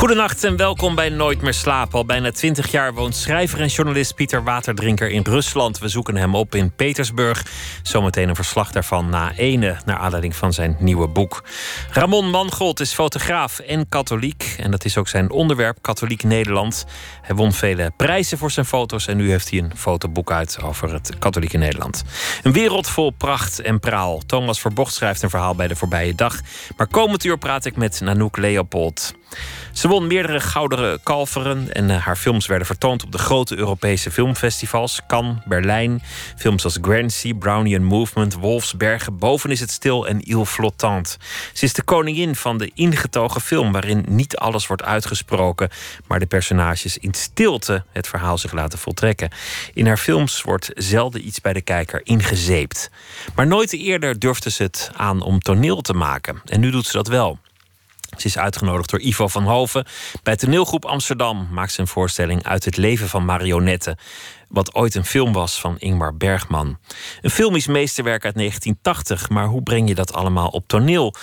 Goedenacht en welkom bij Nooit meer slapen. Al bijna twintig jaar woont schrijver en journalist Pieter Waterdrinker in Rusland. We zoeken hem op in Petersburg. Zometeen een verslag daarvan na ene, naar aanleiding van zijn nieuwe boek. Ramon Mangold is fotograaf en katholiek. En dat is ook zijn onderwerp, Katholiek Nederland. Hij won vele prijzen voor zijn foto's en nu heeft hij een fotoboek uit over het katholieke Nederland. Een wereld vol pracht en praal. Thomas Verbocht schrijft een verhaal bij de voorbije dag. Maar komend uur praat ik met Nanook Leopold. Ze won meerdere gouderen kalveren en eh, haar films werden vertoond op de grote Europese filmfestivals. Cannes, Berlijn. Films als Grancey, Brownian Movement, Wolfsbergen, Boven is het stil en Il Flottant. Ze is de koningin van de ingetogen film waarin niet alles wordt uitgesproken, maar de personages in stilte het verhaal zich laten voltrekken. In haar films wordt zelden iets bij de kijker ingezeept. Maar nooit eerder durfde ze het aan om toneel te maken. En nu doet ze dat wel. Ze is uitgenodigd door Ivo van Hoven. Bij toneelgroep Amsterdam maakt ze een voorstelling uit het leven van marionetten. Wat ooit een film was van Ingmar Bergman. Een filmisch meesterwerk uit 1980, maar hoe breng je dat allemaal op toneel?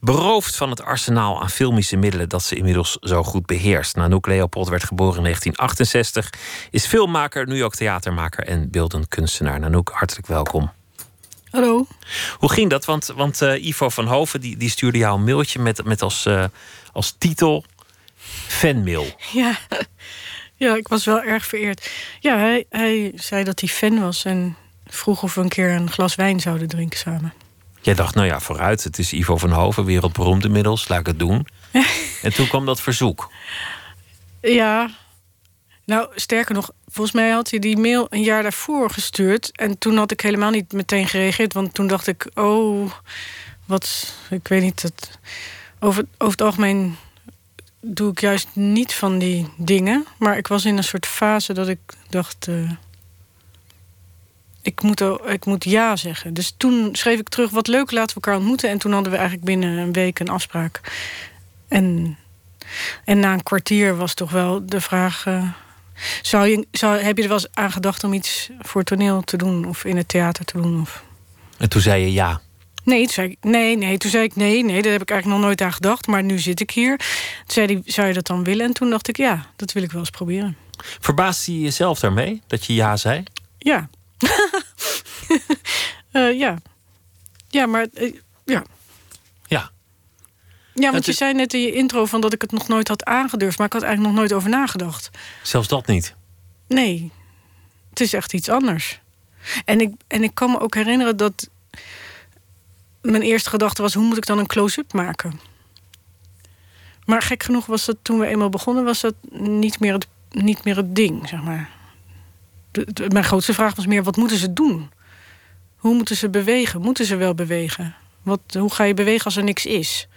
Beroofd van het arsenaal aan filmische middelen dat ze inmiddels zo goed beheerst. Nanook Leopold werd geboren in 1968, is filmmaker, nu ook theatermaker en beeldend kunstenaar. Nanook, hartelijk welkom. Hallo. Hoe ging dat? Want, want uh, Ivo van Hoven die, die stuurde jou een mailtje met, met als, uh, als titel fanmail. Ja. ja, ik was wel erg vereerd. Ja, hij, hij zei dat hij fan was en vroeg of we een keer een glas wijn zouden drinken samen. Jij dacht, nou ja, vooruit. Het is Ivo van Hoven, wereldberoemd inmiddels. Laat ik het doen. en toen kwam dat verzoek. Ja. Nou, sterker nog, Volgens mij had hij die mail een jaar daarvoor gestuurd. En toen had ik helemaal niet meteen gereageerd. Want toen dacht ik, oh, wat, ik weet niet. Het, over, over het algemeen doe ik juist niet van die dingen. Maar ik was in een soort fase dat ik dacht. Uh, ik, moet, ik moet ja zeggen. Dus toen schreef ik terug: wat leuk, laten we elkaar ontmoeten. En toen hadden we eigenlijk binnen een week een afspraak. En, en na een kwartier was toch wel de vraag. Uh, zou je, zou, heb je er wel eens aan gedacht om iets voor toneel te doen of in het theater te doen? Of? En toen zei je ja. Nee, toen zei ik, nee, nee, toen zei ik nee, nee, daar heb ik eigenlijk nog nooit aan gedacht. Maar nu zit ik hier. Toen zei hij, zou je dat dan willen? En toen dacht ik, ja, dat wil ik wel eens proberen. Verbaasde je jezelf daarmee, dat je ja zei? Ja. uh, ja. Ja, maar uh, ja. Ja. Ja, want je zei net in je intro van dat ik het nog nooit had aangedurfd, maar ik had eigenlijk nog nooit over nagedacht. Zelfs dat niet? Nee, het is echt iets anders. En ik, en ik kan me ook herinneren dat mijn eerste gedachte was: hoe moet ik dan een close-up maken? Maar gek genoeg was dat toen we eenmaal begonnen, was dat niet meer het, niet meer het ding, zeg maar. mijn grootste vraag was meer: wat moeten ze doen? Hoe moeten ze bewegen? Moeten ze wel bewegen? Wat, hoe ga je bewegen als er niks is?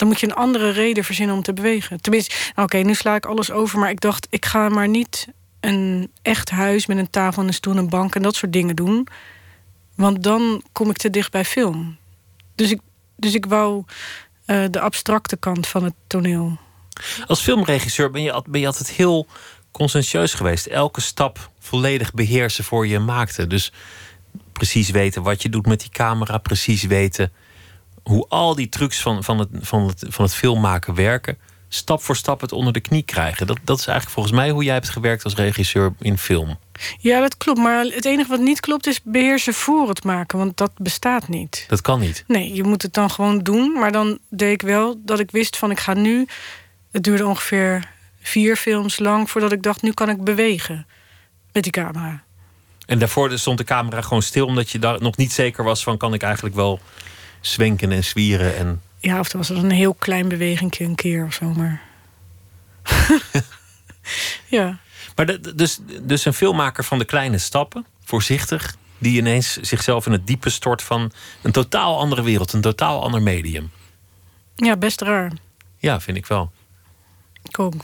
Dan moet je een andere reden verzinnen om te bewegen. Tenminste, nou, oké, nu sla ik alles over, maar ik dacht, ik ga maar niet een echt huis met een tafel, een stoel, een bank en dat soort dingen doen. Want dan kom ik te dicht bij film. Dus ik, dus ik wou uh, de abstracte kant van het toneel. Als filmregisseur ben je, ben je altijd heel conscientieus geweest. Elke stap volledig beheersen voor je maakte. Dus precies weten wat je doet met die camera, precies weten hoe al die trucs van, van, het, van, het, van het filmmaken werken, stap voor stap het onder de knie krijgen. Dat, dat is eigenlijk volgens mij hoe jij hebt gewerkt als regisseur in film. Ja, dat klopt. Maar het enige wat niet klopt is beheersen voor het maken. Want dat bestaat niet. Dat kan niet. Nee, je moet het dan gewoon doen. Maar dan deed ik wel dat ik wist van ik ga nu... Het duurde ongeveer vier films lang voordat ik dacht... nu kan ik bewegen met die camera. En daarvoor stond de camera gewoon stil... omdat je daar nog niet zeker was van... kan ik eigenlijk wel zwenken en zwieren. En... Ja, of er was een heel klein beweging een keer of zo, maar. ja. Maar de, dus, dus een filmmaker van de kleine stappen, voorzichtig, die ineens zichzelf in het diepe stort van een totaal andere wereld, een totaal ander medium. Ja, best raar. Ja, vind ik wel. Ik ook.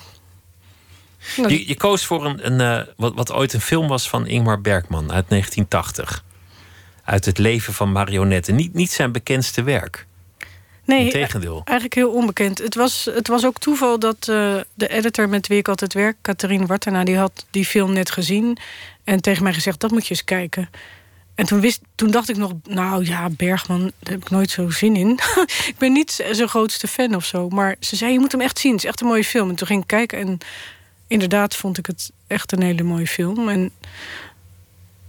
Je, je, koos voor een, een uh, wat, wat ooit een film was van Ingmar Bergman uit 1980 uit het leven van marionetten. Niet, niet zijn bekendste werk. Nee, Integendeel. eigenlijk heel onbekend. Het was, het was ook toeval dat eh, de editor met wie ik altijd werk, Catherine Wartena, die had die film net gezien en tegen mij gezegd: dat moet je eens kijken. En toen, wist, toen dacht ik nog, nou ja, Bergman, daar heb ik nooit zo zin in. ik ben niet zijn grootste fan of zo. Maar ze zei, je moet hem echt zien. Het is echt een mooie film. En toen ging ik kijken en inderdaad vond ik het echt een hele mooie film. En,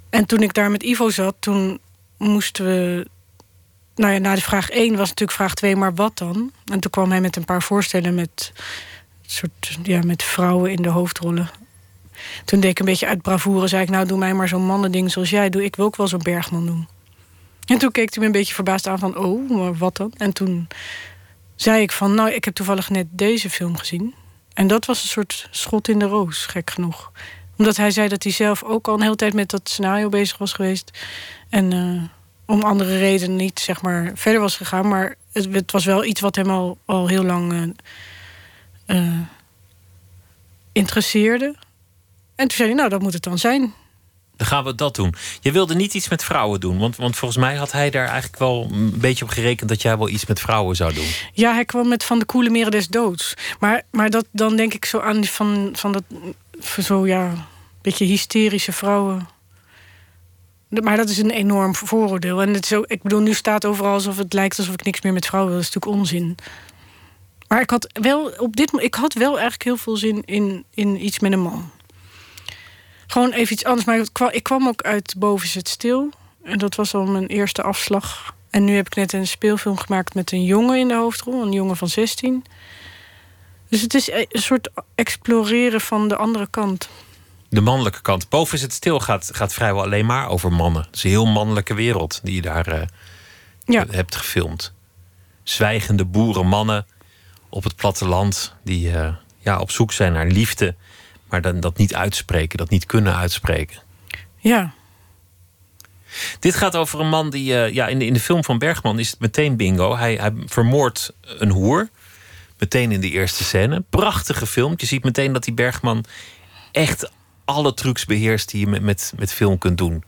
en toen ik daar met Ivo zat, toen moesten we... Nou ja, na de vraag 1 was natuurlijk vraag 2, maar wat dan? En toen kwam hij met een paar voorstellen met, soort, ja, met vrouwen in de hoofdrollen. Toen deed ik een beetje uit bravoure, zei ik... nou, doe mij maar zo'n mannending zoals jij doet. Ik wil ook wel zo'n Bergman doen. En toen keek hij me een beetje verbaasd aan van... oh, maar wat dan? En toen zei ik van... nou, ik heb toevallig net deze film gezien. En dat was een soort schot in de roos, gek genoeg. Omdat hij zei dat hij zelf ook al een hele tijd met dat scenario bezig was geweest. En uh, om andere redenen niet, zeg maar, verder was gegaan. Maar het, het was wel iets wat hem al, al heel lang uh, uh, interesseerde. En toen zei hij, nou, dat moet het dan zijn. Dan gaan we dat doen. Je wilde niet iets met vrouwen doen. Want, want volgens mij had hij daar eigenlijk wel een beetje op gerekend dat jij wel iets met vrouwen zou doen. Ja, hij kwam met Van de Koele Meren des Doods. Maar, maar dat, dan denk ik zo aan van, van dat. Zo ja, beetje hysterische vrouwen. Maar dat is een enorm vooroordeel. En het is ik bedoel, nu staat overal alsof het lijkt alsof ik niks meer met vrouwen wil. Dat is natuurlijk onzin. Maar ik had wel op dit ik had wel eigenlijk heel veel zin in, in iets met een man. Gewoon even iets anders. Maar ik kwam, ik kwam ook uit Boven zit stil. En dat was al mijn eerste afslag. En nu heb ik net een speelfilm gemaakt met een jongen in de hoofdrol. Een jongen van 16. Dus het is een soort exploreren van de andere kant. De mannelijke kant. Boven zit stil gaat, gaat vrijwel alleen maar over mannen. Het is een heel mannelijke wereld die je daar uh, ja. hebt gefilmd. Zwijgende boerenmannen op het platteland die uh, ja, op zoek zijn naar liefde maar dan dat niet uitspreken, dat niet kunnen uitspreken. Ja. Dit gaat over een man die, uh, ja, in de, in de film van Bergman is het meteen bingo. Hij, hij vermoordt een hoer. Meteen in de eerste scène. Prachtige film. Je ziet meteen dat die Bergman echt alle trucs beheerst die je met, met, met film kunt doen.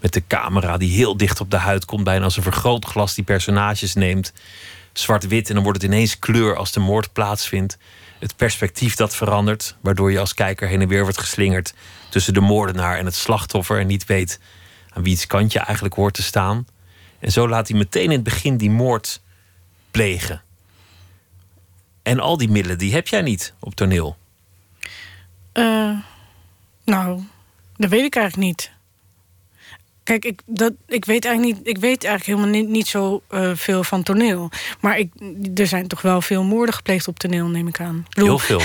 Met de camera die heel dicht op de huid komt, bijna als een vergrootglas die personages neemt. Zwart-wit en dan wordt het ineens kleur als de moord plaatsvindt het perspectief dat verandert, waardoor je als kijker heen en weer wordt geslingerd tussen de moordenaar en het slachtoffer en niet weet aan wie's kant je eigenlijk hoort te staan. En zo laat hij meteen in het begin die moord plegen. En al die middelen, die heb jij niet op toneel. Uh, nou, dat weet ik eigenlijk niet. Kijk, ik, dat, ik weet eigenlijk niet. Ik weet eigenlijk helemaal niet, niet zo uh, veel van toneel. Maar ik, er zijn toch wel veel moorden gepleegd op toneel, neem ik aan. Heel veel.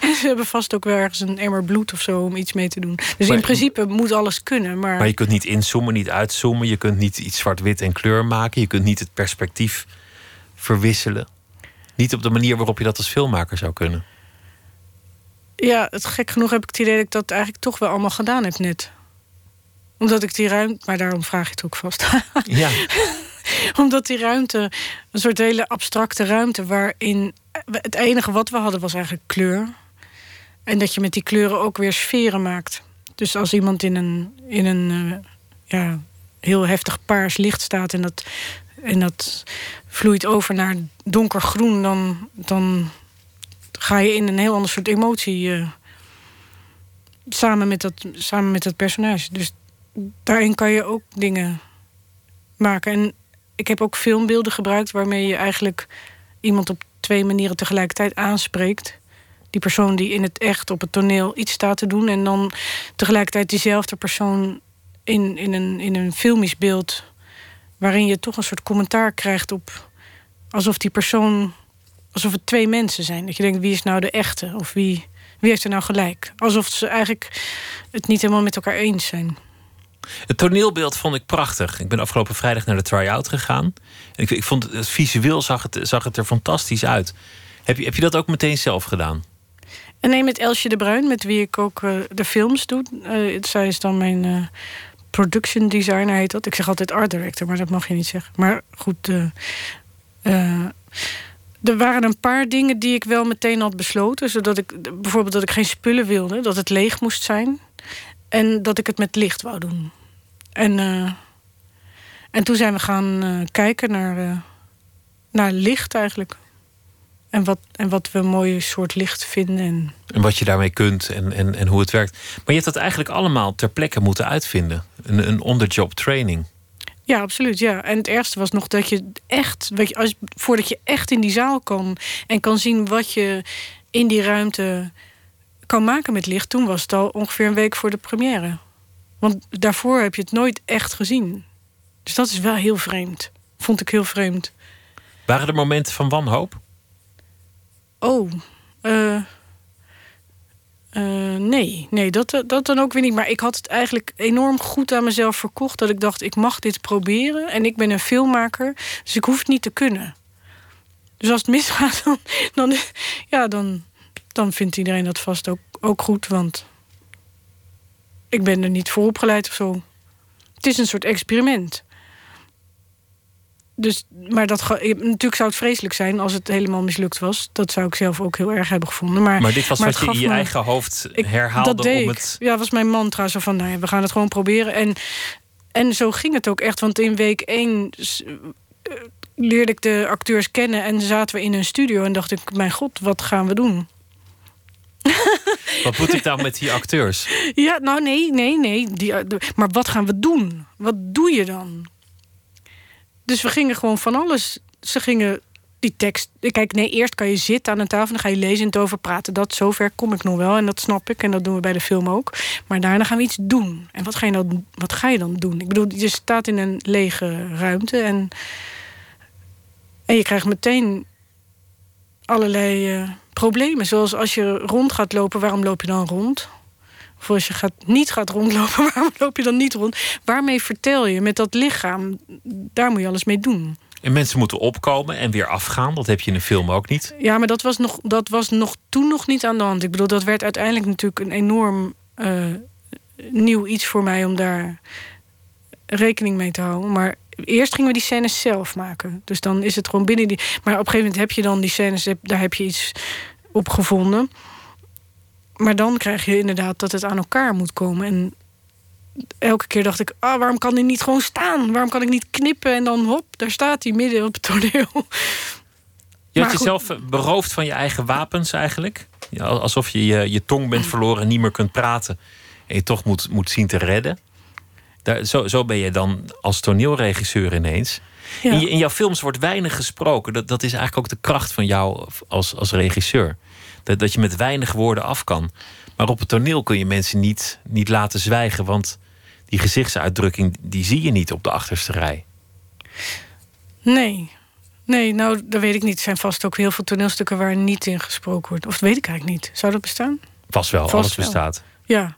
en ze hebben vast ook wel ergens een emmer bloed of zo om iets mee te doen. Dus maar, in principe moet alles kunnen. Maar... maar je kunt niet inzoomen, niet uitzoomen. Je kunt niet iets zwart-wit en kleur maken. Je kunt niet het perspectief verwisselen. Niet op de manier waarop je dat als filmmaker zou kunnen. Ja, het gek genoeg heb ik het idee dat ik dat eigenlijk toch wel allemaal gedaan heb net omdat ik die ruimte. Maar daarom vraag je het ook vast. Ja. Omdat die ruimte, een soort hele abstracte ruimte, waarin het enige wat we hadden was eigenlijk kleur. En dat je met die kleuren ook weer sferen maakt. Dus als iemand in een, in een uh, ja, heel heftig paars licht staat en dat, en dat vloeit over naar donkergroen, dan, dan ga je in een heel ander soort emotie. Uh, samen, met dat, samen met dat personage. Dus daarin kan je ook dingen maken. En ik heb ook filmbeelden gebruikt waarmee je eigenlijk iemand op twee manieren tegelijkertijd aanspreekt. Die persoon die in het echt op het toneel iets staat te doen. En dan tegelijkertijd diezelfde persoon in, in, een, in een filmisch beeld. Waarin je toch een soort commentaar krijgt op. alsof die persoon. Alsof het twee mensen zijn. Dat je denkt, wie is nou de echte? Of wie, wie heeft er nou gelijk? Alsof ze eigenlijk het niet helemaal met elkaar eens zijn. Het toneelbeeld vond ik prachtig. Ik ben afgelopen vrijdag naar de try-out gegaan. Ik, ik vond het visueel zag het, zag het er fantastisch uit. Heb je, heb je dat ook meteen zelf gedaan? En nee, met Elsje de Bruin, met wie ik ook uh, de films doe. Uh, zij is dan mijn uh, production designer, heet dat. Ik zeg altijd art director, maar dat mag je niet zeggen. Maar goed, er waren een paar dingen die ik wel meteen had besloten. Zodat ik bijvoorbeeld dat ik geen spullen wilde, dat het leeg moest zijn. En dat ik het met licht wou doen. En, uh, en toen zijn we gaan uh, kijken naar, uh, naar licht eigenlijk. En wat, en wat we een mooi soort licht vinden. En... en wat je daarmee kunt en, en, en hoe het werkt. Maar je hebt dat eigenlijk allemaal ter plekke moeten uitvinden. Een, een on-the-job training. Ja, absoluut. Ja. En het ergste was nog dat je echt, weet je, als, voordat je echt in die zaal kan en kan zien wat je in die ruimte kan maken met licht, toen was het al ongeveer een week voor de première. Want daarvoor heb je het nooit echt gezien. Dus dat is wel heel vreemd. Vond ik heel vreemd. Waren er momenten van wanhoop? Oh, uh, uh, nee, nee dat, dat dan ook weer niet. Maar ik had het eigenlijk enorm goed aan mezelf verkocht. Dat ik dacht, ik mag dit proberen. En ik ben een filmmaker, dus ik hoef het niet te kunnen. Dus als het misgaat, dan, dan, ja, dan, dan vindt iedereen dat vast ook, ook goed. Want ik ben er niet voor opgeleid of zo. Het is een soort experiment dus, maar dat, natuurlijk zou het vreselijk zijn als het helemaal mislukt was. Dat zou ik zelf ook heel erg hebben gevonden. Maar, maar dit was wat je in je eigen hoofd herhaalde dat deed om het... Ja, was mijn mantra. Zo van, nou we gaan het gewoon proberen. En, en zo ging het ook echt. Want in week één eh, leerde ik de acteurs kennen... en zaten we in een studio en dacht ik... mijn god, wat gaan we doen? Wat moet ik dan met die acteurs? Ja, nou nee, nee, nee. Die, eh, maar wat gaan we doen? Wat doe je dan? Dus we gingen gewoon van alles. Ze gingen die tekst. Kijk, nee, eerst kan je zitten aan een tafel, dan ga je lezen en het over praten. Dat zover kom ik nog wel en dat snap ik en dat doen we bij de film ook. Maar daarna gaan we iets doen. En wat ga je dan, wat ga je dan doen? Ik bedoel, je staat in een lege ruimte en, en je krijgt meteen allerlei uh, problemen. Zoals als je rond gaat lopen, waarom loop je dan rond? Of als je gaat, niet gaat rondlopen, waarom loop je dan niet rond? Waarmee vertel je met dat lichaam? Daar moet je alles mee doen. En mensen moeten opkomen en weer afgaan. Dat heb je in een film ook niet. Ja, maar dat was, nog, dat was nog toen nog niet aan de hand. Ik bedoel, dat werd uiteindelijk natuurlijk een enorm uh, nieuw iets voor mij om daar rekening mee te houden. Maar eerst gingen we die scènes zelf maken. Dus dan is het gewoon binnen die. Maar op een gegeven moment heb je dan die scènes, daar heb je iets op gevonden maar dan krijg je inderdaad dat het aan elkaar moet komen. En elke keer dacht ik, ah, waarom kan hij niet gewoon staan? Waarom kan ik niet knippen en dan hop, daar staat hij midden op het toneel. Je had jezelf beroofd van je eigen wapens eigenlijk. Ja, alsof je, je je tong bent verloren en niet meer kunt praten. En je toch moet, moet zien te redden. Daar, zo, zo ben je dan als toneelregisseur ineens. In, in jouw films wordt weinig gesproken. Dat, dat is eigenlijk ook de kracht van jou als, als regisseur. Dat, dat je met weinig woorden af kan. Maar op het toneel kun je mensen niet, niet laten zwijgen. Want die gezichtsuitdrukking die zie je niet op de achterste rij. Nee. Nee, nou, dat weet ik niet. Er zijn vast ook heel veel toneelstukken waar niet in gesproken wordt. Of dat weet ik eigenlijk niet. Zou dat bestaan? Vast wel, vast alles bestaat. Ja.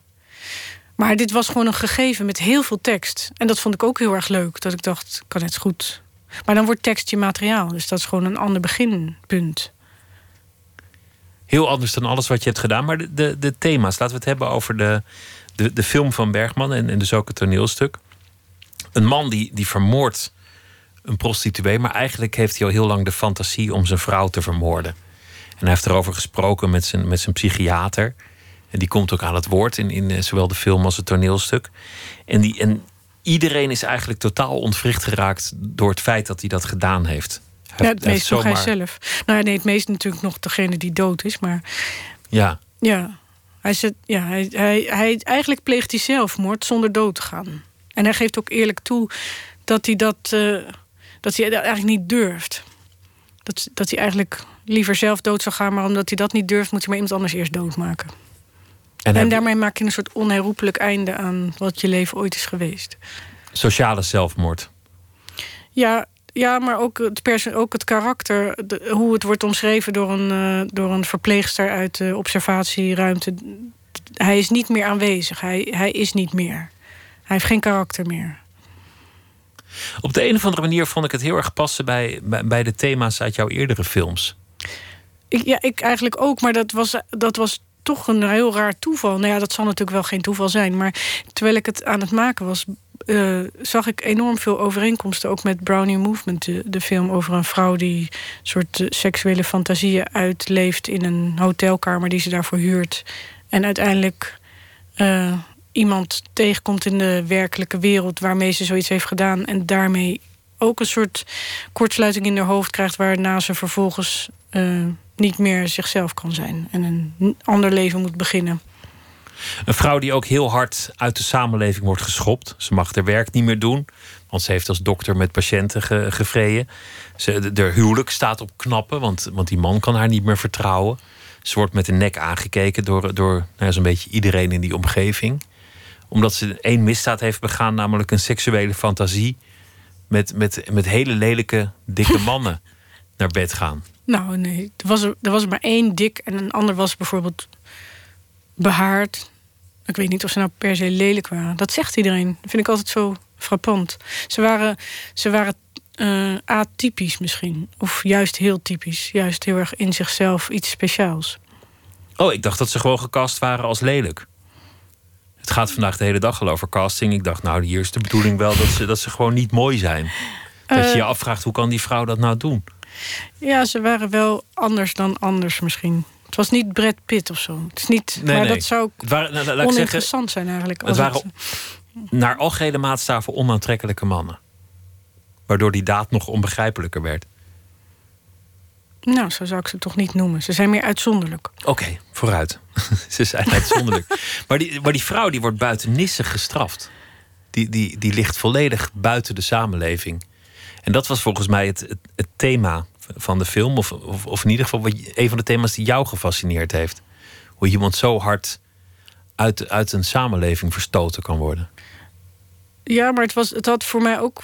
Maar dit was gewoon een gegeven met heel veel tekst. En dat vond ik ook heel erg leuk. Dat ik dacht, kan het goed. Maar dan wordt tekst je materiaal. Dus dat is gewoon een ander beginpunt heel anders dan alles wat je hebt gedaan. Maar de, de, de thema's, laten we het hebben over de, de, de film van Bergman en, en dus ook het toneelstuk. Een man die, die vermoordt een prostituee, maar eigenlijk heeft hij al heel lang de fantasie om zijn vrouw te vermoorden. En hij heeft erover gesproken met zijn, met zijn psychiater. En die komt ook aan het woord in, in eh, zowel de film als het toneelstuk. En, die, en iedereen is eigenlijk totaal ontwricht geraakt door het feit dat hij dat gedaan heeft ja, het meest nog hij zelf. Nou nee, het meest natuurlijk nog degene die dood is. Maar ja, ja. Hij, zit, ja, hij, hij, hij, eigenlijk pleegt hij zelfmoord zonder dood te gaan. En hij geeft ook eerlijk toe dat hij dat, uh, dat hij eigenlijk niet durft. Dat, dat hij eigenlijk liever zelf dood zou gaan, maar omdat hij dat niet durft, moet hij maar iemand anders eerst doodmaken. En, en daarmee maak je een soort onherroepelijk einde aan wat je leven ooit is geweest. Sociale zelfmoord. Ja, ja, maar ook het, pers ook het karakter, hoe het wordt omschreven door een, uh, door een verpleegster uit de observatieruimte. Hij is niet meer aanwezig. Hij, hij is niet meer. Hij heeft geen karakter meer. Op de een of andere manier vond ik het heel erg passen bij, bij, de thema's uit jouw eerdere films. Ik, ja, ik eigenlijk ook, maar dat was, dat was toch een heel raar toeval. Nou ja, dat zal natuurlijk wel geen toeval zijn. Maar terwijl ik het aan het maken was, uh, zag ik enorm veel overeenkomsten. Ook met Brownie Movement, de, film over een vrouw die een soort eh, seksuele fantasieën uitleeft in een hotelkamer die ze daarvoor huurt. En uiteindelijk uh, iemand tegenkomt in de werkelijke wereld waarmee ze zoiets heeft gedaan. En daarmee ook een soort kortsluiting in haar hoofd krijgt, waarna ze vervolgens eh, niet meer zichzelf kan zijn en een ander leven moet beginnen. Een vrouw die ook heel hard uit de samenleving wordt geschopt. Ze mag haar werk niet meer doen, want ze heeft als dokter met patiënten ge, gevreden. Ze, de, huwelijk staat op knappen, want, want die man kan haar niet meer vertrouwen. Ze wordt met de nek aangekeken door, door nou, zo'n beetje iedereen in die omgeving. Omdat ze één misdaad heeft begaan, namelijk een seksuele fantasie. Met, met, met hele lelijke, dikke mannen naar bed gaan. Nou, nee. Er was er, er was er maar één dik en een ander was bijvoorbeeld behaard. Ik weet niet of ze nou per se lelijk waren. Dat zegt iedereen. Dat vind ik altijd zo frappant. Ze waren, ze waren uh, atypisch misschien. Of juist heel typisch. Juist heel erg in zichzelf iets speciaals. Oh, ik dacht dat ze gewoon gecast waren als lelijk. Het gaat vandaag de hele dag al over casting. Ik dacht, nou, hier is de bedoeling wel dat ze, dat ze gewoon niet mooi zijn. Dat je je eh. afvraagt, hoe kan die vrouw dat nou doen? Ja, ze waren wel anders dan anders misschien. Het was niet Brad Pitt of zo. Het is niet, nee, maar dat zou waren, nou, oninteressant zijn eigenlijk. Het waren het... naar algehele maatstaven onaantrekkelijke mannen. Waardoor die daad nog onbegrijpelijker werd. Nou, zo zou ik ze toch niet noemen. Ze zijn meer uitzonderlijk. Oké, vooruit. ze zijn uitzonderlijk. maar, die, maar die vrouw die wordt buitennissig gestraft. Die, die, die ligt volledig buiten de samenleving. En dat was volgens mij het, het, het thema van de film. Of, of, in ieder geval een van de thema's die jou gefascineerd heeft. Hoe iemand zo hard uit, uit een samenleving verstoten kan worden. Ja, maar het, was, het had voor mij ook.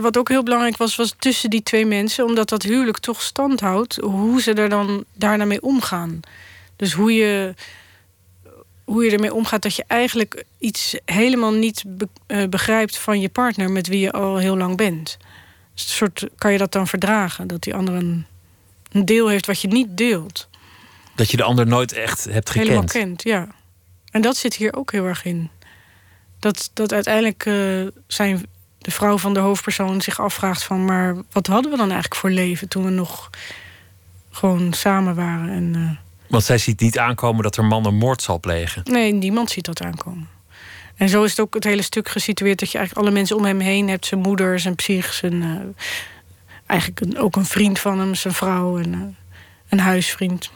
Wat ook heel belangrijk was, was tussen die twee mensen, omdat dat huwelijk toch stand houdt, hoe ze er dan daarna mee omgaan. Dus hoe je, hoe je ermee omgaat dat je eigenlijk iets helemaal niet eh, begrijpt van je partner met wie je al heel lang bent. Soort, kan je dat dan verdragen? Dat die ander een, een deel heeft wat je niet deelt. Dat je de ander nooit echt hebt gekend. Helemaal kent, ja. En dat zit hier ook heel erg in dat, dat uiteindelijk uh, zijn de vrouw van de hoofdpersoon zich afvraagt van... maar wat hadden we dan eigenlijk voor leven toen we nog gewoon samen waren? En, uh, Want zij ziet niet aankomen dat er man een moord zal plegen. Nee, niemand ziet dat aankomen. En zo is het ook het hele stuk gesitueerd... dat je eigenlijk alle mensen om hem heen hebt. Zijn moeder, zijn psych, zijn, uh, eigenlijk een, ook een vriend van hem, zijn vrouw en een huisvriend.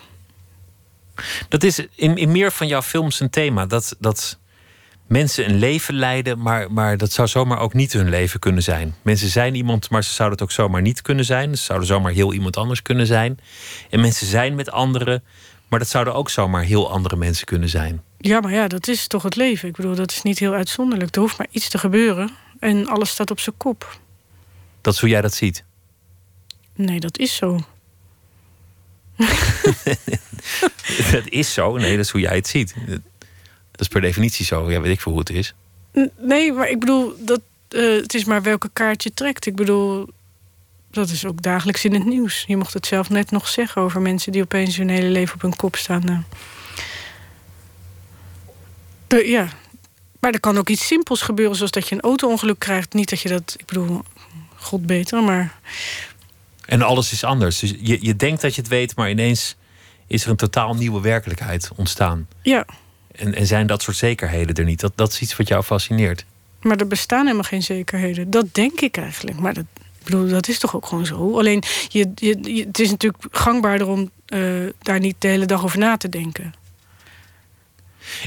Dat is in, in meer van jouw films een thema. Dat, dat mensen een leven leiden, maar, maar dat zou zomaar ook niet hun leven kunnen zijn. Mensen zijn iemand, maar ze zouden het ook zomaar niet kunnen zijn. Ze zouden zomaar heel iemand anders kunnen zijn. En mensen zijn met anderen, maar dat zouden ook zomaar heel andere mensen kunnen zijn. Ja, maar ja, dat is toch het leven. Ik bedoel, dat is niet heel uitzonderlijk. Er hoeft maar iets te gebeuren en alles staat op zijn kop. Dat is hoe jij dat ziet? Nee, dat is zo. dat is zo? Nee, dat is hoe jij het ziet. Dat is per definitie zo. Ja, weet ik veel hoe het is. Nee, maar ik bedoel, dat, uh, het is maar welke kaart je trekt. Ik bedoel, dat is ook dagelijks in het nieuws. Je mocht het zelf net nog zeggen over mensen die opeens hun hele leven op hun kop staan. Eh. De, ja, maar er kan ook iets simpels gebeuren, zoals dat je een auto-ongeluk krijgt. Niet dat je dat, ik bedoel, god beter, maar. En alles is anders. Dus je, je denkt dat je het weet, maar ineens is er een totaal nieuwe werkelijkheid ontstaan. Ja. En, en zijn dat soort zekerheden er niet? Dat, dat is iets wat jou fascineert. Maar er bestaan helemaal geen zekerheden. Dat denk ik eigenlijk. Maar dat, ik bedoel, dat is toch ook gewoon zo. Alleen, je, je, het is natuurlijk gangbaarder om uh, daar niet de hele dag over na te denken.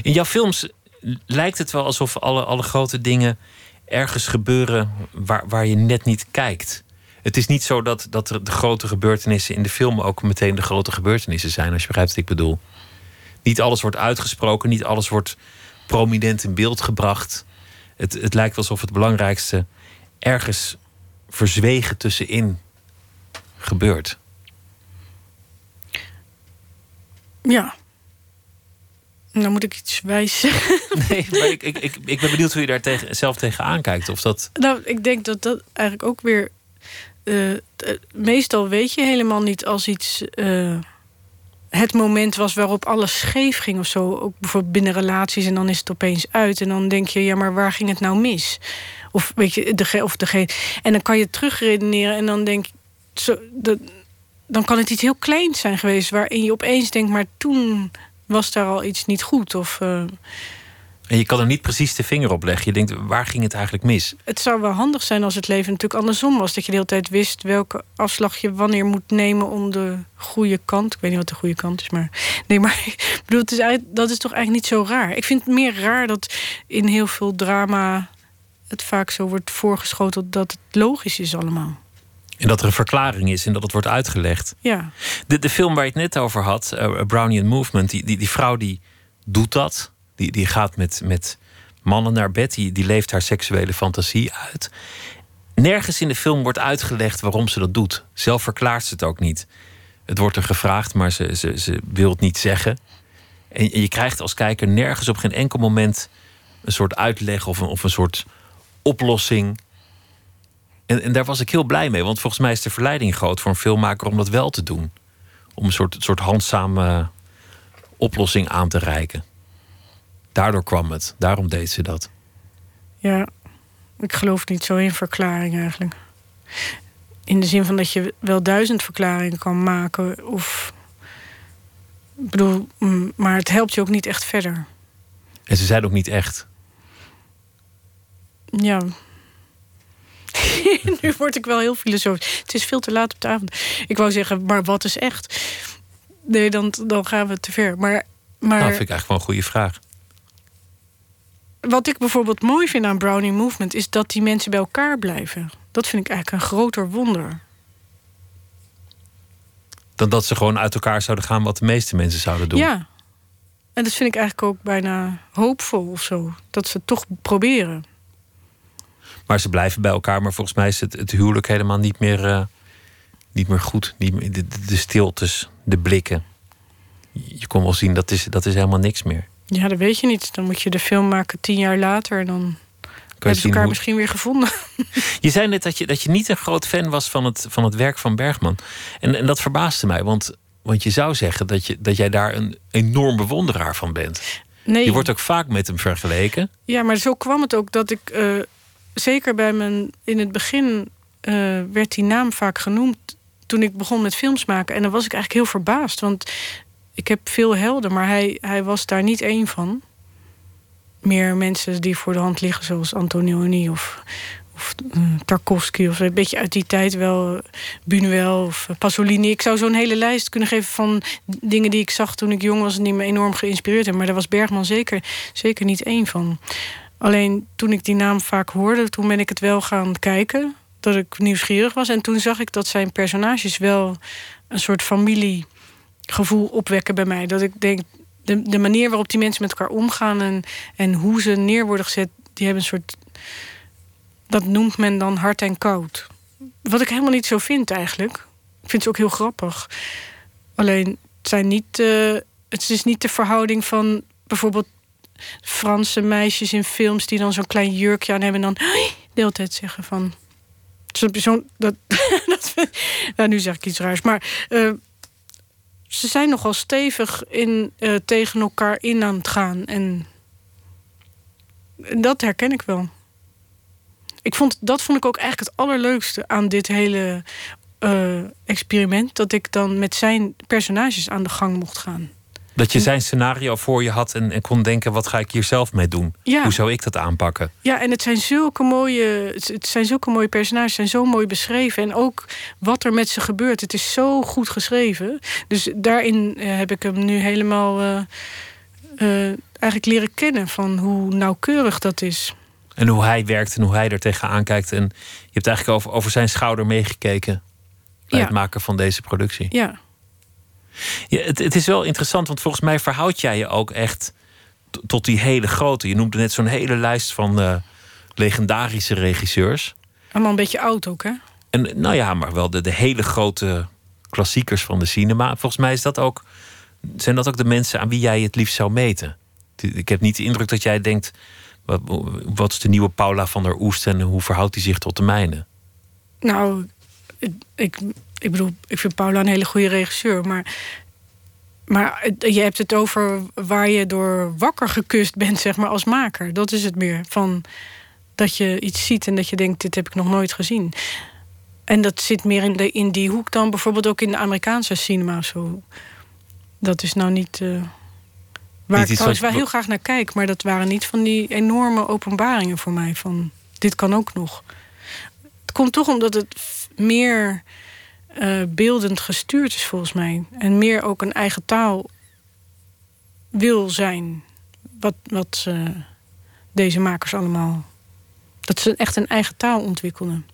In jouw films lijkt het wel alsof alle, alle grote dingen ergens gebeuren waar, waar je net niet kijkt. Het is niet zo dat, dat de grote gebeurtenissen in de film ook meteen de grote gebeurtenissen zijn, als je begrijpt wat ik bedoel niet alles wordt uitgesproken, niet alles wordt prominent in beeld gebracht. Het, het lijkt alsof het belangrijkste ergens verzwegen tussenin gebeurt. Ja. Nou moet ik iets wijs zeggen. Nee, maar ik, ik, ik, ik ben benieuwd hoe je daar tegen, zelf tegenaan kijkt. Of dat... Nou, ik denk dat dat eigenlijk ook weer. Uh, meestal weet je helemaal niet als iets. Uh, het moment was waarop alles scheef ging of zo. Ook bijvoorbeeld binnen relaties en dan is het opeens uit. En dan denk je, ja, maar waar ging het nou mis? Of weet je, de, of degene. En dan kan je terugredeneren en dan denk je, zo, dan kan het iets heel kleins zijn geweest waarin je opeens denkt, maar toen was daar al iets niet goed. Of, uh, En je kan er niet precies de vinger op leggen. Je denkt, waar ging het eigenlijk mis? Het zou wel handig zijn als het leven natuurlijk andersom was. Dat je de hele tijd wist welke afslag je wanneer moet nemen om de goede kant. Ik weet niet wat de goede kant is, maar. Nee, maar ik bedoel, het is dat is toch eigenlijk niet zo raar. Ik vind het meer raar dat in heel veel drama het vaak zo wordt voorgeschoteld dat het logisch is allemaal. En dat er een verklaring is en dat het wordt uitgelegd. Ja. De, de film waar je het net over had, uh, Brownian Movement, die, die, die vrouw die doet dat. Die, die gaat met, met mannen naar bed, die, die leeft haar seksuele fantasie uit. Nergens in de film wordt uitgelegd waarom ze dat doet. Zelf verklaart ze het ook niet. Het wordt er gevraagd, maar ze, ze, ze wil het niet zeggen. En je krijgt als kijker nergens op geen enkel moment een soort uitleg of een, of een soort oplossing. En, en daar was ik heel blij mee, want volgens mij is de verleiding groot voor een filmmaker om dat wel te doen. Om een soort, soort handzame oplossing aan te reiken. Daardoor kwam het, daarom deed ze dat. Ja, ik geloof niet zo in verklaring eigenlijk. In de zin van dat je wel duizend verklaringen kan maken. Of. Ik bedoel, mm, maar het helpt je ook niet echt verder. En ze zijn ook niet echt. Ja. nu word ik wel heel filosofisch. Het is veel te laat op de avond. Ik wou zeggen, maar wat is echt? Nee, dan, dan gaan we te ver. Maar, maar... Dat vind ik eigenlijk wel een goede vraag. Wat ik bijvoorbeeld mooi vind aan Brownie Movement... is dat die mensen bij elkaar blijven. Dat vind ik eigenlijk een groter wonder. Dan dat ze gewoon uit elkaar zouden gaan... wat de meeste mensen zouden doen. Ja. En dat vind ik eigenlijk ook bijna hoopvol of zo. Dat ze het toch proberen. Maar ze blijven bij elkaar. Maar volgens mij is het, het huwelijk helemaal niet meer, uh, niet meer goed. Niet de, de, stiltes, de blikken. Je kon wel zien, dat is, dat is helemaal niks meer. Ja, dat weet je niet. Dan moet je de film maken tien jaar later. En dan hebben ze elkaar hoe... misschien weer gevonden. Je zei net dat je, dat je niet een groot fan was van het, van het werk van Bergman. En, en dat verbaasde mij. Want, want je zou zeggen dat, je, dat jij daar een enorm bewonderaar van bent. Nee. Je wordt ook vaak met hem vergeleken. Ja, maar zo kwam het ook dat ik... Uh, zeker bij mijn... In het begin uh, werd die naam vaak genoemd toen ik begon met films maken. En dan was ik eigenlijk heel verbaasd. Want ik heb veel helden, maar hij, hij was daar niet één van. Meer mensen die voor de hand liggen, zoals Antonioni of, of uh, Tarkovsky. Of een beetje uit die tijd wel. Buñuel of Pasolini. Ik zou zo'n hele lijst kunnen geven van dingen die ik zag toen ik jong was... en die me enorm geïnspireerd hebben. Maar daar was Bergman zeker, zeker niet één van. Alleen toen ik die naam vaak hoorde, toen ben ik het wel gaan kijken. Dat ik nieuwsgierig was. En toen zag ik dat zijn personages wel een soort familiegevoel opwekken bij mij. Dat ik denk, de, manier waarop die mensen met elkaar omgaan en, en hoe ze neer worden gezet, die hebben een soort. Dat noemt men dan hard en koud. Wat ik helemaal niet zo vind eigenlijk. Ik vind ze ook heel grappig. Alleen het zijn niet. Uh, het is niet de verhouding van bijvoorbeeld Franse meisjes in films die dan zo'n klein jurkje aan hebben en dan de zeggen van. Dat, dat, nou, nu zeg ik iets raars. Maar uh, ze zijn nogal stevig in, uh, tegen elkaar in aan het gaan. En, dat herken ik wel. Ik vond, dat vond ik ook eigenlijk het allerleukste aan dit hele uh, experiment. Dat ik dan met zijn personages aan de gang mocht gaan. Dat je zijn scenario voor je had en, en, kon denken: wat ga ik hier zelf mee doen? Ja. Hoe zou ik dat aanpakken? Ja, en het zijn zulke mooie, het zijn zulke mooie personages, zijn zo mooi beschreven. En ook wat er met ze gebeurt. Het is zo goed geschreven. Dus daarin uh, heb ik hem nu helemaal uh, uh, eigenlijk leren kennen van hoe nauwkeurig dat is. En hoe hij werkt en hoe hij er tegenaan kijkt. En je hebt eigenlijk over, over zijn schouder meegekeken bij Ja. het maken van deze productie. Ja. Ja, het, het is wel interessant, want volgens mij verhoud jij je ook echt tot die hele grote. Je noemde net zo'n hele lijst van eh, legendarische regisseurs. Allemaal een beetje oud ook, hè? En nou ja, maar wel de, de hele grote klassiekers van de cinema. Volgens mij is dat ook, zijn dat ook de mensen aan wie jij het liefst zou meten. Ik heb niet de indruk dat jij denkt... wat, wat is de nieuwe Paula van der Oest en hoe verhoudt hij zich tot de mijne? Nou, ik, ik, bedoel, ik vind Paula een hele goede regisseur, maar. Maar je hebt het over waar je door wakker gekust bent, zeg maar, als maker. Dat is het meer. Van dat je iets ziet en dat je denkt: dit heb ik nog nooit gezien. En dat zit meer in, de, in die hoek dan bijvoorbeeld ook in de Amerikaanse cinema zo. Dat is nou niet. eh, Waar Niet ik trouwens wel heel graag naar kijk, maar dat waren niet van die enorme openbaringen voor mij. Van dit kan ook nog. Het komt toch omdat het meer eh, beeldend gestuurd is volgens mij. En meer ook een eigen taal wil zijn. Wat, wat ze- deze makers allemaal. Dat ze echt een eigen taal ontwikkelden.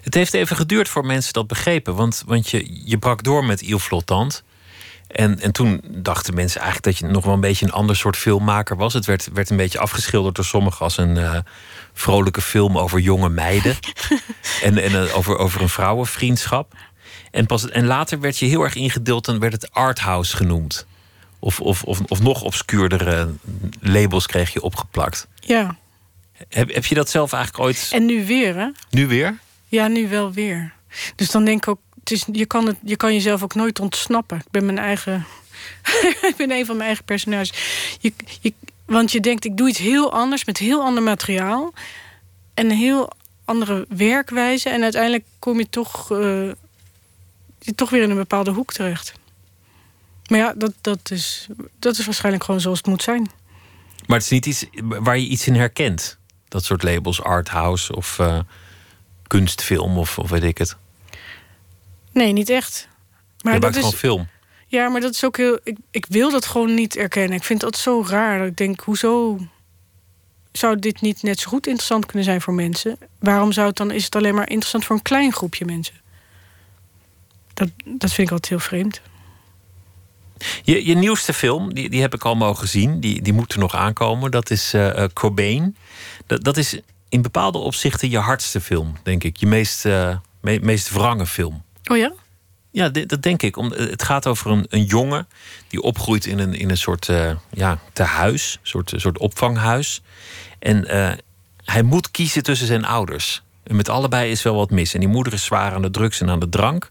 Het heeft even geduurd voor mensen dat begrepen. Want, want je, je brak door met Il Flottant. En, en toen dachten mensen eigenlijk dat je nog wel een beetje een ander soort filmmaker was. Het werd, werd een beetje afgeschilderd door sommigen als een eh, vrolijke film over jonge meiden. en en eh, over, over een vrouwenvriendschap. En, pas, en later werd je heel erg ingedeeld en werd het arthouse genoemd. Of, of, of, of nog obscuurdere labels kreeg je opgeplakt. Ja, Heb, heb je dat zelf eigenlijk ooit en nu weer hè? nu weer? Ja, nu wel weer. Dus dan denk ik ook, het is, je, kan het, je kan jezelf ook nooit ontsnappen. Ik ben mijn eigen. ik ben een van mijn eigen personages. Je, je, want je denkt, ik doe iets heel anders met heel ander materiaal. En een heel andere werkwijze. En uiteindelijk kom je toch, eh, je toch weer in een bepaalde hoek terecht. Maar ja, dat, dat, is, dat is waarschijnlijk gewoon zoals het moet zijn. Maar het is niet iets waar je iets in herkent. Dat soort labels, arthouse of eh, kunstfilm of, of weet ik het. Nee, niet echt. Maar je dat maakt is, gewoon film. Ja, maar dat is ook heel. Ik, ik wil dat gewoon niet erkennen. Ik vind dat zo raar. Ik denk, hoezo zou dit niet net zo goed interessant kunnen zijn voor mensen? Waarom zou het dan, is het alleen maar interessant voor een klein groepje mensen? Dat, dat vind ik altijd heel vreemd. Je, je nieuwste film, die, die heb ik al mogen zien. Die, die moet er nog aankomen. Dat is eh, Cobain. Dat, dat is in bepaalde opzichten je hardste film, denk ik. Je meest, eh, me- meest wrange film. Oh ja? Ja, dat denk ik. Om, het gaat over een, een jongen die opgroeit in een, in een soort eh ja, tehuis, een soort, soort opvanghuis. En hij moet kiezen tussen zijn ouders. En met allebei is wel wat mis. En die moeder is zwaar aan de drugs en aan de drank.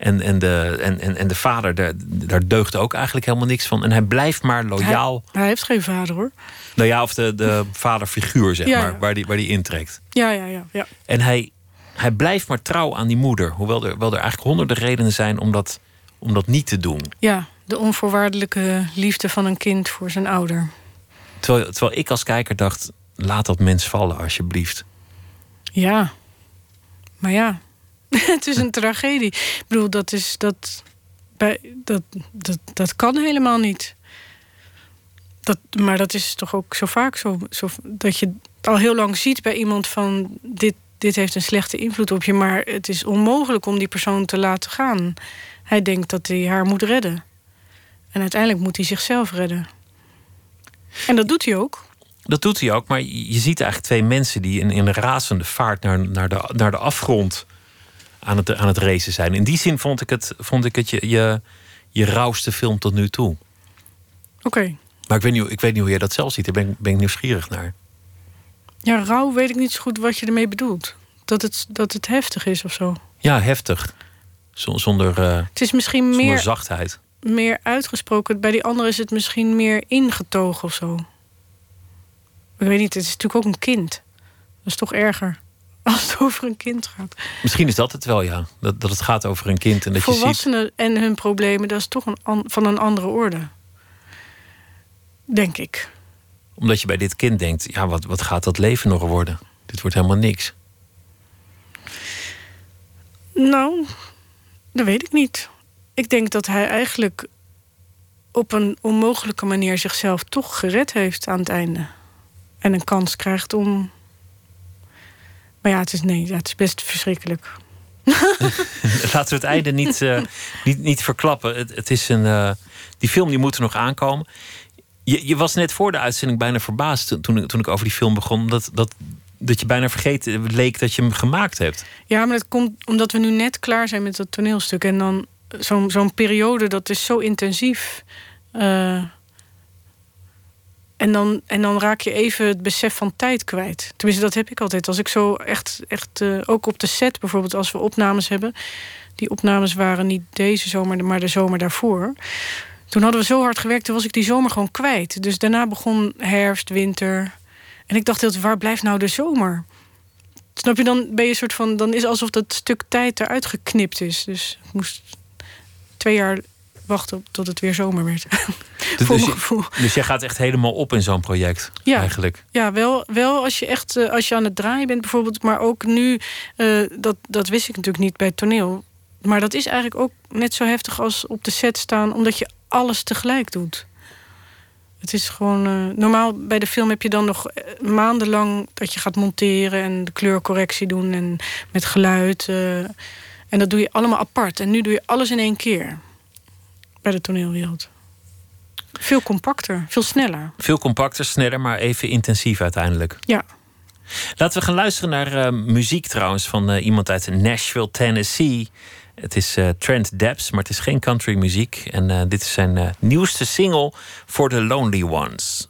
En, en, de, en, en, en de vader, daar, daar deugt ook eigenlijk helemaal niks van. En hij blijft maar loyaal. Hij, hij heeft geen vader hoor. Nou ja, of de, de vaderfiguur, zeg Ja, maar, ja. waar die, waar die intrekt. Ja, ja, ja. ja. En hij, hij blijft maar trouw aan die moeder. Hoewel er, wel er eigenlijk honderden redenen zijn om dat, om dat niet te doen. Ja, de onvoorwaardelijke liefde van een kind voor zijn ouder. Terwijl, terwijl ik als kijker dacht, laat dat mens vallen alsjeblieft. Ja. Maar ja, het is een tragedie. Ik bedoel, dat is dat. Bij, dat, dat, dat kan helemaal niet. Dat, maar dat is toch ook zo vaak zo, zo. Dat je al heel lang ziet bij iemand van. Dit, dit heeft een slechte invloed op je. Maar het is onmogelijk om die persoon te laten gaan. Hij denkt dat hij haar moet redden. En uiteindelijk moet hij zichzelf redden. En dat doet hij ook. Dat doet hij ook, maar je ziet eigenlijk twee mensen die in, in een razende vaart naar, naar, de, naar de afgrond aan het, aan het racen zijn. In die zin vond ik het, vond ik het je, je, je rauwste film tot nu toe. Oké. Maar ik weet, niet, ik weet niet hoe jij dat zelf ziet. Daar ben, ik- ben ik nieuwsgierig naar. Ja, rouw weet ik niet zo goed wat je ermee bedoelt. Dat het, dat het heftig is of zo. Ja, heftig. Zonder, eh, Het is misschien zonder meer, zachtheid. meer uitgesproken. Bij die andere is het misschien meer ingetogen of zo. Ik weet niet, het is natuurlijk ook een kind. Dat is toch erger als het over een kind gaat. Misschien is dat het wel, ja. Dat, dat het gaat over een kind en dat je ziet... Volwassenen en hun problemen, dat is toch een, an- van een andere orde. Denk ik. Omdat je bij dit kind denkt, ja, wat, wat gaat dat leven nog worden? Dit wordt helemaal niks. Nou, dat weet ik niet. Ik denk dat hij eigenlijk op een onmogelijke manier zichzelf toch gered heeft aan het einde. En een kans krijgt om. Maar ja, het is, nee, het is best verschrikkelijk. Laten we het einde niet, eh, niet, niet verklappen. Het, het is een, eh, die film die moet er nog aankomen. Je, je was net voor de uitzending bijna verbaasd toen- toen, ik- toen ik over die film begon. Dat, dat, dat je bijna vergeten leek dat je hem gemaakt hebt. Ja, maar dat komt omdat we nu net klaar zijn met dat toneelstuk. En dan zo'n zo'n periode, dat is zo intensief. Eh, en, dan, en dan raak je even het besef van tijd kwijt. Tenminste, dat heb ik altijd. Als ik zo echt, echt eh, ook op de set bijvoorbeeld, als we opnames hebben. Die opnames waren niet deze zomer, maar de zomer daarvoor. Toen hadden we zo hard gewerkt, toen was ik die zomer gewoon kwijt. Dus daarna begon herfst, winter. En ik dacht, waar blijft nou de zomer? Snap je, dan ben je een soort van. Dan is alsof dat stuk tijd eruit geknipt is. Dus ik moest twee jaar wachten tot het weer zomer werd. Dus, voor dus, mijn gevoel. dus jij gaat echt helemaal op in zo'n project Ja. eigenlijk. Ja, wel, wel als je echt eh, als je aan het draaien bent bijvoorbeeld. Maar ook nu, eh, dat, dat wist ik natuurlijk niet bij het toneel. Maar dat is eigenlijk ook net zo heftig als op de set staan... omdat je alles tegelijk doet. Het is gewoon... eh, normaal bij de film heb je dan nog maandenlang... dat je gaat monteren en de kleurcorrectie doen... en met geluid. en dat doe je allemaal apart. En nu doe je alles in één keer. Bij de toneelwereld. Veel compacter, veel sneller. Veel compacter, sneller, maar even intensief uiteindelijk. Ja. Laten we gaan luisteren naar eh, muziek trouwens van eh, iemand uit Nashville, Tennessee. Het is eh, Trent Debs, maar het is geen country muziek. En eh, dit is zijn eh, nieuwste single voor The Lonely Ones.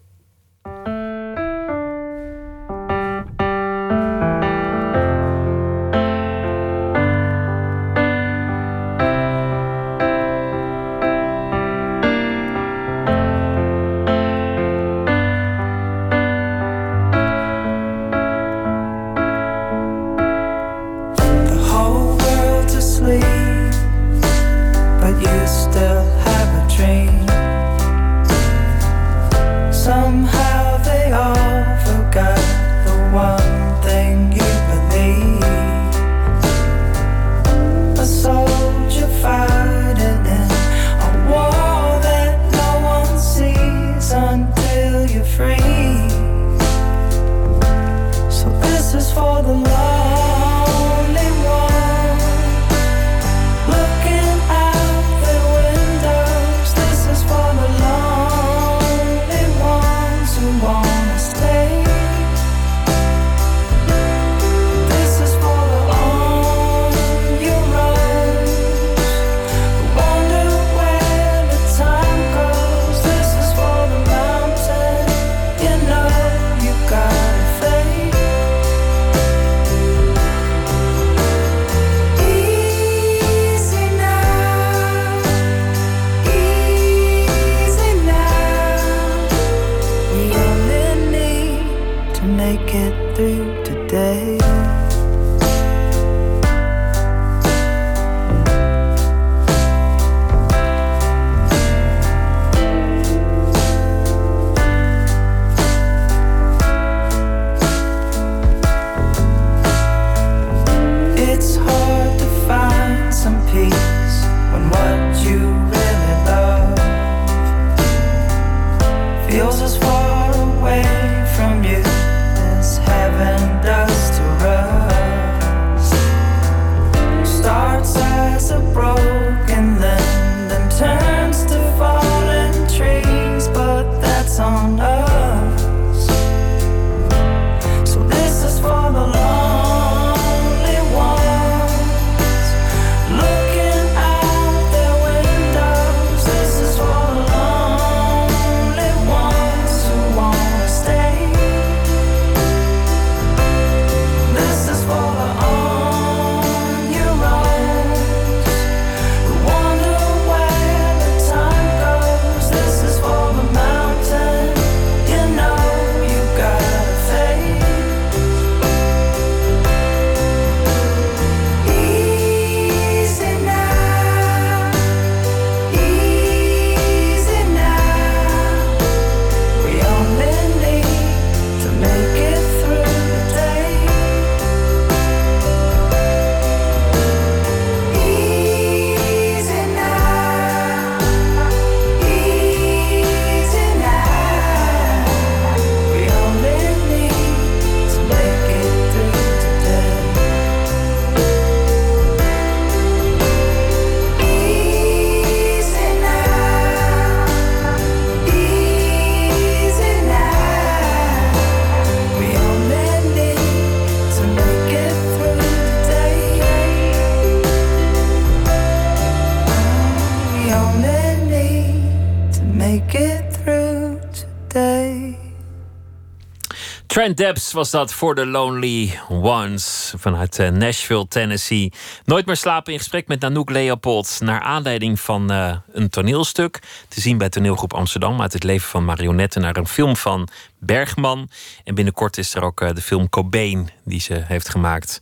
Trent Debs was dat voor The Lonely Ones vanuit eh, Nashville, Tennessee. Nooit meer slapen in gesprek met Nanook Leopold. Naar aanleiding van eh, een toneelstuk. Te zien bij toneelgroep Amsterdam. Uit het leven van marionetten naar een film van Bergman. En binnenkort is er ook eh, de film Cobain die ze heeft gemaakt.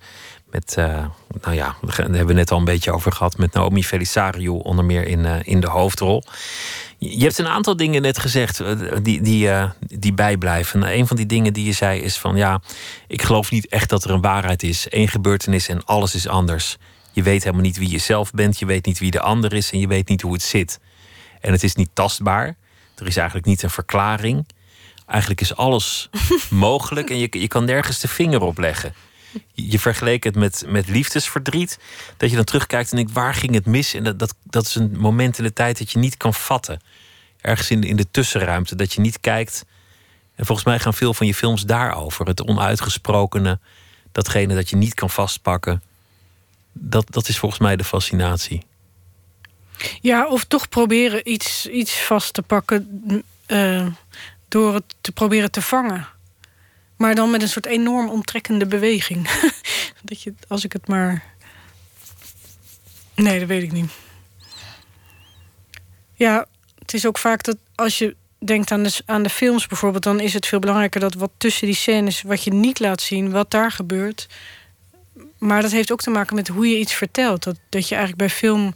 Met, eh, nou ja, daar hebben we net al een beetje over gehad. Met Naomi Felisario onder meer in, eh, in de hoofdrol. Je hebt een aantal dingen net gezegd eh, die, die, die bijblijven. En een van die dingen die je zei is van ja, ik geloof niet echt dat er een waarheid is. Eén gebeurtenis en alles is anders. Je weet helemaal niet wie je zelf bent. Je weet niet wie de ander is en je weet niet hoe het zit. En het is niet tastbaar. Er is eigenlijk niet een verklaring. Eigenlijk is alles mogelijk en je, je kan nergens de vinger op leggen. Je vergeleek het met, met liefdesverdriet. Dat je dan terugkijkt en denkt, waar ging het mis? En dat, dat, dat is een moment in de tijd dat je niet kan vatten. Ergens in, in de tussenruimte, dat je niet kijkt. En volgens mij gaan veel van je films daarover. Het onuitgesprokene, datgene dat je niet kan vastpakken. Dat, dat is volgens mij de fascinatie. Ja, of toch proberen iets, iets vast te pakken eh, door het te proberen te vangen. Maar dan met een soort enorm omtrekkende beweging. dat je, als ik het maar. Nee, dat weet ik niet. Ja, het is ook vaak dat als je denkt aan de, aan de films bijvoorbeeld, dan is het veel belangrijker dat wat tussen die scènes, wat je niet laat zien, wat daar gebeurt. Maar dat heeft ook te maken met hoe je iets vertelt. Dat, dat je eigenlijk bij film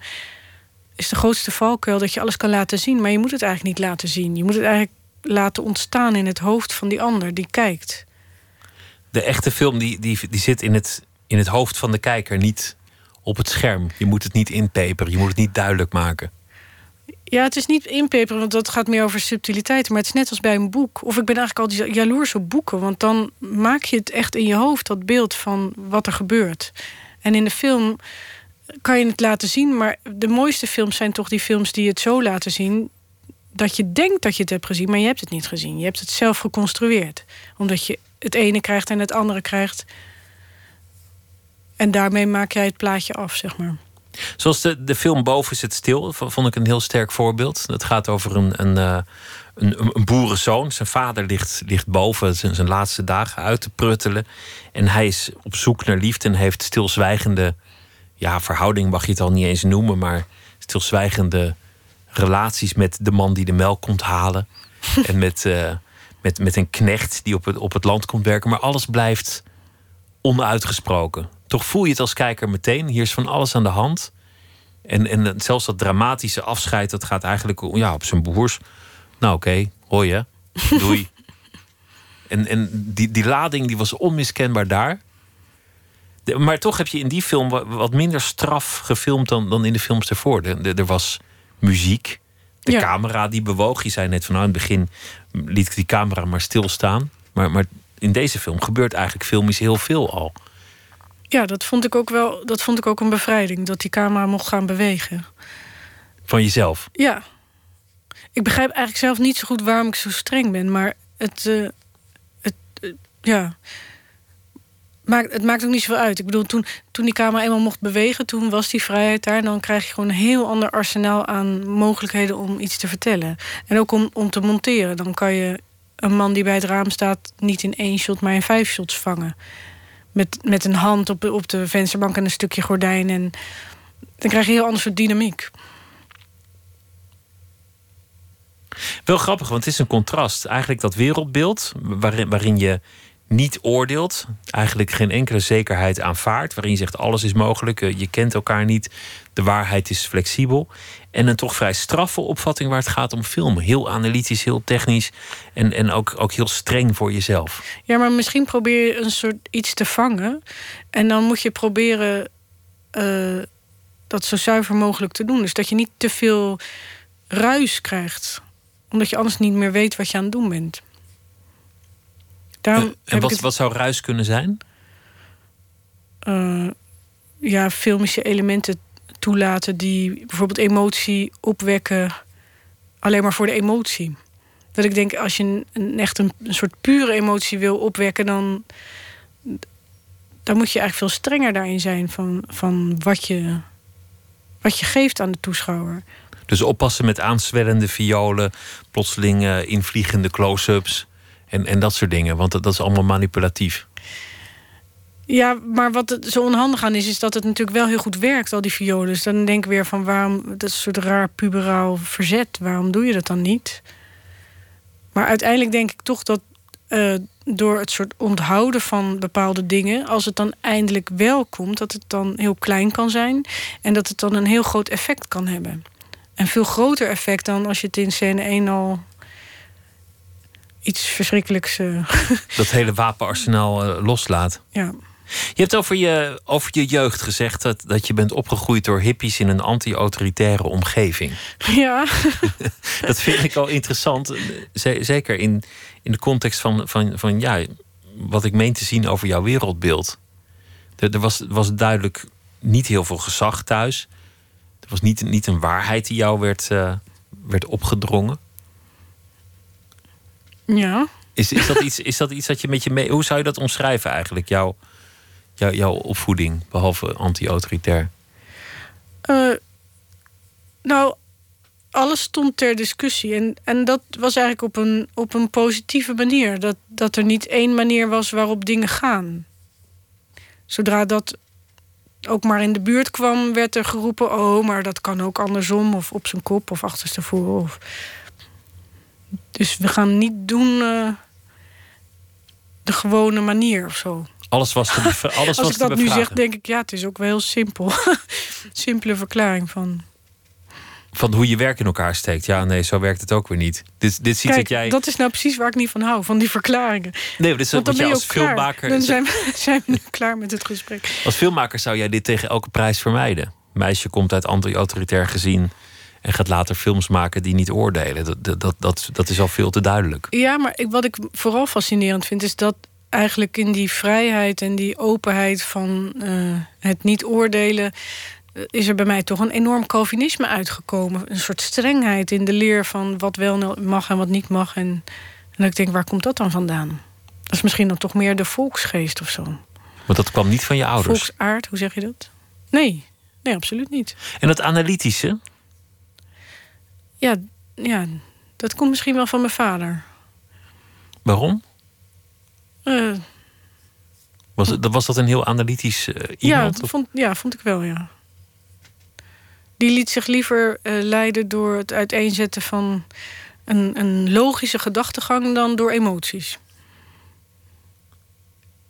is de grootste valkuil dat je alles kan laten zien, maar je moet het eigenlijk niet laten zien. Je moet het eigenlijk laten ontstaan in het hoofd van die ander die kijkt. De echte film die, die, die zit in het, in het hoofd van de kijker, niet op het scherm. Je moet het niet inpeperen, je moet het niet duidelijk maken. Ja, het is niet inpeperen, want dat gaat meer over subtiliteiten. Maar het is net als bij een boek. Of ik ben eigenlijk al jaloers op boeken. Want dan maak je het echt in je hoofd, dat beeld van wat er gebeurt. En in de film kan je het laten zien. Maar de mooiste films zijn toch die films die het zo laten zien... dat je denkt dat je het hebt gezien, maar je hebt het niet gezien. Je hebt het zelf geconstrueerd. Omdat je het ene krijgt en het andere krijgt. En daarmee maak jij het plaatje af, zeg maar. Zoals de, de film Boven zit stil, v- vond ik een heel sterk voorbeeld. Het gaat over een, een, eh, een, een boerenzoon. Zijn vader ligt, ligt boven zijn, zijn laatste dagen uit te pruttelen. En hij is op zoek naar liefde en heeft stilzwijgende... Ja, verhouding mag je het al niet eens noemen... maar stilzwijgende relaties met de man die de melk komt halen. en met, eh, met, met een knecht die op het, op het land komt werken. Maar alles blijft onuitgesproken. Toch voel je het als kijker meteen. Hier is van alles aan de hand. En, en zelfs dat dramatische afscheid, dat gaat eigenlijk ja, op zijn broers. Nou oké, hoi hè. Doei. en en die, die lading die was onmiskenbaar daar. De- maar toch heb je in die film wa- wat minder straf gefilmd dan, dan in de films ervoor. Er was muziek. De Ja. camera die bewoog. Je zei net van nou, in het begin liet ik die camera maar stilstaan. Maar, maar in deze film gebeurt eigenlijk filmisch heel veel al. Ja, dat vond ik ook wel. Dat vond ik ook een bevrijding. Dat die camera mocht gaan bewegen. Van jezelf. Ja. Ik begrijp eigenlijk zelf niet zo goed waarom ik zo streng ben. Maar het. eh, het eh, ja. Maakt, het maakt ook niet zoveel uit. Ik bedoel, toen, toen die camera eenmaal mocht bewegen, toen was die vrijheid daar. En dan krijg je gewoon een heel ander arsenaal aan mogelijkheden om iets te vertellen. En ook om, om te monteren. Dan kan je een man die bij het raam staat niet in één shot, maar in vijf shots vangen. Met, met een hand op, op de vensterbank en een stukje gordijn. En dan krijg je een heel ander soort dynamiek. Wel grappig, want het is een contrast. Eigenlijk dat wereldbeeld waarin, waarin je niet oordeelt, eigenlijk geen enkele zekerheid aanvaardt, waarin je zegt alles is mogelijk, eh, je kent elkaar niet, de waarheid is flexibel. En een toch vrij straffe opvatting waar het gaat om filmen. Heel analytisch, heel technisch en, en ook, ook heel streng voor jezelf. Ja, maar misschien probeer je een soort iets te vangen. En dan moet je proberen eh, dat zo zuiver mogelijk te doen. Dus dat je niet te veel ruis krijgt. Omdat je anders niet meer weet wat je aan het doen bent. Daarom En, wat, het, wat zou ruis kunnen zijn? eh, ja, filmische elementen toelaten die bijvoorbeeld emotie opwekken. Alleen maar voor de emotie. Dat ik denk, als je een, een echt een, een soort pure emotie wil opwekken, dan, dan moet je eigenlijk veel strenger daarin zijn van, van wat, je, wat je geeft aan de toeschouwer. Dus oppassen met aanzwellende violen, plotseling eh, invliegende close-ups en, en dat soort dingen. Want dat, is allemaal manipulatief. Ja, maar wat zo onhandig aan is, is dat het natuurlijk wel heel goed werkt, al die violen. Dus dan denk ik weer van waarom, dat is een soort raar puberaal verzet. Waarom doe je dat dan niet? Maar uiteindelijk denk ik toch dat eh, door het soort onthouden van bepaalde dingen, als het dan eindelijk wel komt, dat het dan heel klein kan zijn en dat het dan een heel groot effect kan hebben. Een veel groter effect dan als je het in scène 1 al iets verschrikkelijks. eh, Dat hele wapenarsenaal eh, loslaat. ja. Je hebt over je, over je jeugd gezegd dat, dat je bent opgegroeid door hippies in een anti-autoritaire omgeving. ja, Dat vind ik al interessant. eh, zeker in, in de context van, van, van ja, wat ik meen te zien over jouw wereldbeeld. Er, er was, was duidelijk niet heel veel gezag thuis. Er was niet, niet een waarheid die jou werd, werd opgedrongen. Ja. Is, is, dat iets, is dat iets dat je met je mee. Hoe zou je dat omschrijven eigenlijk? Jouw, jouw, jouw opvoeding, behalve anti-autoritair? Eh, nou, alles stond ter discussie. En, en dat was eigenlijk op een, op een positieve manier. Dat, dat er niet één manier was waarop dingen gaan. Zodra dat ook maar in de buurt kwam, werd er geroepen: oh, maar dat kan ook andersom, of op zijn kop, of achterstevoren. Of... Dus we gaan niet doen eh, de gewone manier of zo. Alles was te, alles Als was ik dat nu zeg, denk ik, ja, het is ook wel heel simpel. Simpele verklaring van. Van hoe je werk in elkaar steekt. Ja, nee, zo werkt het ook weer niet. Dit, dit ziet Kijk, dat jij. dat is nou precies waar ik niet van hou, van die verklaringen. nee, maar dit is Want dan ben je als filmmaker. Dan zijn we, zijn we nu klaar met het gesprek. Als filmmaker zou jij dit tegen elke prijs vermijden. Meisje komt uit anti-autoritair gezien. En gaat later films maken die niet oordelen. Dat, dat, dat, dat, is al veel te duidelijk. Ja, maar ik, wat ik vooral fascinerend vind, is dat eigenlijk in die vrijheid en die openheid van eh, het niet oordelen. eh, Is er bij mij toch een enorm Calvinisme uitgekomen? Een soort strengheid in de leer van wat wel mag en wat niet mag. En, en dat ik denk, waar komt dat dan vandaan? Dat is misschien dan toch meer de volksgeest of zo. Want dat kwam niet van je ouders. Volksaard, hoe zeg je dat? Nee, nee, absoluut niet. En dat analytische, Ja, ja, dat komt misschien wel van mijn vader. waarom? Eh, Was, het- was dat een heel analytisch ja, iemand? dat vond, ja, vond ik wel, ja. Die liet zich liever eh, leiden door het uiteenzetten van een, een logische gedachtegang dan door emoties.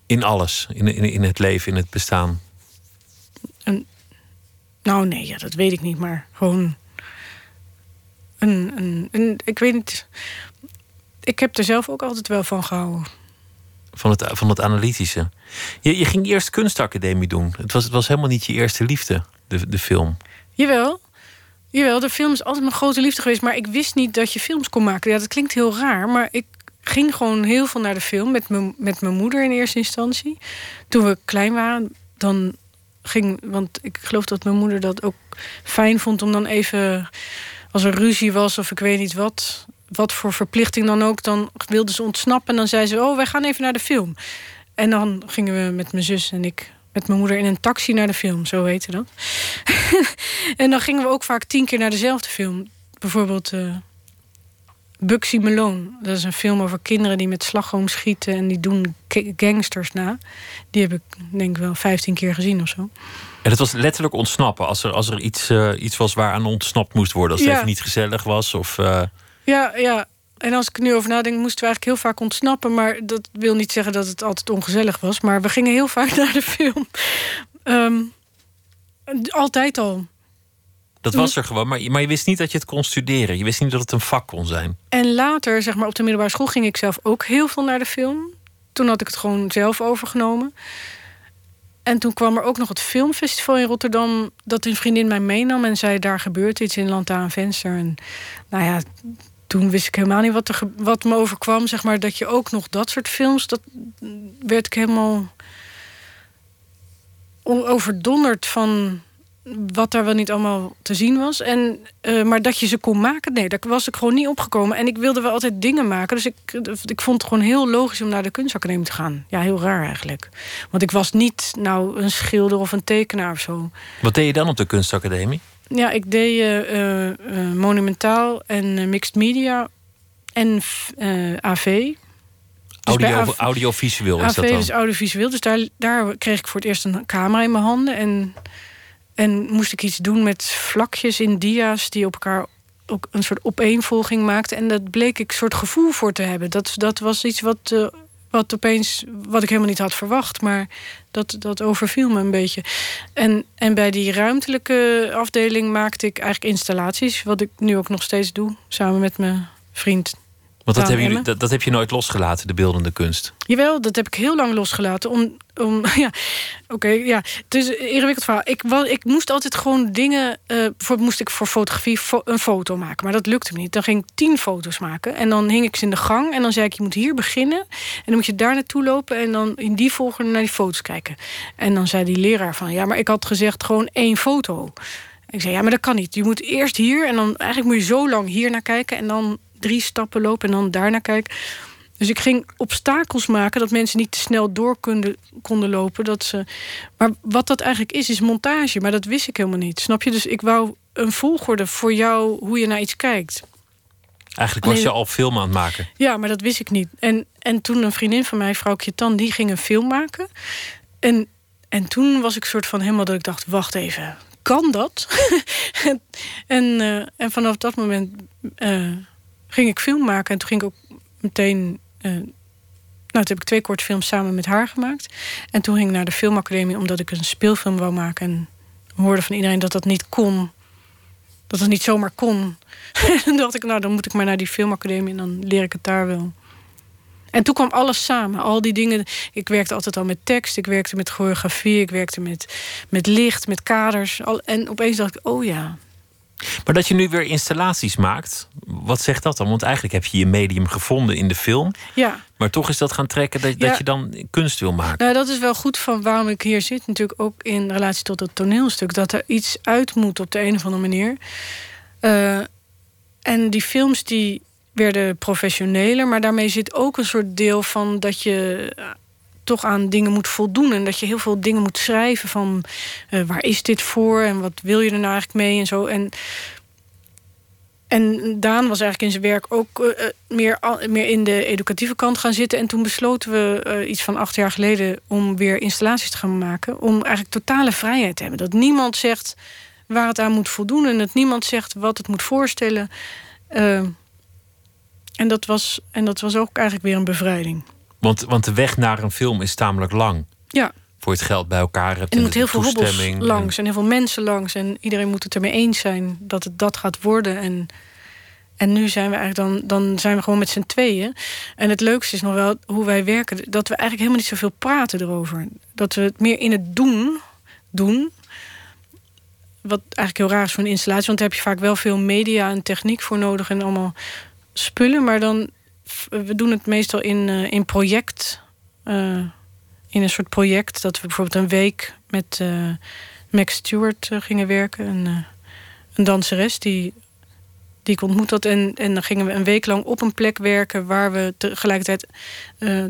In alles. In, in, in het leven, in het bestaan. Nou, nee, ja, dat weet ik niet, maar gewoon. Een, een, een, ik weet niet. Ik heb er zelf ook altijd wel van gehouden. Van het, van het analytische. Je, je ging eerst kunstacademie doen. Het was, het was helemaal niet je eerste liefde, de, de film. Jawel. Jawel, de film is altijd mijn grote liefde geweest. Maar ik wist niet dat je films kon maken. Ja, dat klinkt heel raar. Maar ik ging gewoon heel veel naar de film met mijn, met mijn moeder in eerste instantie. Toen we klein waren, dan ging... Want ik geloof dat mijn moeder dat ook fijn vond om dan even... Als er ruzie was of ik weet niet wat... Wat voor verplichting dan ook, dan wilde ze ontsnappen. En dan zei ze, oh, wij gaan even naar de film. En dan gingen we met mijn zus en ik... met mijn moeder in een taxi naar de film, zo heette dat. En dan gingen we ook vaak tien keer naar dezelfde film. Bijvoorbeeld eh Bugsy Malone. Dat is een film over kinderen die met slagroom schieten... en die doen ga- gangsters na. Die heb ik denk ik wel vijftien keer gezien of zo. En het was letterlijk ontsnappen. Als er, als er iets, eh, iets was waaraan ontsnapt moest worden. Als het Ja. even niet gezellig was. Of, eh, Ja, ja. En als ik nu over nadenk, moesten we eigenlijk heel vaak ontsnappen. Maar dat wil niet zeggen dat het altijd ongezellig was. Maar we gingen heel vaak naar de film. Ehm, altijd al. dat was er gewoon. Maar, je- maar je wist niet dat je het kon studeren. Je wist niet dat het een vak kon zijn. En later, zeg maar op de middelbare school, ging ik zelf ook heel veel naar de film. Toen had ik het gewoon zelf overgenomen. En toen kwam er ook nog het filmfestival in Rotterdam... dat een vriendin mij meenam en zei... daar gebeurt iets in Land aan Venster. En nou ja, toen wist ik helemaal niet wat, er, wat me overkwam. Zeg maar, dat je ook nog dat soort films... dat werd ik helemaal overdonderd van wat daar wel niet allemaal te zien was. En, eh, maar dat je ze kon maken, nee, daar was ik gewoon niet opgekomen. En ik wilde wel altijd dingen maken. Dus ik, ik vond het gewoon heel logisch om naar de kunstacademie te gaan. Ja, heel raar eigenlijk. Want ik was niet nou een schilder of een tekenaar of zo. Wat deed je dan op de kunstacademie? Ja, ik deed eh, eh, monumentaal en mixed media en AV. Dus AV audiovisueel is AV dat dan? is audiovisueel. Dus daar, daar kreeg ik voor het eerst een camera in mijn handen. En, en moest ik iets doen met vlakjes in dia's die op elkaar ook een soort opeenvolging maakte. En dat bleek ik een soort gevoel voor te hebben. Dat, dat was iets wat, eh, wat opeens, wat ik helemaal niet had verwacht. Maar dat, dat overviel me een beetje. En, en bij die ruimtelijke afdeling maakte ik eigenlijk installaties. Wat ik nu ook nog steeds doe, samen met mijn vriend Want dat, hebben jullie, dat, dat heb je nooit losgelaten, de beeldende kunst. Jawel, dat heb ik heel lang losgelaten. Om, om, ja, oké, ja. Het is een ingewikkeld verhaal. Ik, wel, ik moest altijd gewoon dingen... eh bijvoorbeeld moest ik voor fotografie fo- een foto maken. Maar dat lukte me niet. Dan ging ik tien foto's maken. En dan hing ik ze in de gang. En dan zei ik, je moet hier beginnen. En dan moet je daar naartoe lopen. En dan in die volgorde naar die foto's kijken. En dan zei die leraar van... Ja, maar ik had gezegd gewoon één foto. Ik zei, ja, maar dat kan niet. Je moet eerst hier. En dan eigenlijk moet je zo lang hier naar kijken. En dan drie stappen lopen. En dan daar naar kijken. Dus ik ging obstakels maken dat mensen niet te snel door konden, konden lopen. Dat ze... Maar wat dat eigenlijk is, is montage. Maar dat wist ik helemaal niet. Snap je? Dus ik wou een volgorde voor jou hoe je naar iets kijkt. Eigenlijk was je al film aan het maken. Ja, maar dat wist ik niet. En, en toen een vriendin van mij, vrouwtje Tan, die ging een film maken. En, en toen was ik soort van helemaal dat ik dacht, wacht even, kan dat? en, en, eh, en vanaf dat moment eh, ging ik film maken. En toen ging ik ook meteen... eh, nou, toen heb ik twee korte films samen met haar gemaakt. En toen ging ik naar de filmacademie omdat ik een speelfilm wou maken. En hoorde van iedereen dat dat niet kon. Dat het niet zomaar kon. en dacht ik, nou, dan moet ik maar naar die filmacademie en dan leer ik het daar wel. En toen kwam alles samen. Al die dingen. Ik werkte altijd al met tekst. Ik werkte met choreografie. Ik werkte met, met licht, met kaders. Al, en opeens dacht ik, oh ja. Maar dat je nu weer installaties maakt, wat zegt dat dan? Want eigenlijk heb je je medium gevonden in de film. Ja, Maar toch is dat gaan trekken dat, Ja. dat je dan kunst wil maken. nou dat is wel goed van waarom ik hier zit. Natuurlijk ook in relatie tot het toneelstuk. Dat er iets uit moet op de een of andere manier. Eh, en die films die werden professioneler. Maar daarmee zit ook een soort deel van dat je toch aan dingen moet voldoen. En dat je heel veel dingen moet schrijven van eh, waar is dit voor? En wat wil je er nou eigenlijk mee? En zo. En, en Daan was eigenlijk in zijn werk ook eh, eh, meer, meer in de educatieve kant gaan zitten. En toen besloten we iets van acht jaar geleden om weer installaties te gaan maken. Om eigenlijk totale vrijheid te hebben. Dat niemand zegt waar het aan moet voldoen. En dat niemand zegt wat het moet voorstellen. En, dat was, en dat was ook eigenlijk weer een bevrijding. Want, want de weg naar een film is tamelijk lang. Ja, Voor je het geld bij elkaar hebt. en er moet heel veel hobbels en- langs en heel veel mensen langs. En iedereen moet het ermee eens zijn dat het dat gaat worden. En, en nu zijn we eigenlijk dan, dan zijn we gewoon met z'n tweeën. En het leukste is nog wel hoe wij werken. Dat we eigenlijk helemaal niet zoveel praten erover. Dat we het meer in het doen doen. Wat eigenlijk heel raar is voor een installatie. Want daar heb je vaak wel veel media en techniek voor nodig. En allemaal spullen. Maar dan, we doen het meestal in, eh, in project. eh, in een soort project. Dat we bijvoorbeeld een week met eh, Max Stewart gingen werken. Een, een danseres die, die ik ontmoet had. En, en dan gingen we een week lang op een plek werken... waar we tegelijkertijd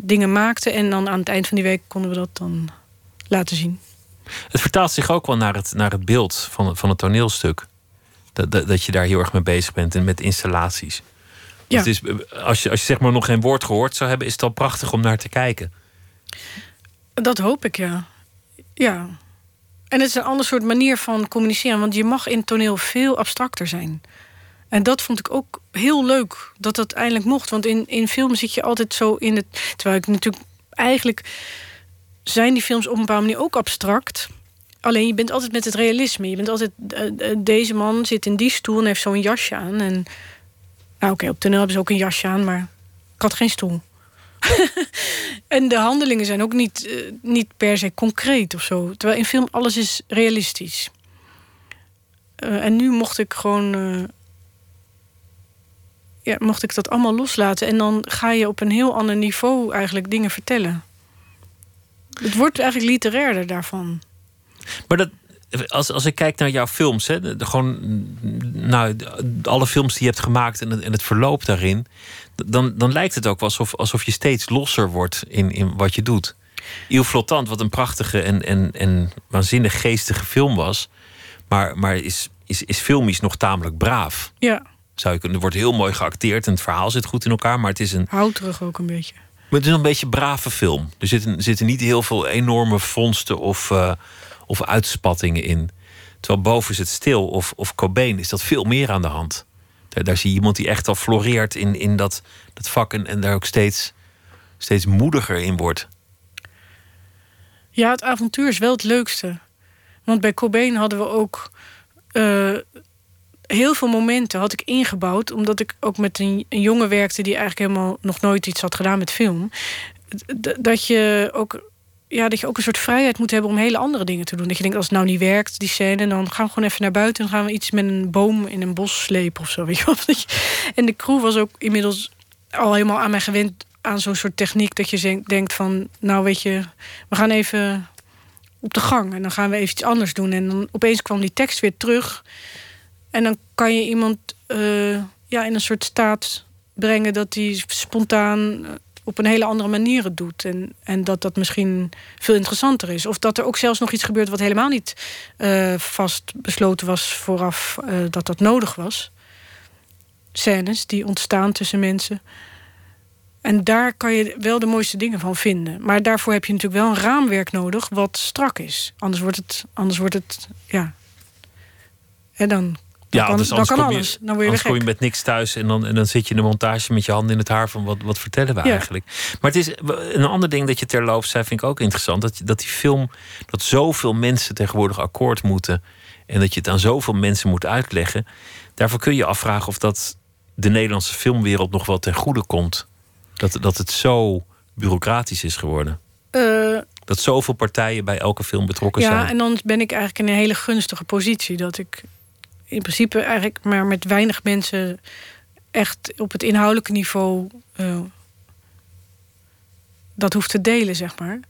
dingen maakten. En dan aan het eind van die week konden we dat dan laten zien. Het vertaalt zich ook wel naar het, naar het beeld van, van het toneelstuk. Dat, dat, dat je daar heel erg mee bezig bent en met installaties. Ja. Het is, als, je, als je zeg maar nog geen woord gehoord zou hebben, is het al prachtig om naar te kijken. Dat hoop ik, ja. Ja. En het is een ander soort manier van communiceren. Want je mag in toneel veel abstracter zijn. En dat vond ik ook heel leuk, dat dat eindelijk mocht. Want in, in film zit je altijd zo in het... Terwijl ik natuurlijk... Eigenlijk zijn die films op een bepaalde manier ook abstract. Alleen je bent altijd met het realisme. Je bent altijd... eh, eh, deze man zit in die stoel en heeft zo'n jasje aan. En, nou oké, op toneel hebben ze ook een jasje aan, maar ik had geen stoel. En de handelingen zijn ook niet, eh, niet per se concreet of zo. Terwijl in film alles is realistisch. Eh, en nu mocht ik gewoon. eh, ja, mocht ik dat allemaal loslaten. En dan ga je op een heel ander niveau eigenlijk dingen vertellen. Het wordt eigenlijk literairder daarvan. Maar dat, als, als ik kijk naar jouw films, hè, de, de- gewoon, nou, de- alle films die je hebt gemaakt en het, en het verloop daarin, dan, dan lijkt het ook wel alsof, alsof je steeds losser wordt in, in wat je doet. Il Flottant, wat een prachtige en, en, en waanzinnig geestige film was, maar, maar is, is, is filmisch nog tamelijk braaf. Ja, Zou je kunnen, er wordt heel mooi geacteerd en het verhaal zit goed in elkaar, maar het is een, houterig ook een beetje. maar het is een beetje een brave film. Er zitten, zitten niet heel veel enorme vondsten of, eh, of uitspattingen in. Terwijl boven is het stil of, of Cobain is dat veel meer aan de hand. Daar, zie je iemand die echt al floreert in, in dat, dat vak en, en daar ook steeds, steeds moediger in wordt. Ja, het avontuur is wel het leukste. Want bij Cobain hadden we ook eh, heel veel momenten had ik ingebouwd, omdat ik ook met een, een jongen werkte die eigenlijk helemaal nog nooit iets had gedaan met film. Dat je ook. Ja, dat je ook een soort vrijheid moet hebben om hele andere dingen te doen. Dat je denkt, als het nou niet werkt, die scène, dan gaan we gewoon even naar buiten en gaan we iets met een boom in een bos slepen of zo. Weet je wel? En de crew was ook inmiddels al helemaal aan mij gewend aan zo'n soort techniek dat je denkt van, nou weet je, we gaan even op de gang en dan gaan we even iets anders doen. En dan opeens kwam die tekst weer terug. En dan kan je iemand eh, ja, in een soort staat brengen dat hij spontaan eh, op een hele andere manier het doet. En, en dat dat misschien veel interessanter is. Of dat er ook zelfs nog iets gebeurt wat helemaal niet eh, vast besloten was vooraf eh, dat dat nodig was. Scènes die ontstaan tussen mensen. En daar kan je wel de mooiste dingen van vinden. Maar daarvoor heb je natuurlijk wel een raamwerk nodig wat strak is. Anders wordt het, anders wordt het ja. En dan Ja, kan, anders, anders kan kom je, alles. Dan word je weer anders kom je gek. met niks thuis en dan, en dan zit je in de montage met je handen in het haar van wat, wat vertellen we Ja. eigenlijk. Maar het is een ander ding dat je terloops zei, vind ik ook interessant. Dat, dat die film, dat zoveel mensen tegenwoordig akkoord moeten en dat je het aan zoveel mensen moet uitleggen. Daarvoor kun je afvragen of dat de Nederlandse filmwereld nog wel ten goede komt. Dat, dat het zo bureaucratisch is geworden. Eh, Dat zoveel partijen bij elke film betrokken ja, zijn. en dan ben ik eigenlijk in een hele gunstige positie. Dat ik in principe eigenlijk maar met weinig mensen echt op het inhoudelijke niveau eh, dat hoeft te delen, zeg maar.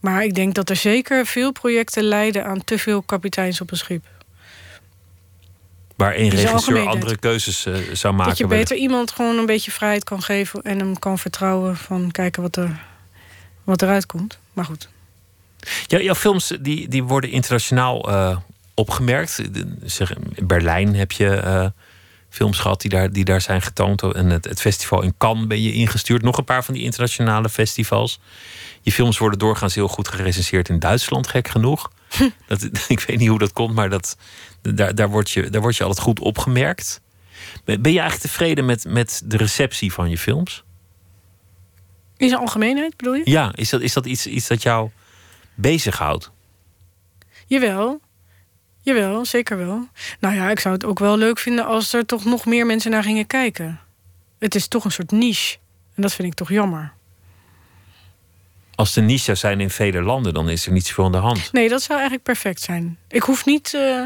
Maar ik denk dat er zeker veel projecten leiden aan te veel kapiteins op een schip. Waar één regisseur andere keuzes eh, zou maken. dat je beter iemand gewoon een beetje vrijheid kan geven en hem kan vertrouwen van kijken wat er wat eruit komt. Maar goed. Ja, jouw films die, die worden internationaal eh, opgemerkt. Zeg, in Berlijn heb je eh, films gehad die daar, die daar zijn getoond. En het, het festival in Cannes ben je ingestuurd. Nog een paar van die internationale festivals. Je films worden doorgaans heel goed gerecenseerd in Duitsland, gek genoeg. Dat, ik weet niet hoe dat komt, maar dat, daar, daar, word je, daar word je altijd goed opgemerkt. Ben ben je eigenlijk tevreden met, met de receptie van je films? In zijn algemeenheid bedoel je? Ja, is dat, is dat iets, iets dat jou bezighoudt? Jawel. Jawel, zeker wel. Nou ja, ik zou het ook wel leuk vinden als er toch nog meer mensen naar gingen kijken. Het is toch een soort niche. En dat vind ik toch jammer. Als de niche zou zijn in vele landen, dan is er niet zoveel aan de hand. Nee, dat zou eigenlijk perfect zijn. Ik hoef niet, eh,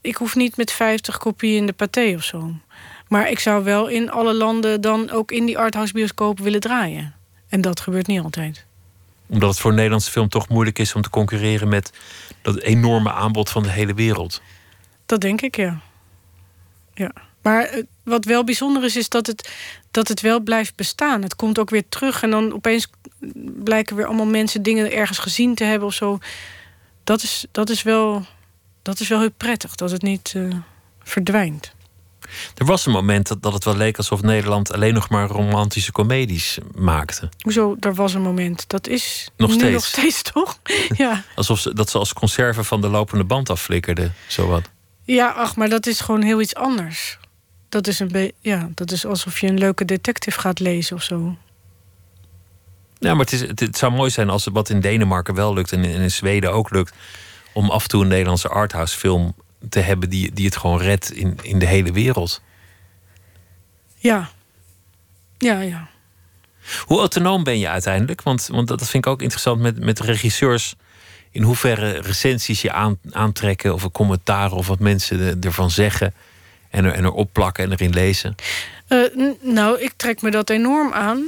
ik hoef niet met 50 kopieën in de paté of zo. Maar ik zou wel in alle landen dan ook in die arthouse bioscoop willen draaien. En dat gebeurt niet altijd. Omdat het voor Nederlandse film toch moeilijk is om te concurreren met dat enorme aanbod van de hele wereld. Dat denk ik, ja. ja. Maar eh, wat wel bijzonder is, is dat het, dat het wel blijft bestaan. Het komt ook weer terug en dan opeens blijken weer allemaal mensen dingen ergens gezien te hebben of zo. Dat is, dat is, wel, dat is wel heel prettig, dat het niet eh, verdwijnt. Er was een moment dat, dat het wel leek alsof Nederland alleen nog maar romantische comedies maakte. Hoezo, er was een moment. Dat is Nog nu steeds. nog steeds, toch? ja. Alsof ze, dat ze als conserve van de lopende band afflikkerden. Zowat. ja, ach, maar dat is gewoon heel iets anders. Dat is, een ja, dat is alsof je een leuke detective gaat lezen of zo. Ja, maar het, is, het, het zou mooi zijn als het wat in Denemarken wel lukt en in, en in Zweden ook lukt. Om af en toe een Nederlandse arthouse film te hebben die, die het gewoon redt in, in de hele wereld. Ja. Ja, ja. Hoe autonoom ben je uiteindelijk? Want, want dat vind ik ook interessant met, met regisseurs. In hoeverre recensies je aan, aantrekken of een commentaar of wat mensen er- ervan zeggen. En, er, en erop plakken en erin lezen. Eh, nou, ik trek me dat enorm aan.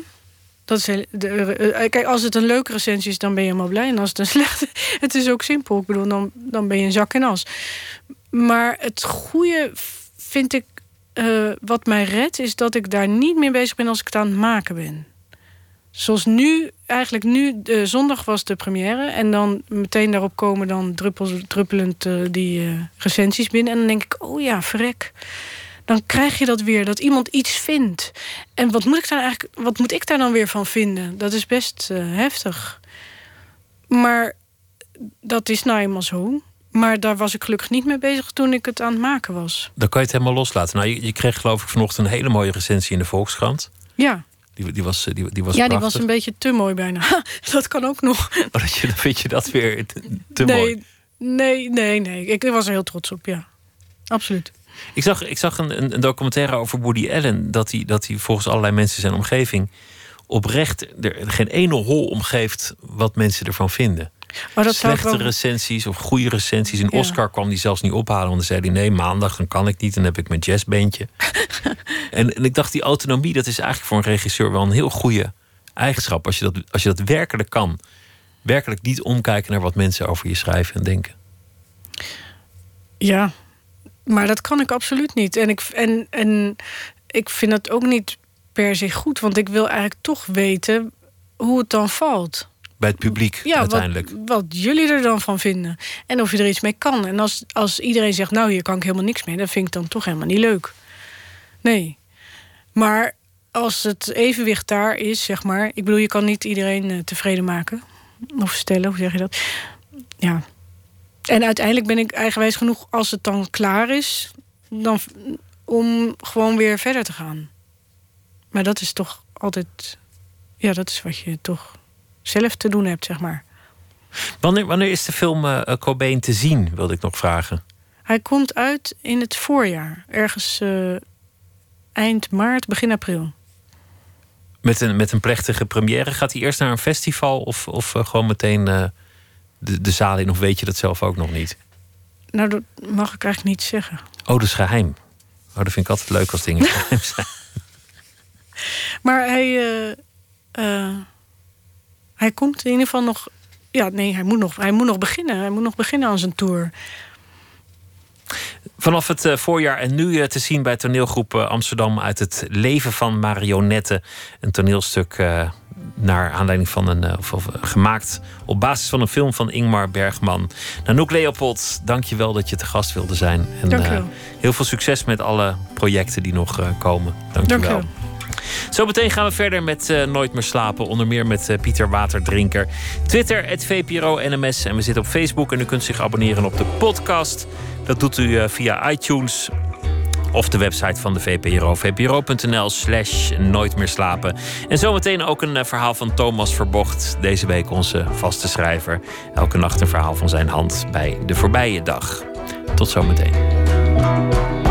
Dat is heel- de, eh, kijk, als het een leuke recensie is, dan ben je helemaal blij. En als het een slechte... Het is ook simpel. Ik bedoel, dan, dan ben je een zak en as. Maar het goede vind ik... eh, wat mij redt, is dat ik daar niet meer bezig ben als ik het aan het maken ben. Zoals nu, eigenlijk nu, zondag was de première. En dan meteen daarop komen dan druppelend eh, die eh, recensies binnen. En dan denk ik, oh ja, verrek dan krijg je dat weer, dat iemand iets vindt. En wat moet ik daar eigenlijk, wat moet ik daar dan weer van vinden? Dat is best heftig. Maar dat is nou eenmaal zo. Maar daar was ik gelukkig niet mee bezig toen ik het aan het maken was. Dan kan je het helemaal loslaten. Nou, je, je kreeg geloof ik vanochtend een hele mooie recensie in de Volkskrant. Ja, Die, die was, eh, die, die was ja die was een beetje te mooi bijna. dat kan ook nog. Oh, dat je, dan vind je dat weer te, te nee, mooi. nee, nee, nee. Ik was er heel trots op, ja. Absoluut. Ik zag, ik zag een, een, documentaire over Woody Allen. Dat hij, dat hij volgens allerlei mensen zijn omgeving oprecht er geen ene hol omgeeft wat mensen ervan vinden. Maar dat zou Slechte recensies of goede recensies. Een Ja. Oscar kwam die zelfs niet ophalen. Want dan zei hij: nee, maandag dan kan ik niet. Dan heb ik mijn jazzbandje. en, en ik dacht, die autonomie, dat is eigenlijk voor een regisseur wel een heel goede eigenschap. Als je dat, als je dat werkelijk kan. Werkelijk niet omkijken naar wat mensen over je schrijven en denken. Ja, maar dat kan ik absoluut niet. En ik, en, en ik vind het ook niet per se goed, want ik wil eigenlijk toch weten hoe het dan valt. Bij het publiek Ja, uiteindelijk. Wat, wat jullie er dan van vinden. En of je er iets mee kan. En als, als iedereen zegt, nou, hier kan ik helemaal niks mee, dan vind ik dan toch helemaal niet leuk. Nee. Maar als het evenwicht daar is, zeg maar. Ik bedoel, je kan niet iedereen eh, tevreden maken. Of stellen, hoe zeg je dat? Ja. En uiteindelijk ben ik eigenwijs genoeg als het dan klaar is, dan, om gewoon weer verder te gaan. Maar dat is toch altijd. Ja, dat is wat je toch zelf te doen hebt, zeg maar. Wanneer, wanneer is de film eh, Cobain te zien, wilde ik nog vragen. Hij komt uit in het voorjaar, ergens eh, eind maart, begin april. Met een, met een plechtige première. Gaat hij eerst naar een festival of, of gewoon meteen de, de zaal in? Of weet je dat zelf ook nog niet? Nou, dat mag ik eigenlijk niet zeggen. Oh, dat is geheim. Oh, dat vind ik altijd leuk als dingen geheim zijn. Maar hij, hij komt in ieder geval nog. Ja, nee, hij moet nog, hij moet nog beginnen. Hij moet nog beginnen aan zijn tour. Vanaf het eh, voorjaar en nu eh, te zien bij toneelgroep eh, Amsterdam uit het leven van marionetten. Een toneelstuk naar aanleiding van een, of, of, gemaakt op basis van een film van Ingmar Bergman. Nanoek Leopold, dank je wel dat je te gast wilde zijn. En Dank je wel. heel veel succes met alle projecten die nog komen. Dank, Dank Zometeen gaan we verder met eh, Nooit meer slapen. Onder meer met eh, Pieter Waterdrinker. Twitter, het VPRO NMS. En we zitten op Facebook en u kunt zich abonneren op de podcast. Dat doet u eh, via iTunes of de website van de VPRO. vpro.nl slash nooit meer slapen. En zometeen ook een verhaal van Thomas Verbocht. Deze week onze vaste schrijver. Elke nacht een verhaal van zijn hand bij de voorbije dag. Tot zometeen.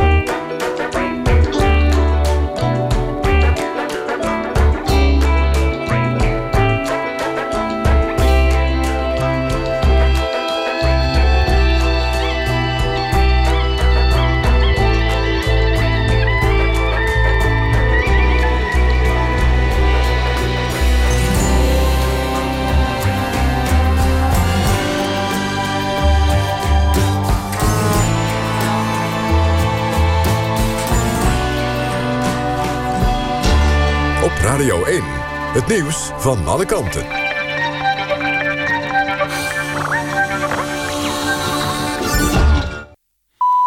Radio 1. Het nieuws van alle kanten.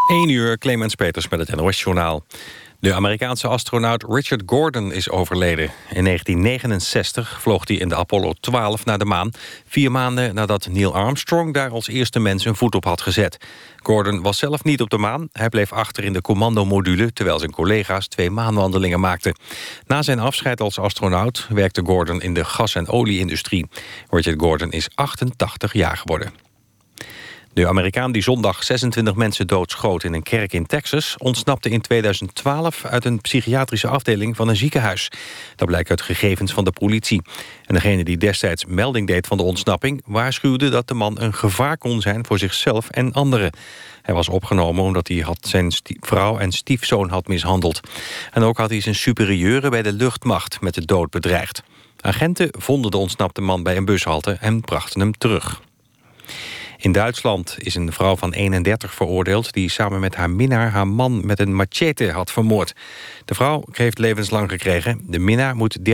1 uur, Clemens Peters met het NOS-journaal. De Amerikaanse astronaut Richard Gordon is overleden. In 1969 vloog hij in de Apollo 12 naar de maan... vier maanden nadat Neil Armstrong daar als eerste mens een voet op had gezet. Gordon was zelf niet op de maan. Hij bleef achter in de commandomodule... terwijl zijn collega's twee maanwandelingen maakten. Na zijn afscheid als astronaut werkte Gordon in de gas- en olieindustrie. Richard Gordon is 88 jaar geworden. De Amerikaan die zondag 26 mensen doodschoot in een kerk in Texas... ontsnapte in 2012 uit een psychiatrische afdeling van een ziekenhuis. Dat blijkt uit gegevens van de politie. En degene die destijds melding deed van de ontsnapping... waarschuwde dat de man een gevaar kon zijn voor zichzelf en anderen. Hij was opgenomen omdat hij had zijn vrouw en stiefzoon had mishandeld. En ook had hij zijn superieuren bij de luchtmacht met de dood bedreigd. Agenten vonden de ontsnapte man bij een bushalte en brachten hem terug. In Duitsland is een vrouw van 31 veroordeeld... die samen met haar minnaar haar man met een machete had vermoord. De vrouw heeft levenslang gekregen. De minnaar moet 13,5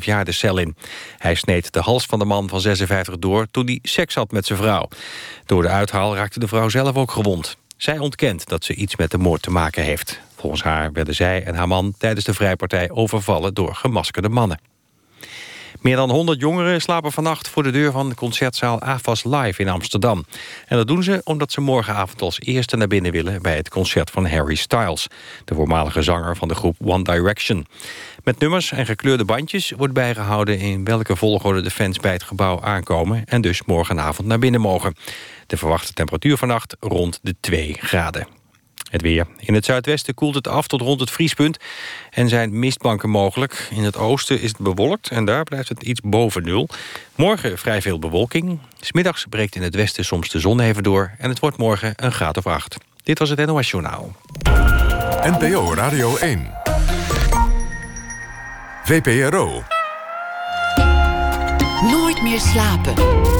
jaar de cel in. Hij sneed de hals van de man van 56 door... toen hij seks had met zijn vrouw. Door de uithaal raakte de vrouw zelf ook gewond. Zij ontkent dat ze iets met de moord te maken heeft. Volgens haar werden zij en haar man tijdens de vrijpartij overvallen door gemaskerde mannen. Meer dan 100 jongeren slapen vannacht voor de deur van de concertzaal AFAS Live in Amsterdam. En dat doen ze omdat ze morgenavond als eerste naar binnen willen... bij het concert van Harry Styles, de voormalige zanger van de groep One Direction. Met nummers en gekleurde bandjes wordt bijgehouden... in welke volgorde de fans bij het gebouw aankomen... en dus morgenavond naar binnen mogen. De verwachte temperatuur vannacht rond de 2 graden. Het weer. In het zuidwesten koelt het af tot rond het vriespunt... en zijn mistbanken mogelijk. In het oosten is het bewolkt en daar blijft het iets boven nul. Morgen vrij veel bewolking. Smiddags breekt in het westen soms de zon even door... en het wordt morgen een graad of acht. Dit was het NOS Journaal. NPO Radio 1. VPRO. Nooit meer slapen.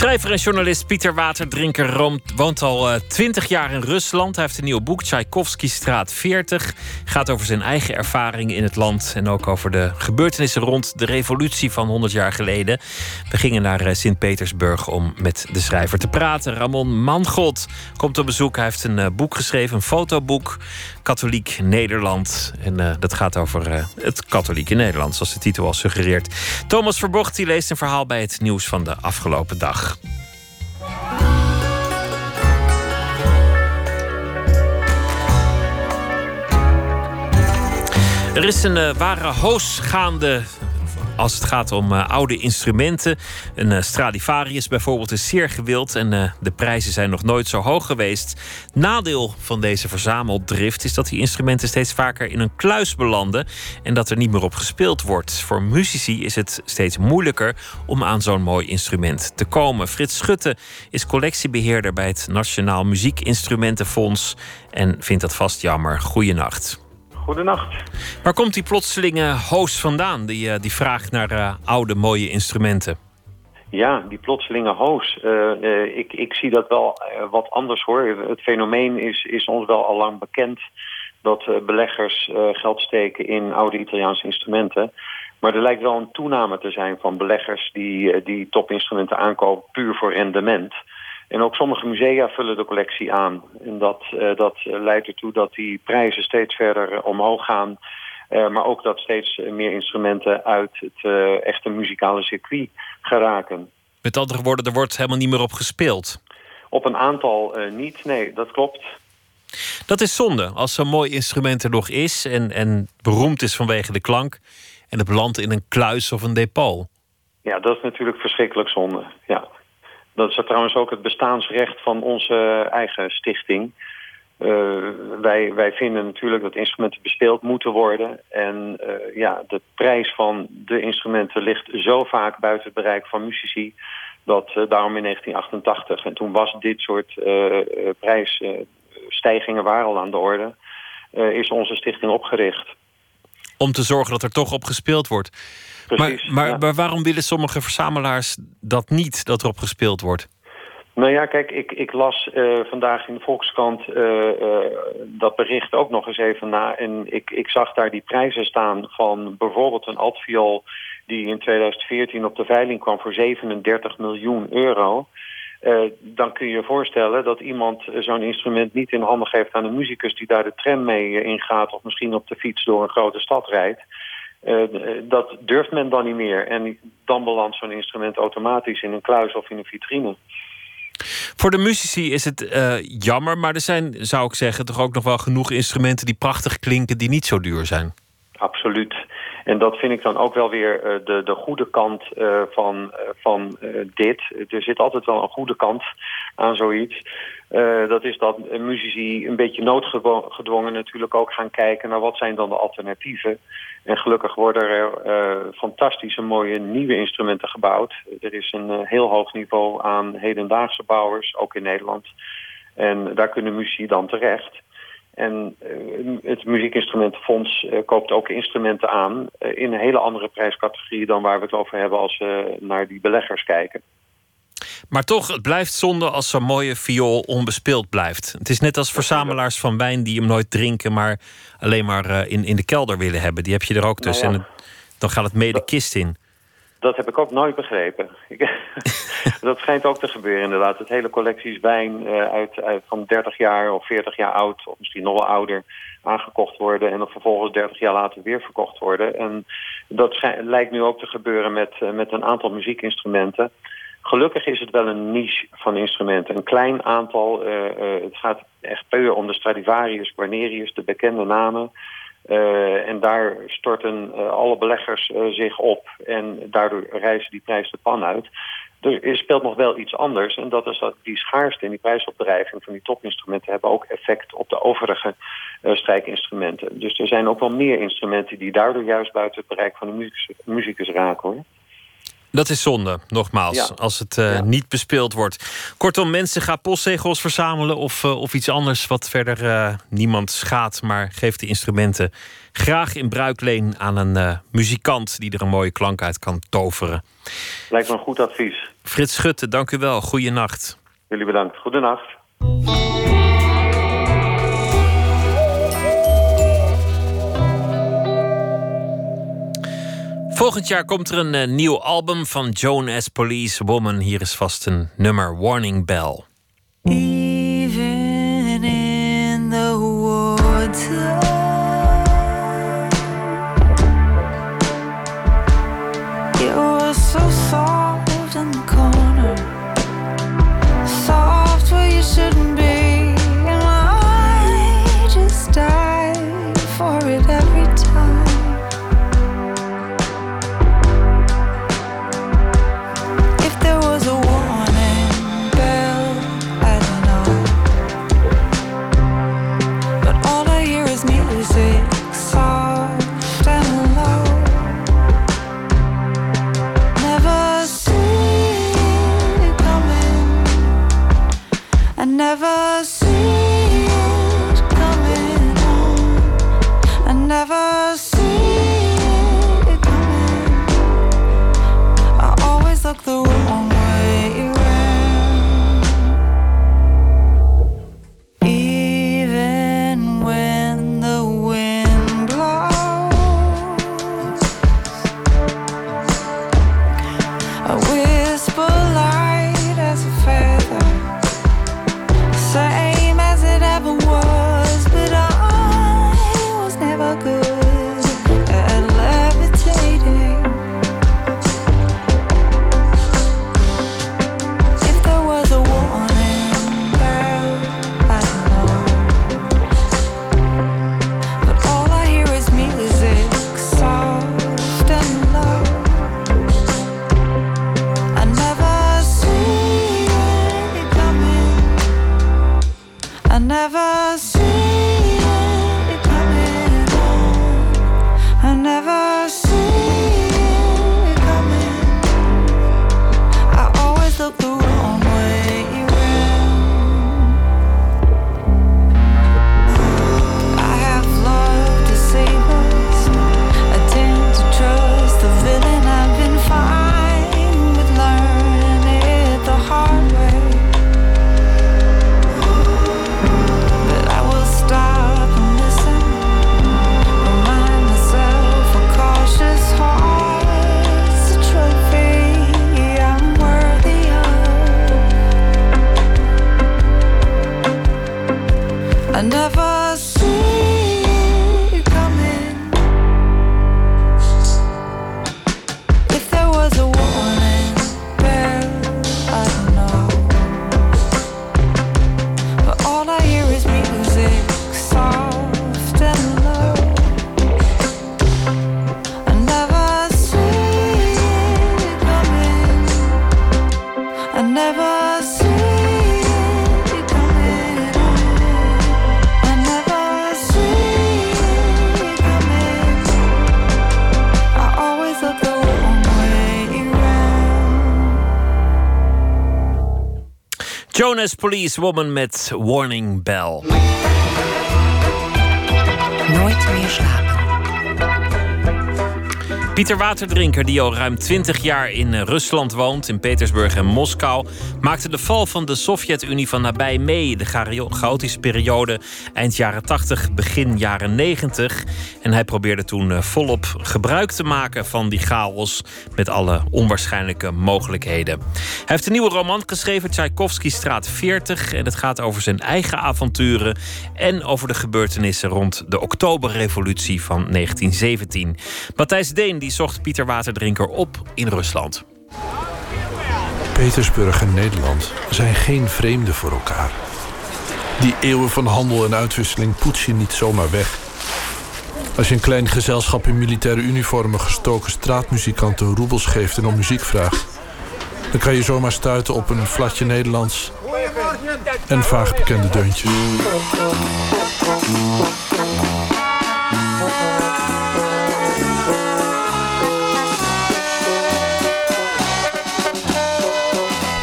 Schrijver en journalist Pieter Waterdrinker woont al twintig jaar in Rusland. Hij heeft een nieuw boek, Tchaikovsky Straat 40. Gaat over zijn eigen ervaringen in het land. En ook over de gebeurtenissen rond de revolutie van 100 jaar geleden. We gingen naar eh, Sint-Petersburg om met de schrijver te praten. Ramon Mangold komt op bezoek. Hij heeft een eh, boek geschreven, een fotoboek. Katholiek Nederland. En eh, dat gaat over eh, het katholieke Nederland, zoals de titel al suggereert. Thomas Verbocht die leest een verhaal bij het nieuws van de afgelopen dag. Er is een eh, ware hoos gaande als het gaat om eh, oude instrumenten. Een eh, Stradivarius bijvoorbeeld is zeer gewild en eh, de prijzen zijn nog nooit zo hoog geweest. Nadeel van deze verzameldrift is dat die instrumenten steeds vaker in een kluis belanden en dat er niet meer op gespeeld wordt. Voor muzici is het steeds moeilijker om aan zo'n mooi instrument te komen. Frits Schutte is collectiebeheerder bij het Nationaal Muziekinstrumentenfonds en vindt dat vast jammer. Goeienacht. Goedenacht. Waar komt die plotselinge hoos vandaan, die, eh, die vraag naar eh, oude mooie instrumenten? Ja, die plotselinge hoos. Eh, ik, ik zie dat wel wat anders hoor. Het fenomeen is, is ons wel al lang bekend dat beleggers geld steken in oude Italiaanse instrumenten. Maar er lijkt wel een toename te zijn van beleggers die, die topinstrumenten aankopen puur voor rendement. En ook sommige musea vullen de collectie aan. En dat, eh, dat eh, leidt ertoe dat die prijzen steeds verder eh, omhoog gaan. Maar ook dat steeds meer instrumenten uit het echte muzikale circuit geraken. Met andere woorden, er wordt helemaal niet meer op gespeeld. Op een aantal eh, niet, nee, dat klopt. Dat is zonde. Als zo'n mooi instrument er nog is en, en beroemd is vanwege de klank... en het belandt in een kluis of een depot. Ja, dat is natuurlijk verschrikkelijk zonde. Ja. Dat is trouwens ook het bestaansrecht van onze eigen stichting. Eh, wij, wij vinden natuurlijk dat instrumenten bespeeld moeten worden. En eh, ja, de prijs van de instrumenten ligt zo vaak buiten het bereik van muzici... dat eh, daarom in 1988, en toen was dit soort prijsstijgingen waren al aan de orde... is onze stichting opgericht. Om te zorgen dat er toch op gespeeld wordt. Precies, maar, maar, ja. maar waarom willen sommige verzamelaars dat niet, dat erop gespeeld wordt? Nou ja, kijk, ik, ik las eh, vandaag in de Volkskrant eh, eh, dat bericht ook nog eens even na. En ik, ik zag daar die prijzen staan van bijvoorbeeld een altviool... die in 2014 op de veiling kwam voor 37 miljoen euro. Eh, dan kun je je voorstellen dat iemand eh, zo'n instrument niet in handen geeft aan een muzikus... die daar de tram mee eh, ingaat of misschien op de fiets door een grote stad rijdt. Dat durft men dan niet meer. En dan belandt zo'n instrument automatisch in een kluis of in een vitrine. Voor de muzici is het jammer, maar er zijn, zou ik zeggen, toch ook nog wel genoeg instrumenten die prachtig klinken, die niet zo duur zijn. Absoluut. En dat vind ik dan ook wel weer eh, de, de goede kant eh, van, eh, van dit. Er zit altijd wel een goede kant aan zoiets. Dat is dat muzici een beetje noodgedwongen natuurlijk ook gaan kijken naar wat zijn dan de alternatieven. En gelukkig worden er fantastische mooie nieuwe instrumenten gebouwd. Er is een heel hoog niveau aan hedendaagse bouwers, ook in Nederland. En daar kunnen muzici dan terecht. En eh, het Muziekinstrumentenfonds eh, koopt ook instrumenten aan eh, in een hele andere prijscategorie dan waar we het over hebben als we naar die beleggers kijken. Maar toch, het blijft zonde als zo'n mooie viool onbespeeld blijft. Het is net als verzamelaars van wijn die hem nooit drinken, maar alleen maar in, in de kelder willen hebben. Die heb je er ook tussen. Nou ja. En het- dan gaat het mee de kist in. Dat heb ik ook nooit begrepen. Dat schijnt ook te gebeuren inderdaad. Dat hele collecties wijn eh, uit, uit van 30 jaar of 40 jaar oud... of misschien nog wel ouder aangekocht worden... en dan vervolgens 30 jaar later weer verkocht worden. En dat lijkt nu ook te gebeuren met, eh, met een aantal muziekinstrumenten. Gelukkig is het wel een niche van instrumenten. Een klein aantal. eh, het gaat echt puur om de Stradivarius, Guarnerius, de bekende namen. Eh, en daar storten eh, alle beleggers eh, zich op. En daardoor reizen die prijs de pan uit. Er speelt nog wel iets anders. En dat is dat die schaarste en die prijsopdrijving van die topinstrumenten... hebben ook effect op de overige strijkinstrumenten. Dus er zijn ook wel meer instrumenten... die daardoor juist buiten het bereik van de muzikus, muzikus raken. hoor. Dat is zonde, nogmaals, Ja. als het eh, Ja. niet bespeeld wordt. Kortom, mensen gaan postzegels verzamelen of, eh, of iets anders wat verder eh, niemand schaadt, maar geeft de instrumenten graag in bruikleen aan een muzikant die er een mooie klank uit kan toveren. Lijkt me een goed advies. Frits Schutte, dank u wel. Goeienacht. Jullie bedankt. Goedenacht. Volgend jaar komt er een eh, nieuw album van Joan S. Police Woman. Hier is vast een nummer, Warning Bell. Never see it coming. I always look the Jonas Police Woman met Warning Bell. Nooit meer slapen. Pieter Waterdrinker, die al ruim 20 jaar in Rusland woont, in Petersburg en Moskou, maakte de val van de Sovjet-Unie van nabij mee. De chaotische periode eind jaren 80, begin jaren 90. En hij probeerde toen eh, volop gebruik te maken van die chaos met alle onwaarschijnlijke mogelijkheden. Hij heeft een nieuwe roman geschreven, Tchaikovsky Straat 40. En het gaat over zijn eigen avonturen en over de gebeurtenissen rond de Oktoberrevolutie van 1917. Matthijs Deen die zocht Pieter Waterdrinker op in Rusland. Petersburg en Nederland zijn geen vreemden voor elkaar. Die eeuwen van handel en uitwisseling poets je niet zomaar weg. Als je een klein gezelschap in militaire uniformen gestoken straatmuzikanten roebels geeft en om muziek vraagt, dan kan je zomaar stuiten op een flatje Nederlands en vaag bekende deuntjes.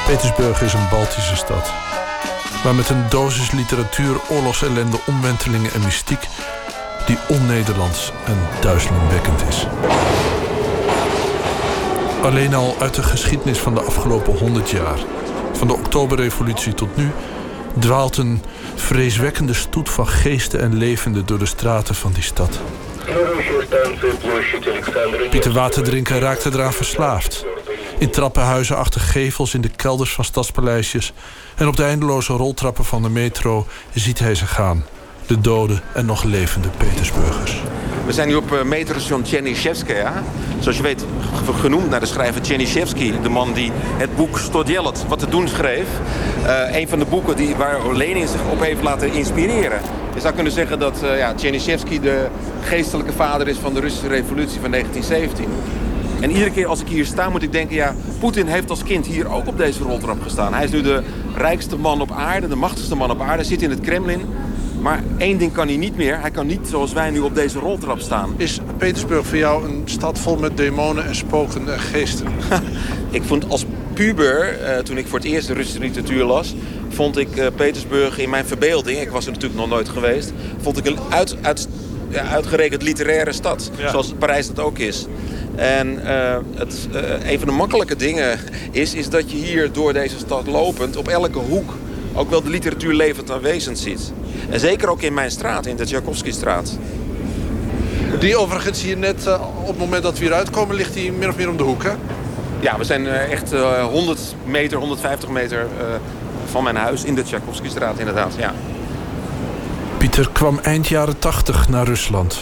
Petersburg is een Baltische stad. Maar met een dosis literatuur, oorlogsellende, omwentelingen en mystiek... die on-Nederlands en duizelingwekkend is. Alleen al uit de geschiedenis van de afgelopen honderd jaar... van de Oktoberrevolutie tot nu... dwaalt een vreeswekkende stoet van geesten en levenden... door de straten van die stad. Pieter Waterdrinker raakte eraan verslaafd. In trappenhuizen achter gevels, in de kelders van stadspaleisjes... en op de eindeloze roltrappen van de metro ziet hij ze gaan. De dode en nog levende Petersburgers. We zijn nu op uh, metrostation Chernyshevskaya. Zoals je weet genoemd naar de schrijver Chernyshevsky. De man die het boek Stodjelet, wat te doen schreef. Uh, een van de boeken die, waar Lenin zich op heeft laten inspireren. Je zou kunnen zeggen dat uh, ja, de geestelijke vader is van de Russische revolutie van 1917. En iedere keer als ik hier sta moet ik denken... ja, Poetin heeft als kind hier ook op deze roltrap gestaan. Hij is nu de rijkste man op aarde, de machtigste man op aarde. Zit in het Kremlin. Maar één ding kan hij niet meer. Hij kan niet zoals wij nu op deze roltrap staan. Is Petersburg voor jou een stad vol met demonen en spoken en geesten? ik vond als puber, uh, toen ik voor het eerst de Russische literatuur las... vond ik uh, Petersburg in mijn verbeelding, ik was er natuurlijk nog nooit geweest... vond ik een uit, uit, ja, uitgerekend literaire stad. Ja. Zoals Parijs dat ook is. En uh, het, uh, een van de makkelijke dingen is, is dat je hier door deze stad lopend... op elke hoek ook wel de literatuur levend aanwezig ziet. En zeker ook in mijn straat, in de Tchaikovsky-straat. Die overigens hier net, uh, op het moment dat we hier uitkomen... ligt die min of meer om de hoek, hè? Ja, we zijn echt 100 meter, 150 meter van mijn huis... in de Tchaikovsky-straat, inderdaad, ja. Pieter kwam eind jaren 80 naar Rusland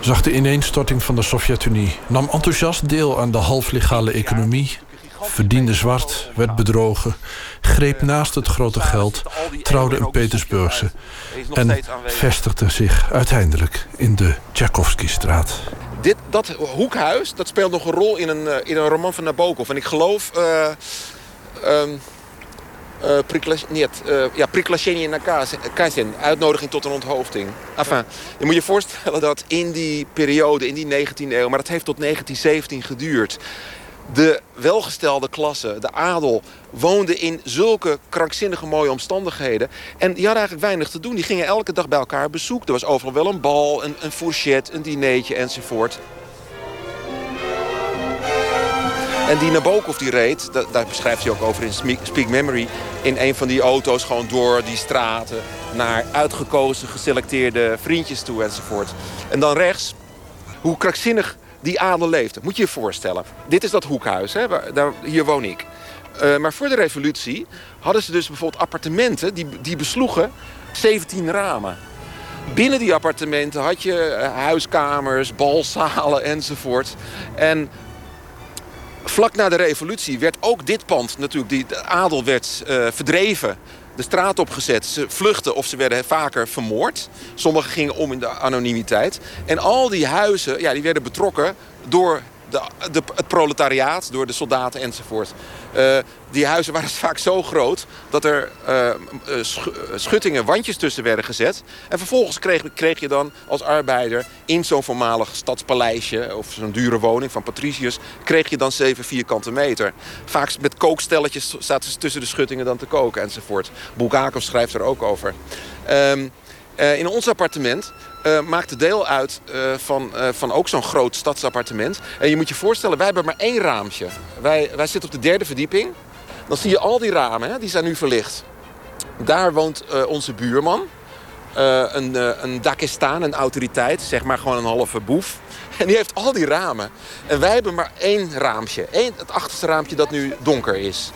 zag de ineenstorting van de Sovjet-Unie, nam enthousiast deel aan de halflegale economie, verdiende zwart, werd bedrogen, greep naast het grote geld, trouwde een Petersburgse en vestigde zich uiteindelijk in de Tchaikovsky-straat. Dit, dat hoekhuis dat speelt nog een rol in een, in een roman van Nabokov. En ik geloof... Uh, um, uh, ja, naar Kazin. Uitnodiging tot een onthoofding. Enfin, je moet je voorstellen dat in die periode, in die 19e eeuw... maar dat heeft tot 1917 geduurd... de welgestelde klasse, de adel... woonde in zulke krankzinnige mooie omstandigheden. En die hadden eigenlijk weinig te doen. Die gingen elke dag bij elkaar bezoeken. Er was overal wel een bal, een, een fourchette, een dinertje enzovoort. En die Nabokov die reed, dat, daar beschrijft hij ook over in Speak Memory... in een van die auto's gewoon door die straten... naar uitgekozen, geselecteerde vriendjes toe enzovoort. En dan rechts, hoe krankzinnig die adel leefde. Moet je je voorstellen. Dit is dat hoekhuis, hè? Waar, daar, hier woon ik. Uh, maar voor de revolutie hadden ze dus bijvoorbeeld appartementen... die, die besloegen 17 ramen. Binnen die appartementen had je uh, huiskamers, balzalen enzovoort. En Vlak na de revolutie werd ook dit pand natuurlijk, die de adel werd uh, verdreven. De straat opgezet. Ze vluchtten of ze werden vaker vermoord. Sommigen gingen om in de anonimiteit. En al die huizen ja, die werden betrokken door de, de, het proletariaat, door de soldaten enzovoort. Uh, die huizen waren vaak zo groot dat er uh, schuttingen, wandjes tussen werden gezet. En vervolgens kreeg, je dan als arbeider in zo'n voormalig stadspaleisje... of zo'n dure woning van patriciërs, kreeg je dan 7 vierkante meter. Vaak met kookstelletjes zaten ze tussen de schuttingen dan te koken enzovoort. Bulgakov schrijft er ook over. Um, Eh, in ons appartement uh, maakte deel uit uh, van, van ook zo'n groot stadsappartement. En je moet je voorstellen, wij hebben maar één raampje. Wij, wij zitten op de derde verdieping. Dan zie je al die ramen, hè, die zijn nu verlicht. Daar woont onze buurman. een, een Dakistaan, een autoriteit, zeg maar gewoon een halve boef. En die heeft al die ramen. En wij hebben maar één raampje. Eén, het achterste raampje dat nu donker is.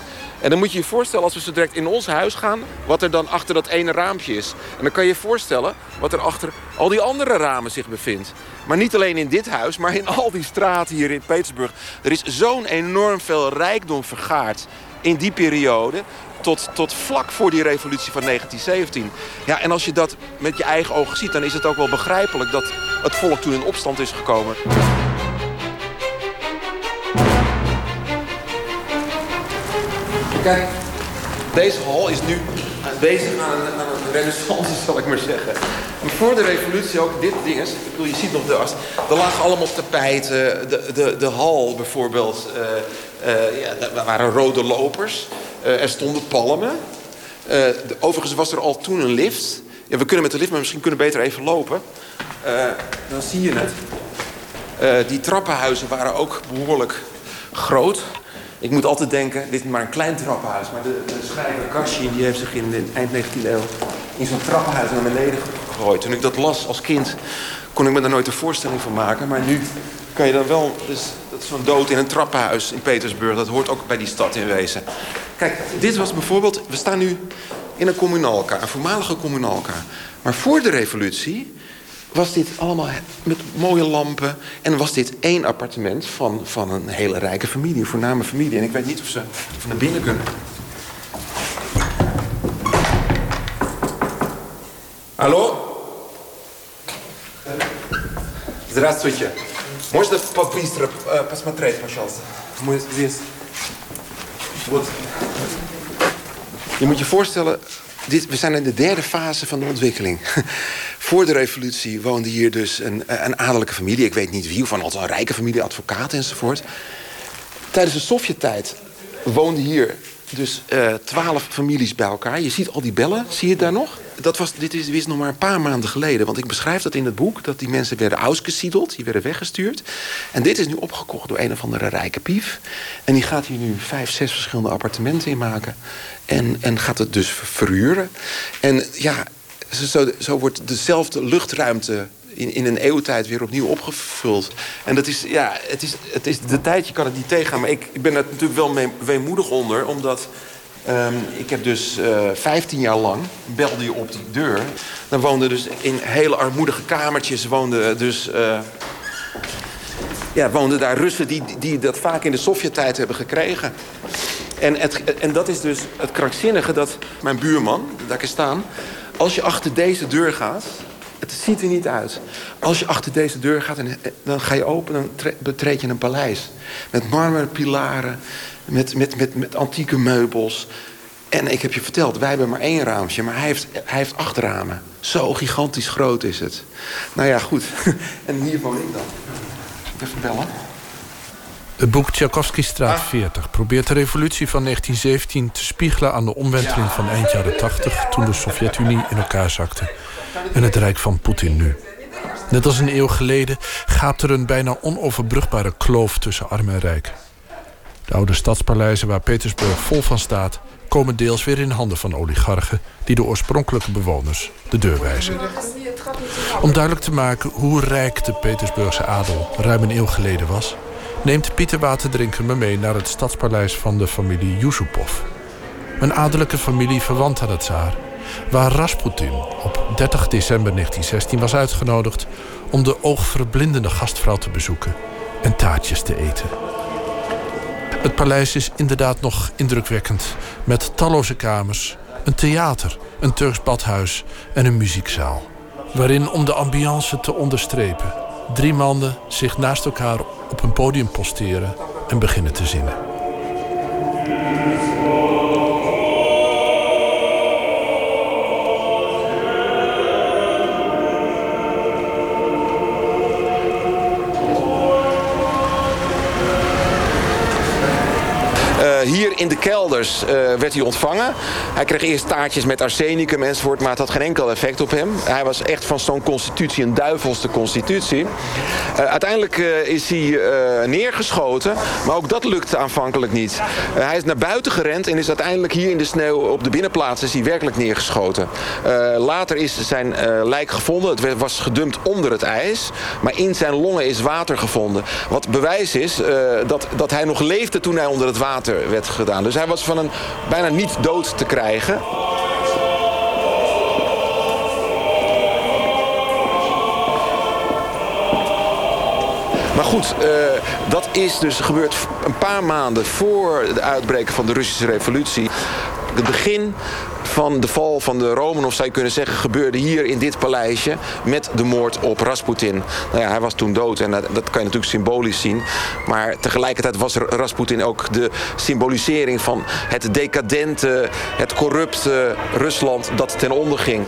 En dan moet je je voorstellen, als we zo direct in ons huis gaan... wat er dan achter dat ene raampje is. En dan kan je je voorstellen wat er achter al die andere ramen zich bevindt. Maar niet alleen in dit huis, maar in al die straten hier in Petersburg. Er is zo'n enorm veel rijkdom vergaard in die periode... Tot, tot vlak voor die revolutie van 1917. Ja, en als je dat met je eigen ogen ziet... dan is het ook wel begrijpelijk dat het volk toen in opstand is gekomen. Kijk, deze hal is nu bezig aan een, renaissance, zal ik maar zeggen. Maar voor de revolutie ook dit ding is, ik bedoel, je ziet nog de as. Er lagen allemaal tapijten, de, de, de hal bijvoorbeeld. Uh, ja, er waren rode lopers. Uh, er stonden palmen. De, overigens was er al toen een lift. Ja, we kunnen met de lift, maar misschien kunnen we beter even lopen. dan zie je het. die trappenhuizen waren ook behoorlijk groot. Ik moet altijd denken, dit is maar een klein trappenhuis. Maar de, de schrijver Kashin die heeft zich in de eind 19e eeuw in zo'n trappenhuis naar beneden gegooid. Toen ik dat las als kind, kon ik me daar nooit een voorstelling van maken. Maar nu kan je dan wel, dus, dat is zo'n dood in een trappenhuis in Petersburg. Dat hoort ook bij die stad in wezen. Kijk, dit was bijvoorbeeld, we staan nu in een communalka, een voormalige communalka. Maar voor de revolutie was dit allemaal met mooie lampen. En was dit één appartement van, van een hele rijke familie, een voorname familie. En ik weet niet of ze of naar binnen kunnen. Hallo? Здравствуйте. Можно побыстро посмотреть, пожалуйста? Мы здесь. Вот. Je moet je voorstellen, dit, we zijn in de derde fase van de ontwikkeling. Voor de revolutie woonde hier dus een, een adellijke familie. Ik weet niet wie, van altijd een rijke familie, advocaten enzovoort. Tijdens de Sovjet-tijd woonden hier dus uh, twaalf families bij elkaar. Je ziet al die bellen, zie je het daar nog? Dat was, dit is, is nog maar een paar maanden geleden. Want ik beschrijf dat in het boek, dat die mensen werden ausgesiedeld. Die werden weggestuurd. En dit is nu opgekocht door een of andere rijke pief. En die gaat hier nu vijf, zes verschillende appartementen in maken. En, en gaat het dus verhuren. En ja, zo, zo wordt dezelfde luchtruimte in, in een eeuwtijd weer opnieuw opgevuld. En dat is, ja, het is, het is de tijd, je kan het niet tegengaan. Maar ik, ik ben er natuurlijk wel weemoedig onder, omdat... Um, ik heb dus uh, 15 jaar lang, belde je op de deur. Dan woonden dus in hele armoedige kamertjes... woonden dus uh, ja, woonden daar Russen die, die dat vaak in de Sovjet-tijd hebben gekregen. En, het, en dat is dus het krankzinnige dat mijn buurman, daar ik staan... als je achter deze deur gaat, het ziet er niet uit. Als je achter deze deur gaat en dan ga je open, dan betreed je een paleis. Met marmeren pilaren, met, met, met, met antieke meubels. En ik heb je verteld, wij hebben maar één raampje, maar hij heeft, hij heeft acht ramen. Zo gigantisch groot is het. Nou ja, goed. En hier woon ik dan. Even bellen. Het boek Tchaikovsky-straat 40 probeert de revolutie van 1917 te spiegelen aan de omwenteling van eind jaren 80... toen de Sovjet-Unie in elkaar zakte en het rijk van Poetin nu. Net als een eeuw geleden gaapt er een bijna onoverbrugbare kloof tussen arm en rijk. De oude stadspaleizen waar Petersburg vol van staat... komen deels weer in handen van oligarchen... die de oorspronkelijke bewoners de deur wijzen. Om duidelijk te maken hoe rijk de Petersburgse adel ruim een eeuw geleden was... neemt Pieter Waterdrinker me mee naar het stadspaleis van de familie Yusupov. Een adellijke familie verwant aan het tsaar waar Rasputin op 30 december 1916 was uitgenodigd om de oogverblindende gastvrouw te bezoeken en taartjes te eten. Het paleis is inderdaad nog indrukwekkend, met talloze kamers, een theater, een Turks badhuis en een muziekzaal. Waarin, om de ambiance te onderstrepen, drie mannen zich naast elkaar op een podium posteren en beginnen te zingen. Hier in de kelders eh, werd hij ontvangen. Hij kreeg eerst taartjes met arsenicum enzovoort... maar het had geen enkel effect op hem. Hij was echt van zo'n constitutie een duivelse constitutie. Eh, uiteindelijk eh, is hij eh, neergeschoten, maar ook dat lukte aanvankelijk niet. Eh, hij is naar buiten gerend en is uiteindelijk hier in de sneeuw op de binnenplaats is hij werkelijk neergeschoten. Eh, later is zijn eh, lijk gevonden. Het was gedumpt onder het ijs, maar in zijn longen is water gevonden. Wat bewijs is eh, dat, dat hij nog leefde toen hij onder het water gedaan. Dus hij was van een bijna niet dood te krijgen. Maar goed, eh, dat is dus gebeurd een paar maanden voor het uitbreken van de Russische revolutie. Het begin van de val van de Romanov, zou je kunnen zeggen, gebeurde hier in dit paleisje met de moord op Rasputin. Nou ja, hij was toen dood en dat, dat kan je natuurlijk symbolisch zien. Maar tegelijkertijd was Rasputin ook de symbolisering van het decadente, het corrupte Rusland dat ten onder ging.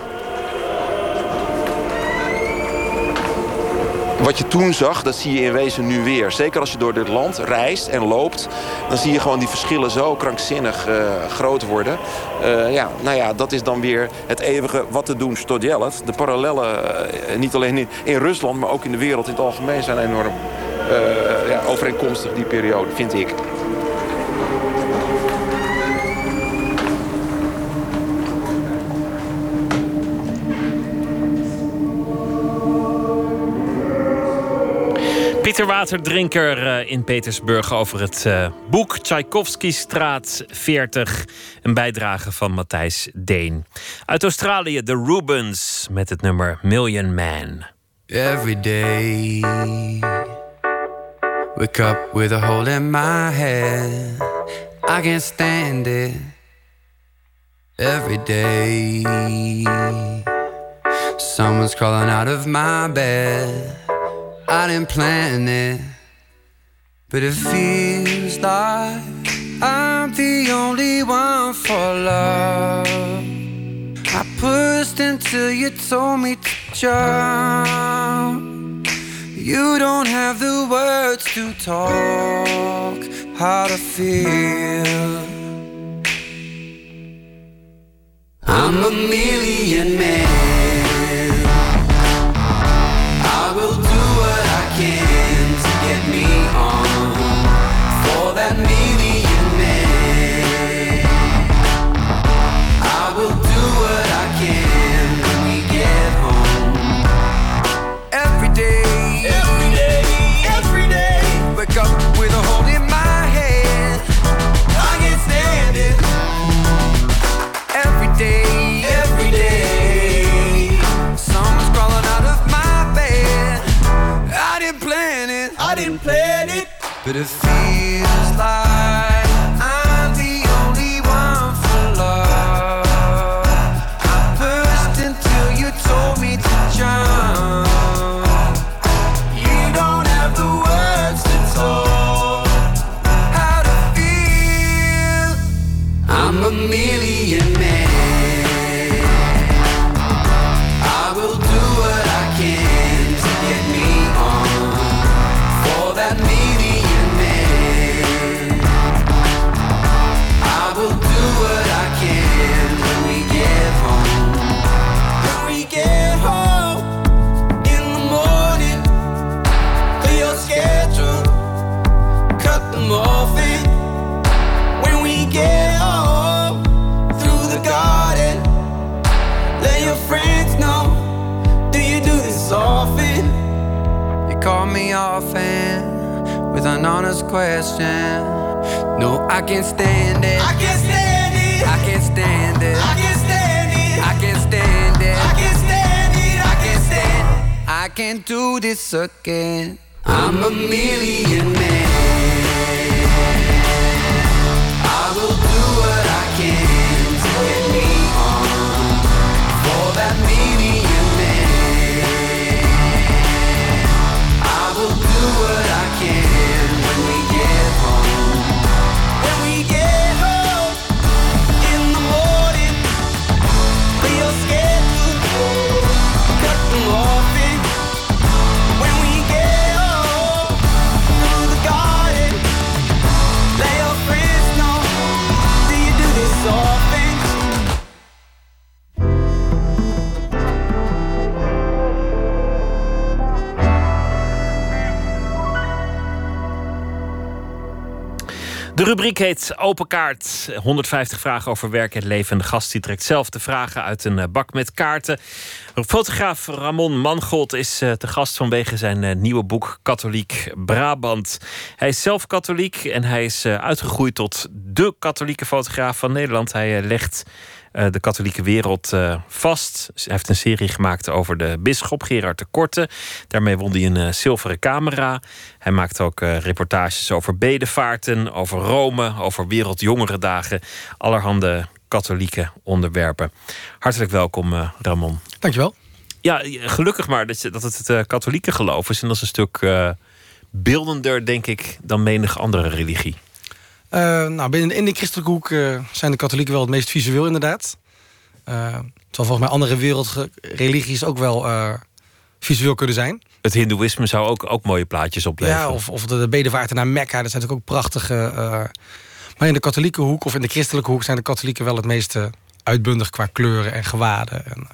Wat je toen zag, dat zie je in wezen nu weer. Zeker als je door dit land reist en loopt... dan zie je gewoon die verschillen zo krankzinnig eh, groot worden. Eh, ja, nou ja, dat is dan weer het eeuwige wat te doen stodjellet. De parallellen, eh, niet alleen in, in Rusland... maar ook in de wereld in het algemeen zijn enorm ja, overeenkomstig die periode, vind ik. Pieter Waterdrinker eh, in Petersburg over het eh, boek Straat 40. Een bijdrage van Matthijs Deen. Uit Australië de Rubens met het nummer Million Man. Every day, wake up with a hole in my head. I can't stand it. Every day, someone's crawling out of my bed. I didn't plan it, but it feels like I'm the only one for love. I pushed until you told me to jump. You don't have the words to talk how to feel. I'm a million man. It. But question. No, I can't stand it. I can't stand it. I can't stand it. I can't stand it. I can't stand it. I can't stand it. I can't stand it. I can't do this again. I'm a million man. Rubriek heet Open Kaart. 150 vragen over werk en leven. En de gast die trekt zelf de vragen uit een eh, bak met kaarten. Fotograaf Ramon Mangold is eh, te gast vanwege zijn eh, nieuwe boek Katholiek Brabant. Hij is zelf katholiek en hij is uitgegroeid tot de katholieke fotograaf van Nederland. Hij legt eh, de katholieke wereld eh, vast. Hij heeft een serie gemaakt over de bisschop Gerard de Korte. Daarmee won hij een eh, zilveren camera. Hij maakt ook reportages over bedevaarten, over Rome, over Wereldjongerendagen. Allerhande katholieke onderwerpen. Hartelijk welkom, Ramon. Dankjewel. Ja, gelukkig maar dat, je, dat het het katholieke geloof is. En dat is een stuk beeldender, denk ik, dan menig andere religie. Eh, nou, binnen in de christelijke hoek eh, zijn de katholieken wel het meest visueel inderdaad. Eh, terwijl volgens mij andere wereldreligies ook wel visueel kunnen zijn. Het hindoeïsme zou ook, ook mooie plaatjes opleveren. Ja, of, of de, de bedevaarten naar Mekka, dat zijn natuurlijk ook prachtige... maar in de katholieke hoek of in de christelijke hoek... zijn de katholieken wel het meest uitbundig qua kleuren en gewaden. En,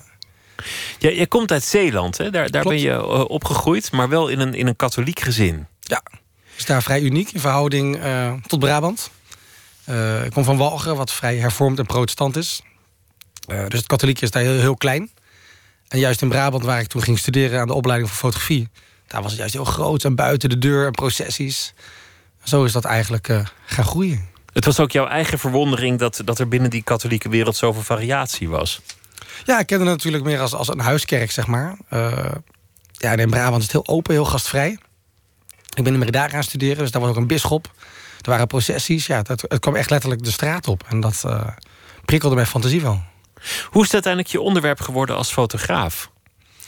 Jij, jij komt uit Zeeland, hè? daar, daar ben je opgegroeid, maar wel in een, in een katholiek gezin. Ja, is daar vrij uniek in verhouding eh, tot Brabant. Eh, ik kom van Walgen, wat vrij hervormd en protestant is. Eh, dus het katholieke is daar heel, heel klein. En juist in Brabant, waar ik toen ging studeren aan de opleiding voor fotografie... daar was het juist heel groot en buiten de deur en processies. Zo is dat eigenlijk gaan groeien. Het was ook jouw eigen verwondering dat, dat er binnen die katholieke wereld zoveel variatie was. Ja, ik kende het natuurlijk meer als, als een huiskerk, zeg maar. Ja, en in Brabant is het heel open, heel gastvrij. Ik ben in Merida gaan studeren, dus daar was ook een bisschop. Er waren processies, ja, het, het kwam echt letterlijk de straat op. En dat eh, prikkelde mijn fantasie wel. Hoe is het uiteindelijk je onderwerp geworden als fotograaf?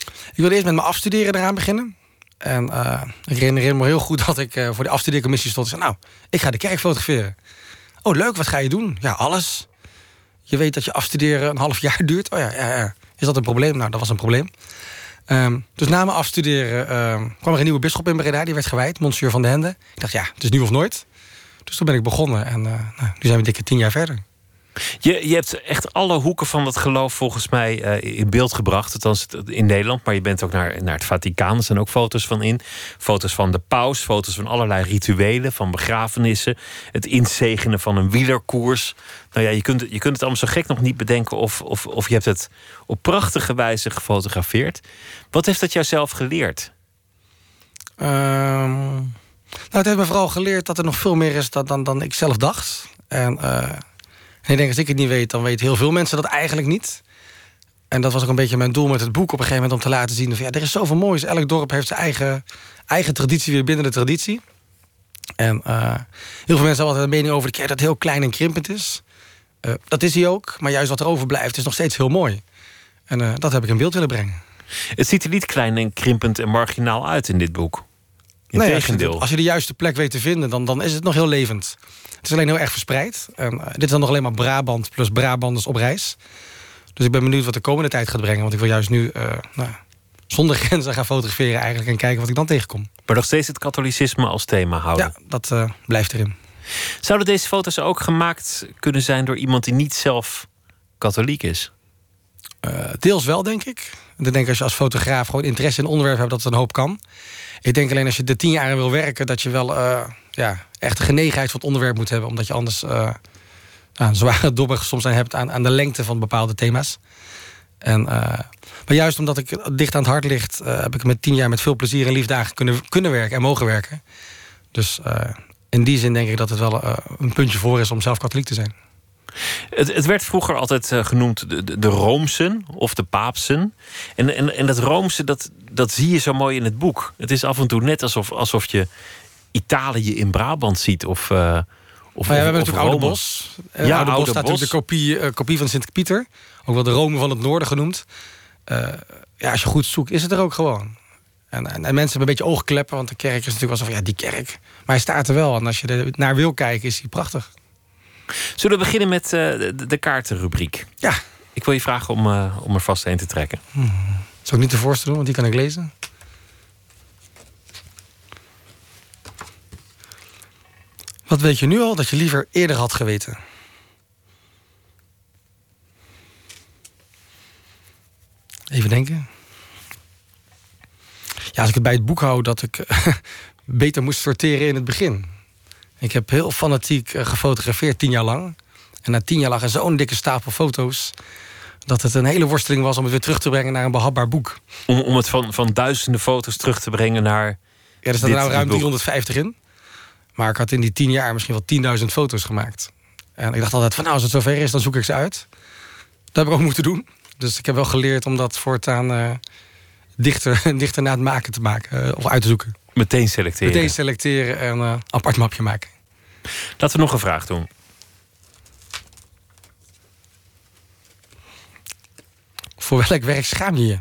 Ik wilde eerst met mijn afstuderen eraan beginnen. En eh, ik herinner me heel goed dat ik eh, voor de afstudeercommissie stond. en zei, nou, ik ga de kerk fotograferen. Oh, leuk, wat ga je doen? Ja, alles. Je weet dat je afstuderen een half jaar duurt. Oh ja, ja, ja. Is dat een probleem? Nou, dat was een probleem. Ehm, dus na mijn afstuderen ehm, kwam er een nieuwe bisschop in Breda. Die werd gewijd, Monsieur van de Hende. Ik dacht, ja, het is nu of nooit. Dus toen ben ik begonnen. En eh, nou, nu zijn we dikke tien jaar verder. Je, je hebt echt alle hoeken van dat geloof volgens mij eh, in beeld gebracht. Althans in Nederland, maar je bent ook naar, naar het Vaticaan. Er zijn ook foto's van in. Foto's van de paus, foto's van allerlei rituelen, van begrafenissen. Het inzegenen van een wielerkoers. Nou ja, je kunt, je kunt het allemaal zo gek nog niet bedenken of, of, of je hebt het op prachtige wijze gefotografeerd. Wat heeft dat jou zelf geleerd? Ehm, nou, het heeft me vooral geleerd dat er nog veel meer is dan, dan, ik zelf dacht. En, eh, ik denk, als ik het niet weet, dan weten heel veel mensen dat eigenlijk niet. En dat was ook een beetje mijn doel met het boek op een gegeven moment... om te laten zien, ja, er is zoveel moois. Elk dorp heeft zijn eigen, eigen traditie weer binnen de traditie. En eh, heel veel mensen hebben altijd een mening over de dat het heel klein en krimpend is. Eh, dat is hij ook, maar juist wat er overblijft is nog steeds heel mooi. En eh, dat heb ik in beeld willen brengen. Het ziet er niet klein en krimpend en marginaal uit in dit boek. Nee, als, je, Integendeel. de- als je de juiste plek weet te vinden, dan, dan is het nog heel levend. Het is alleen heel erg verspreid. Eh, dit is dan nog alleen maar Brabant plus Brabanders op reis. Dus ik ben benieuwd wat de komende tijd gaat brengen. Want ik wil juist nu eh, nou, zonder grenzen gaan fotograferen eigenlijk... en kijken wat ik dan tegenkom. Maar nog steeds het katholicisme als thema houden. Ja, dat eh, blijft erin. Zouden deze foto's ook gemaakt kunnen zijn door iemand die niet zelf katholiek is? Eh, deels wel, denk ik. Ik denk als je als fotograaf gewoon interesse in onderwerp hebt... dat het een hoop kan. Ik denk alleen als je er tien jaar wil werken... dat je wel eh, ja, echt de genegenheid voor het onderwerp moet hebben. Omdat je anders eh, nou, zware dobber soms aan hebt... Aan, aan de lengte van bepaalde thema's. En, eh, maar juist omdat ik dicht aan het hart ligt... heb ik met tien jaar met veel plezier en liefde kunnen, kunnen werken en mogen werken. Dus in die zin denk ik dat het wel een puntje voor is... om zelf katholiek te zijn. Het, het werd vroeger altijd eh, genoemd de, de, de Roomsen of de Paapsen. En, en, en dat Roomse, dat, dat zie je zo mooi in het boek. Het is af en toe net alsof, alsof je Italië in Brabant ziet. Of, eh, of, ja, we hebben natuurlijk Oude Rome. Bos. Eh, Ja, Oude Bos Oude staat Bos. natuurlijk de kopie, kopie van Sint-Pieter. Ook wel de Rome van het Noorden genoemd. Ja, als je goed zoekt, is het er ook gewoon. En, en, en mensen hebben een beetje oogkleppen, want de kerk is natuurlijk van... ja, die kerk. Maar hij staat er wel. En als je er naar wil kijken, is hij prachtig. Zullen we beginnen met eh, de, de kaartenrubriek? Ja. Ik wil je vragen om, eh, om er vast een te trekken. Is ook niet de voorste doen, want die kan ik lezen. Wat weet je nu al dat je liever eerder had geweten? Even denken. Ja, als ik het bij het boek hou dat ik beter moest sorteren in het begin. Ik heb heel fanatiek eh, gefotografeerd, tien jaar lang. En na tien jaar lag er zo'n dikke stapel foto's... dat het een hele worsteling was om het weer terug te brengen naar een behapbaar boek. Om, om het van, van duizenden foto's terug te brengen naar. Ja, er staat dit nou ruim boek. 350 in. Maar ik had in die tien jaar misschien wel 10.000 foto's gemaakt. En ik dacht altijd van nou, als het zover is, dan zoek ik ze uit. Dat heb ik ook moeten doen. Dus ik heb wel geleerd om dat voortaan eh, dichter, dichter na het maken te maken. eh, of uit te zoeken. Meteen selecteren. Meteen selecteren en eh apart mapje maken. Laten we nog een vraag doen. Voor welk werk schaam je je?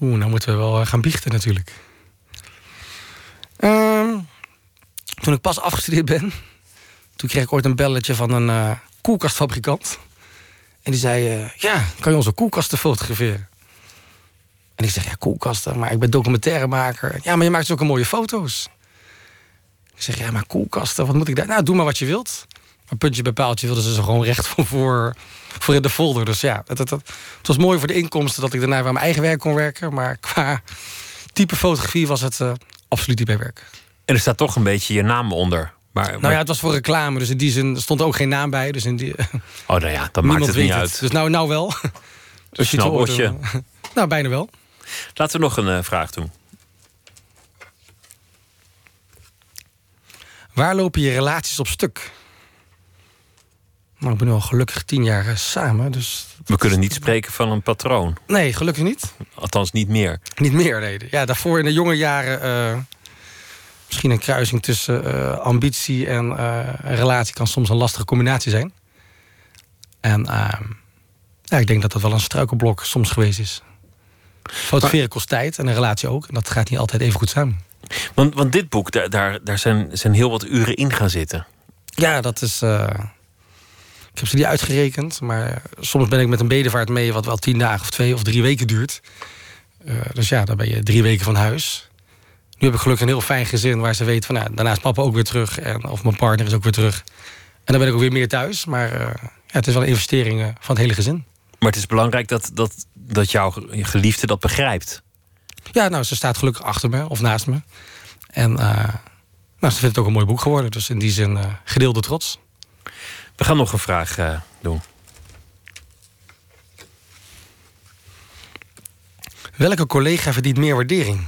Oeh, nou moeten we wel eh, gaan biechten natuurlijk. Ehm, toen ik pas afgestudeerd ben... toen kreeg ik ooit een belletje van een eh, koelkastfabrikant. En die zei, ja, kan je onze koelkasten fotograferen? En ik zeg, ja, koelkasten, maar ik ben documentairemaker. Ja, maar je maakt zulke mooie foto's. Ik zeg, ja, maar koelkasten, wat moet ik daar? Nou, doe maar wat je wilt. Maar puntje bij paaltje wilden ze ze gewoon recht voor, voor, voor in de folder. Dus ja, het, het, was mooi voor de inkomsten dat ik daarna bij mijn eigen werk kon werken. Maar qua type fotografie was het eh, absoluut niet bij werk. En er staat toch een beetje je naam onder. Maar, maar- Nou ja, het was voor reclame, dus in die zin stond ook geen naam bij. Dus in die, oh, nou ja, dat maakt het niet uit. Dus nou, nou wel. Dus je oordelen. Nou, bijna wel. Laten we nog een eh, vraag doen. Waar lopen je relaties op stuk? Nou, ik ben nu al gelukkig tien jaar eh, samen, dus... We kunnen niet spreken van een patroon. Nee, gelukkig niet. Althans, niet meer. Niet meer, nee. Ja, daarvoor in de jonge jaren... eh, misschien een kruising tussen ambitie en een relatie... kan soms een lastige combinatie zijn. En ehm, ja, ik denk dat dat wel een struikelblok soms geweest is. Fotograferen kost tijd en een relatie ook. En dat gaat niet altijd even goed samen. Want, want dit boek, daar, daar, daar zijn, zijn heel wat uren in gaan zitten. Ja, dat is. eh, ik heb ze niet uitgerekend, maar soms ben ik met een bedevaart mee, wat wel tien dagen of twee of drie weken duurt. Eh, dus ja, dan ben je drie weken van huis. Nu heb ik gelukkig een heel fijn gezin waar ze weten van, nou, daarna is papa ook weer terug en of mijn partner is ook weer terug. En dan ben ik ook weer meer thuis, maar eh, ja, het is wel een investering van het hele gezin. Maar het is belangrijk dat, dat, dat jouw ge- geliefde dat begrijpt. Ja, nou, ze staat gelukkig achter me of naast me. En eh, nou, ze vindt het ook een mooi boek geworden, dus in die zin eh, gedeelde trots. We gaan nog een vraag eh, doen. Welke collega verdient meer waardering?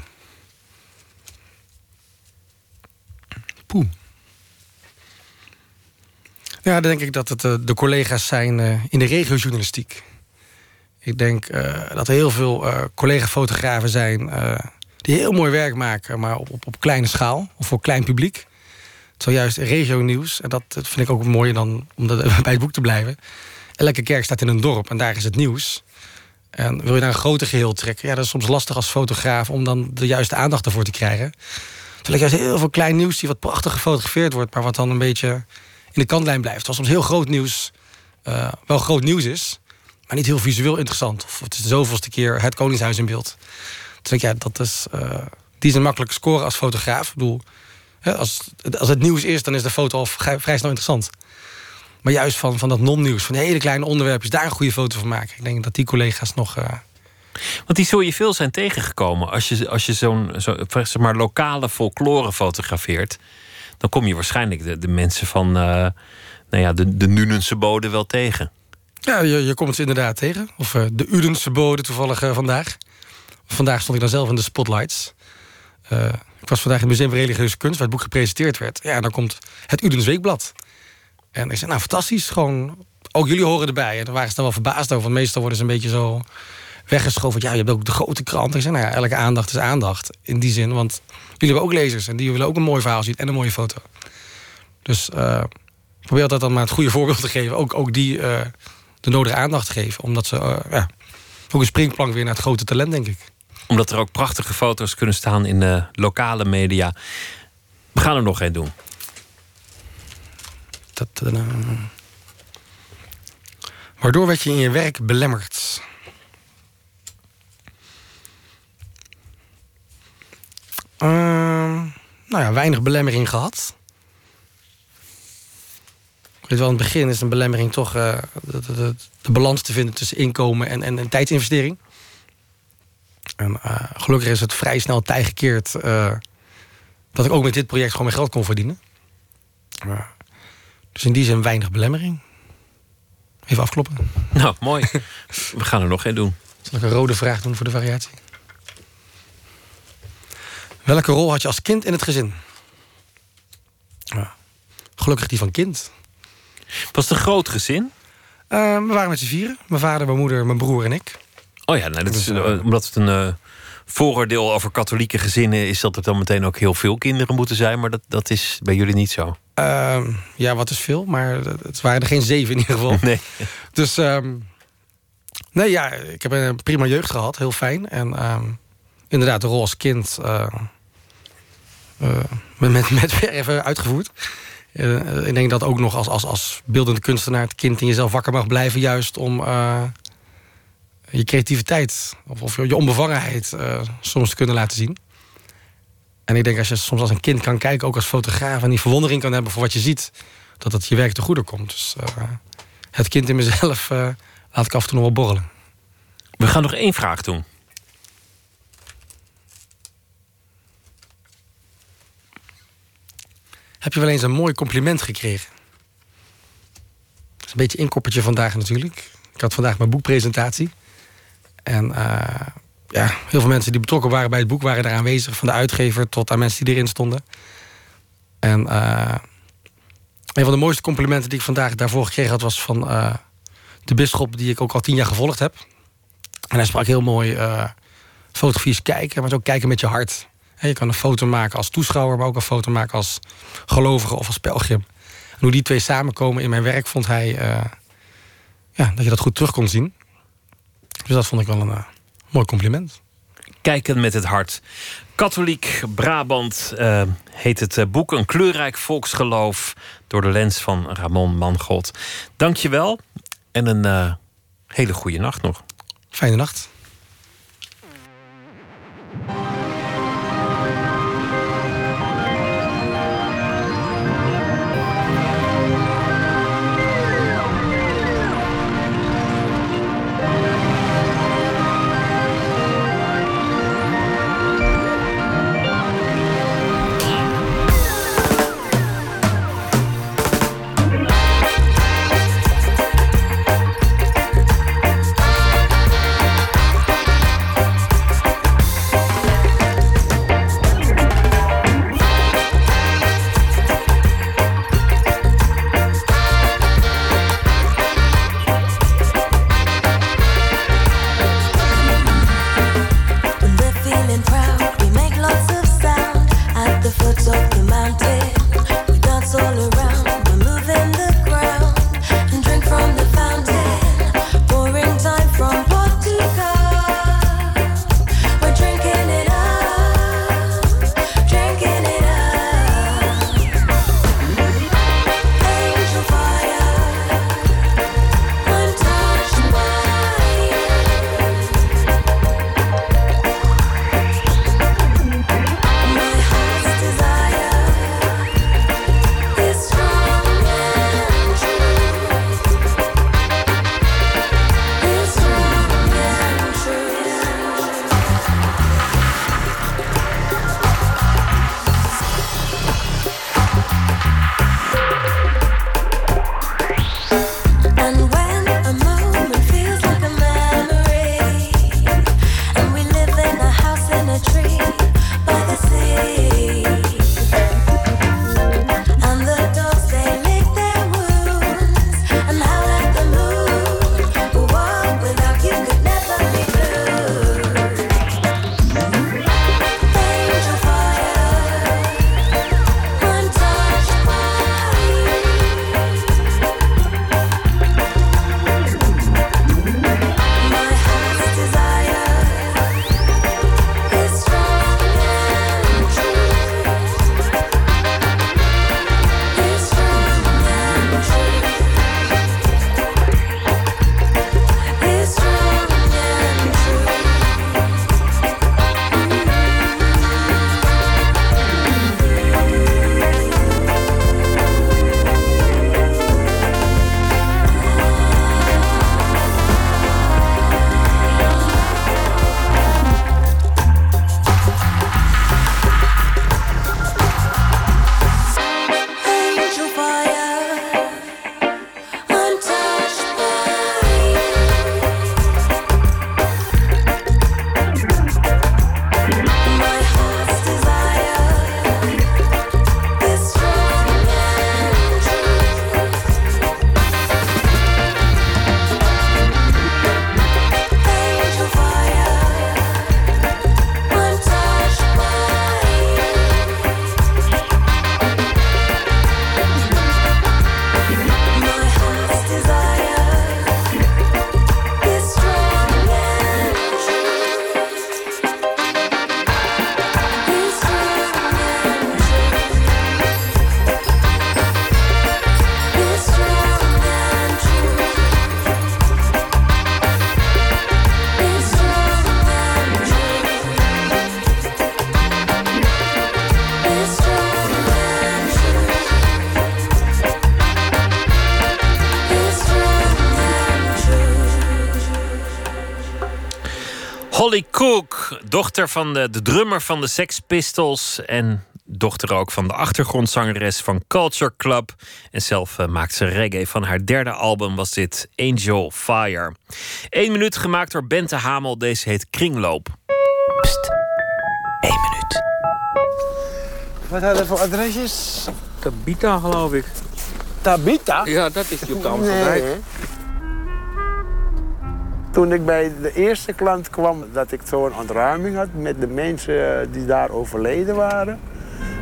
Poeh. Ja, dan denk ik dat het de collega's zijn in de regiojournalistiek. Ik denk eh, dat er heel veel eh, collega-fotografen zijn... eh, die heel mooi werk maken, maar op, op, op kleine schaal. Of voor klein publiek. Zojuist regio-nieuws. En dat, vind ik ook mooi dan, om bij het boek te blijven. Elke kerk staat in een dorp en daar is het nieuws. En wil je naar een groter geheel trekken? Ja, dat is soms lastig als fotograaf om dan de juiste aandacht ervoor te krijgen. Terwijl ik juist heel veel klein nieuws die wat prachtig gefotografeerd wordt, maar wat dan een beetje in de kantlijn blijft. Terwijl soms heel groot nieuws wel groot nieuws is, maar niet heel visueel interessant. Of het is de zoveelste keer het Koningshuis in beeld. Ja, dat is, eh, die is een makkelijk scoren als fotograaf. Ik bedoel, als, als het nieuws is, dan is de foto al vrij, snel interessant. Maar juist van, van dat non-nieuws, van hele kleine onderwerpjes, daar een goede foto van maken. Ik denk dat die collega's nog. eh, Want die zul je veel zijn tegengekomen. Als je, als je zo'n zo, zeg maar, lokale folklore fotografeert... dan kom je waarschijnlijk de, de mensen van eh, nou ja, de, de Nunense bode wel tegen. Ja, je, je komt ze inderdaad tegen. Of eh, de Udense bode toevallig eh, vandaag. Vandaag stond ik dan zelf in de spotlights. Eh, ik was vandaag in het Museum voor Religieuze Kunst... waar het boek gepresenteerd werd. Ja, dan komt het Udens Weekblad. En ik zei, nou, fantastisch. Gewoon, ook jullie horen erbij. En daar waren ze dan wel verbaasd over. Want meestal worden ze een beetje zo weggeschoven. Ja, je hebt ook de grote krant. Ik zei, nou ja, elke aandacht is aandacht. In die zin, want jullie hebben ook lezers. En die willen ook een mooi verhaal zien en een mooie foto. Dus ik probeer altijd dan maar het goede voorbeeld te geven. Ook, ook die de nodige aandacht geven. Omdat ze eh, ja, ook een springplank weer naar het grote talent, denk ik. Omdat er ook prachtige foto's kunnen staan in de lokale media. We gaan er nog één doen. Dat, eh, waardoor werd je in je werk belemmerd? Ehm, nou ja, weinig belemmering gehad. Ik weet wel, in het begin is een belemmering toch eh, de, de, de, de balans te vinden tussen inkomen en, en, en tijdsinvestering. En eh, gelukkig is het vrij snel tij gekeerd eh, dat ik ook met dit project gewoon mijn geld kon verdienen. Dus in die zin weinig belemmering. Even afkloppen. Nou, mooi. We gaan er nog één doen. Zal ik een rode vraag doen voor de variatie? Welke rol had je als kind in het gezin? Ja. Gelukkig die van kind. Was het een groot gezin? Eh, we waren met z'n vieren. Mijn vader, mijn moeder, mijn broer en ik. Oh ja, nou, dat is, Dus, eh, eh, omdat het een eh, vooroordeel over katholieke gezinnen is dat er dan meteen ook heel veel kinderen moeten zijn, maar dat, dat is bij jullie niet zo. Ehm, ja, wat is veel, maar het waren er geen zeven in ieder geval. Nee. Dus ehm, nee, ja, ik heb een prima jeugd gehad, heel fijn. En ehm, inderdaad, de rol als kind met, met, met verven uitgevoerd. Eh, ik denk dat ook nog als, als, als beeldende kunstenaar het kind in jezelf wakker mag blijven, juist om eh, je creativiteit of, of je onbevangenheid eh, soms te kunnen laten zien. En ik denk als je soms als een kind kan kijken, ook als fotograaf, en die verwondering kan hebben voor wat je ziet, dat het je werk te goede komt. Dus het kind in mezelf laat ik af en toe nog wel borrelen. We gaan nog één vraag doen. Heb je wel eens een mooi compliment gekregen? Dat is een beetje inkoppertje vandaag natuurlijk. Ik had vandaag mijn boekpresentatie. En eh, ja, heel veel mensen die betrokken waren bij het boek waren daar aanwezig. Van de uitgever tot aan mensen die erin stonden. En eh, een van de mooiste complimenten die ik vandaag daarvoor gekregen had... was van eh, de bisschop die ik ook al tien jaar gevolgd heb. En hij sprak heel mooi... fotografie kijken, maar ook kijken met je hart. Je kan een foto maken als toeschouwer, maar ook een foto maken als gelovige of als pelgrim. En hoe die twee samenkomen in mijn werk vond hij eh, ja, dat je dat goed terug kon zien. Dus dat vond ik wel een eh, mooi compliment. Kijken met het hart. Katholiek Brabant eh, heet het boek Een kleurrijk volksgeloof door de lens van Ramon Mangold. Dank je wel en een hele goede nacht nog. Fijne nacht. Dochter van de, de drummer van de Sex Pistols en dochter ook van de achtergrondzangeres van Culture Club. En zelf eh, maakt ze reggae. Van haar derde album was dit Angel Fire. Eén minuut gemaakt door Bente Hamel. Deze heet Kringloop. Pst, één minuut. Wat hadden voor adresjes? Tabita, geloof ik. Tabita? Ja, dat is die op de Nee, Amsterdijk. hè? Toen ik bij de eerste klant kwam, dat ik zo'n ontruiming had met de mensen eh, die daar overleden waren.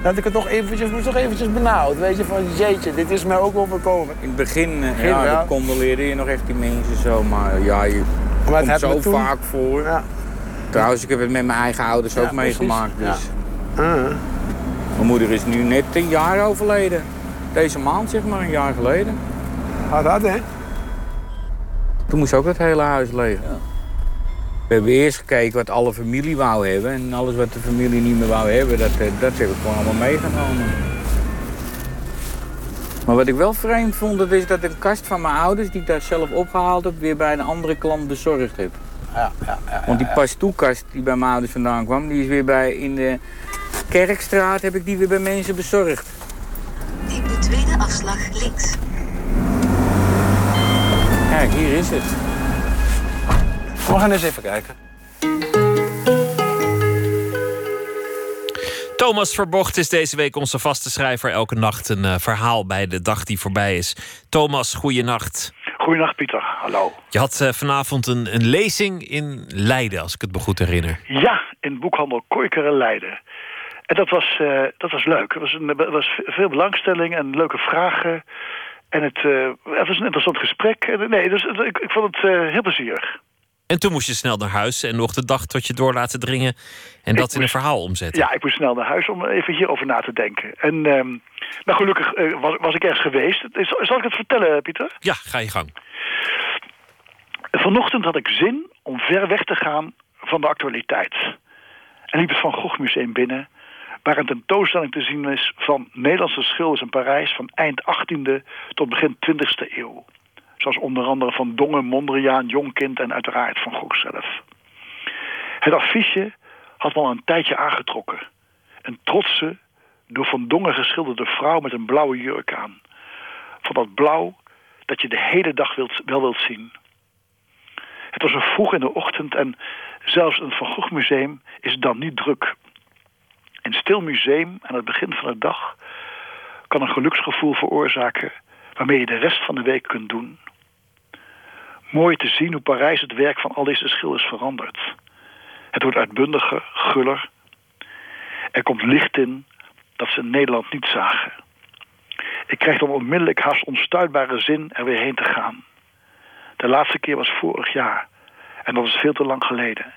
Dat ik het toch eventjes, was toch eventjes benauwd. Weet je, van jeetje, dit is mij ook overkomen. In het begin, eh, Begin ja, dan condoleerde je nog echt die mensen zo. Maar ja, je Maar komt zo toen- vaak voor. Ja. Trouwens, ik heb het met mijn eigen ouders ook Ja, precies. meegemaakt. Dus. Ah. Mijn moeder is nu net een jaar overleden. Deze maand, zeg maar, een jaar geleden. Ah, dat hè? Toen moest ook het hele huis leeg. We hebben eerst gekeken wat alle familie wou hebben. En alles wat de familie niet meer wou hebben, dat, eh, dat heb ik gewoon allemaal meegenomen. Maar wat ik wel vreemd vond, dat is dat een kast van mijn ouders, die ik daar zelf opgehaald heb, weer bij een andere klant bezorgd heb. Ja, ja, ja. Want die pas toekast die bij mijn ouders vandaan kwam, die is weer bij in de Kerkstraat heb ik die weer bij mensen bezorgd. Neem de tweede afslag links. Kijk, hier is het. We gaan eens even kijken. Thomas Verbocht is deze week onze vaste schrijver. Elke nacht een eh, verhaal bij de dag die voorbij is. Thomas, goeienacht. Goedenacht Pieter, hallo. Je had eh, vanavond een, een lezing in Leiden, als ik het me goed herinner. Ja, in boekhandel Koikeren Leiden. En dat was, eh, dat was leuk. Er was, een, er was veel belangstelling en leuke vragen. En het, eh, het was een interessant gesprek. En, nee, dus, het- ik, ik vond het eh, heel plezierig. En toen moest je snel naar huis en nog de dag tot je door laten dringen. En dat in een verhaal omzetten. Ja, ik moest snel naar huis om even hierover na te denken. En ehm, nou, gelukkig eh, was, was ik ergens geweest. Zal, zal ik het vertellen, Pieter? Ja, ga je gang. Vanochtend had ik zin om ver weg te gaan van de actualiteit. En liep het Van Gogh Museum binnen, waar een tentoonstelling te zien is van Nederlandse schilders in Parijs van eind 18e tot begin 20e eeuw. Zoals onder andere Van Dongen, Mondriaan, Jonkind en uiteraard Van Gogh zelf. Het affiche had al een tijdje aangetrokken. Een trotse, door Van Dongen geschilderde vrouw met een blauwe jurk aan. Van dat blauw dat je de hele dag wilt, wel wilt zien. Het was nog vroeg in de ochtend en zelfs een Van Gogh museum is dan niet druk. Een stil museum aan het begin van de dag kan een geluksgevoel veroorzaken waarmee je de rest van de week kunt doen. Mooi te zien hoe Parijs het werk van al deze schilders verandert. Het wordt uitbundiger, guller. Er komt licht in dat ze Nederland niet zagen. Ik krijg dan onmiddellijk haast onstuitbare zin er weer heen te gaan. De laatste keer was vorig jaar. En dat is veel te lang geleden.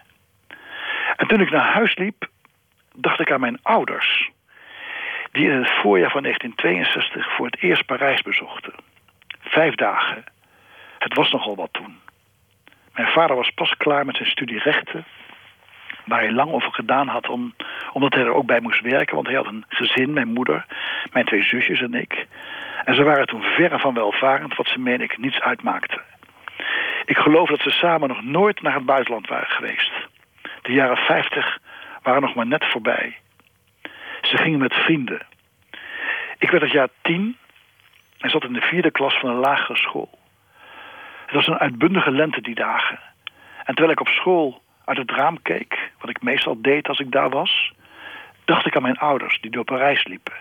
En toen ik naar huis liep, dacht ik aan mijn ouders. Die in het voorjaar van 1962 voor het eerst Parijs bezochten. Vijf dagen. Het was nogal wat toen. Mijn vader was pas klaar met zijn studie rechten. Waar hij lang over gedaan had, om, omdat hij er ook bij moest werken. Want hij had een gezin, mijn moeder, mijn twee zusjes en ik. En ze waren toen verre van welvarend, wat ze, meen ik, niets uitmaakte. Ik geloof dat ze samen nog nooit naar het buitenland waren geweest. De jaren 50 waren nog maar net voorbij. Ze gingen met vrienden. Ik werd het jaar tien en zat in de vierde klas van een lagere school. Het was een uitbundige lente die dagen. En terwijl ik op school uit het raam keek, wat ik meestal deed als ik daar was, dacht ik aan mijn ouders die door Parijs liepen.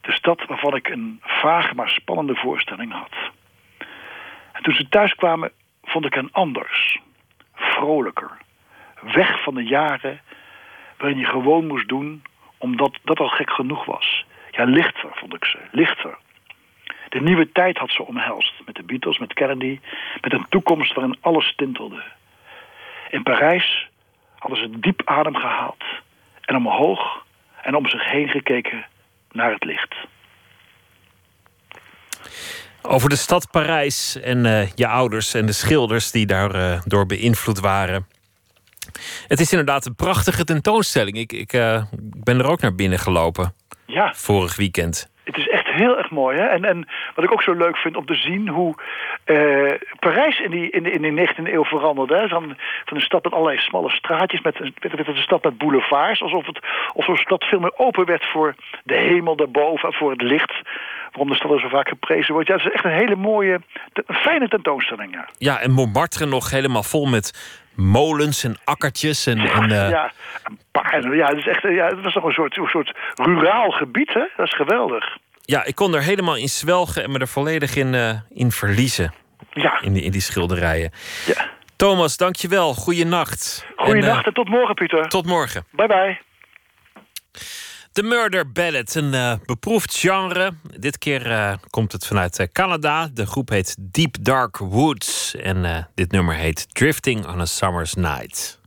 De stad waarvan ik een vage maar spannende voorstelling had. En toen ze thuis kwamen, vond ik hen anders. Vrolijker. Weg van de jaren waarin je gewoon moest doen omdat dat al gek genoeg was. Ja, lichter vond ik ze. Lichter. De nieuwe tijd had ze omhelst. Met de Beatles, met Kennedy. Met een toekomst waarin alles tintelde. In Parijs hadden ze diep adem gehaald. En omhoog en om zich heen gekeken naar het licht. Over de stad Parijs en eh, je ouders en de schilders die daardoor door beïnvloed waren. Het is inderdaad een prachtige tentoonstelling. Ik, ik eh, ik ben er ook naar binnen gelopen. Ja. Vorig weekend. Het is echt heel erg mooi. Hè? En, en wat ik ook zo leuk vind om te zien hoe eh, Parijs in, die, in, de, in de 19e eeuw veranderde. Hè? Van, van een stad met allerlei smalle straatjes, met, met, met een stad met boulevards. Alsof, het, alsof de stad veel meer open werd voor de hemel daarboven, voor het licht. Waarom de stad er zo vaak geprezen wordt. Ja, het is echt een hele mooie, te- een fijne tentoonstelling. Ja. Ja, en Montmartre nog helemaal vol met molens en akkertjes. En, en, eh, ja, paarden. Ja, het is echt, ja, het was toch een soort, een soort ruraal gebied, hè? Dat is geweldig. ja, ik kon er helemaal in zwelgen en me er volledig in, eh, in verliezen. Ja. In die, in die schilderijen. Thomas, dankjewel. Goeienacht. Goeienacht En, en tot morgen, Pieter. eh, tot morgen. Bye bye. The Murder Ballad, een eh, beproefd genre. Dit keer eh, komt het vanuit eh, Canada. De groep heet Deep Dark Woods. En dit nummer heet Drifting on a Summer's Night.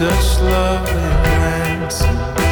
Such lovely glances,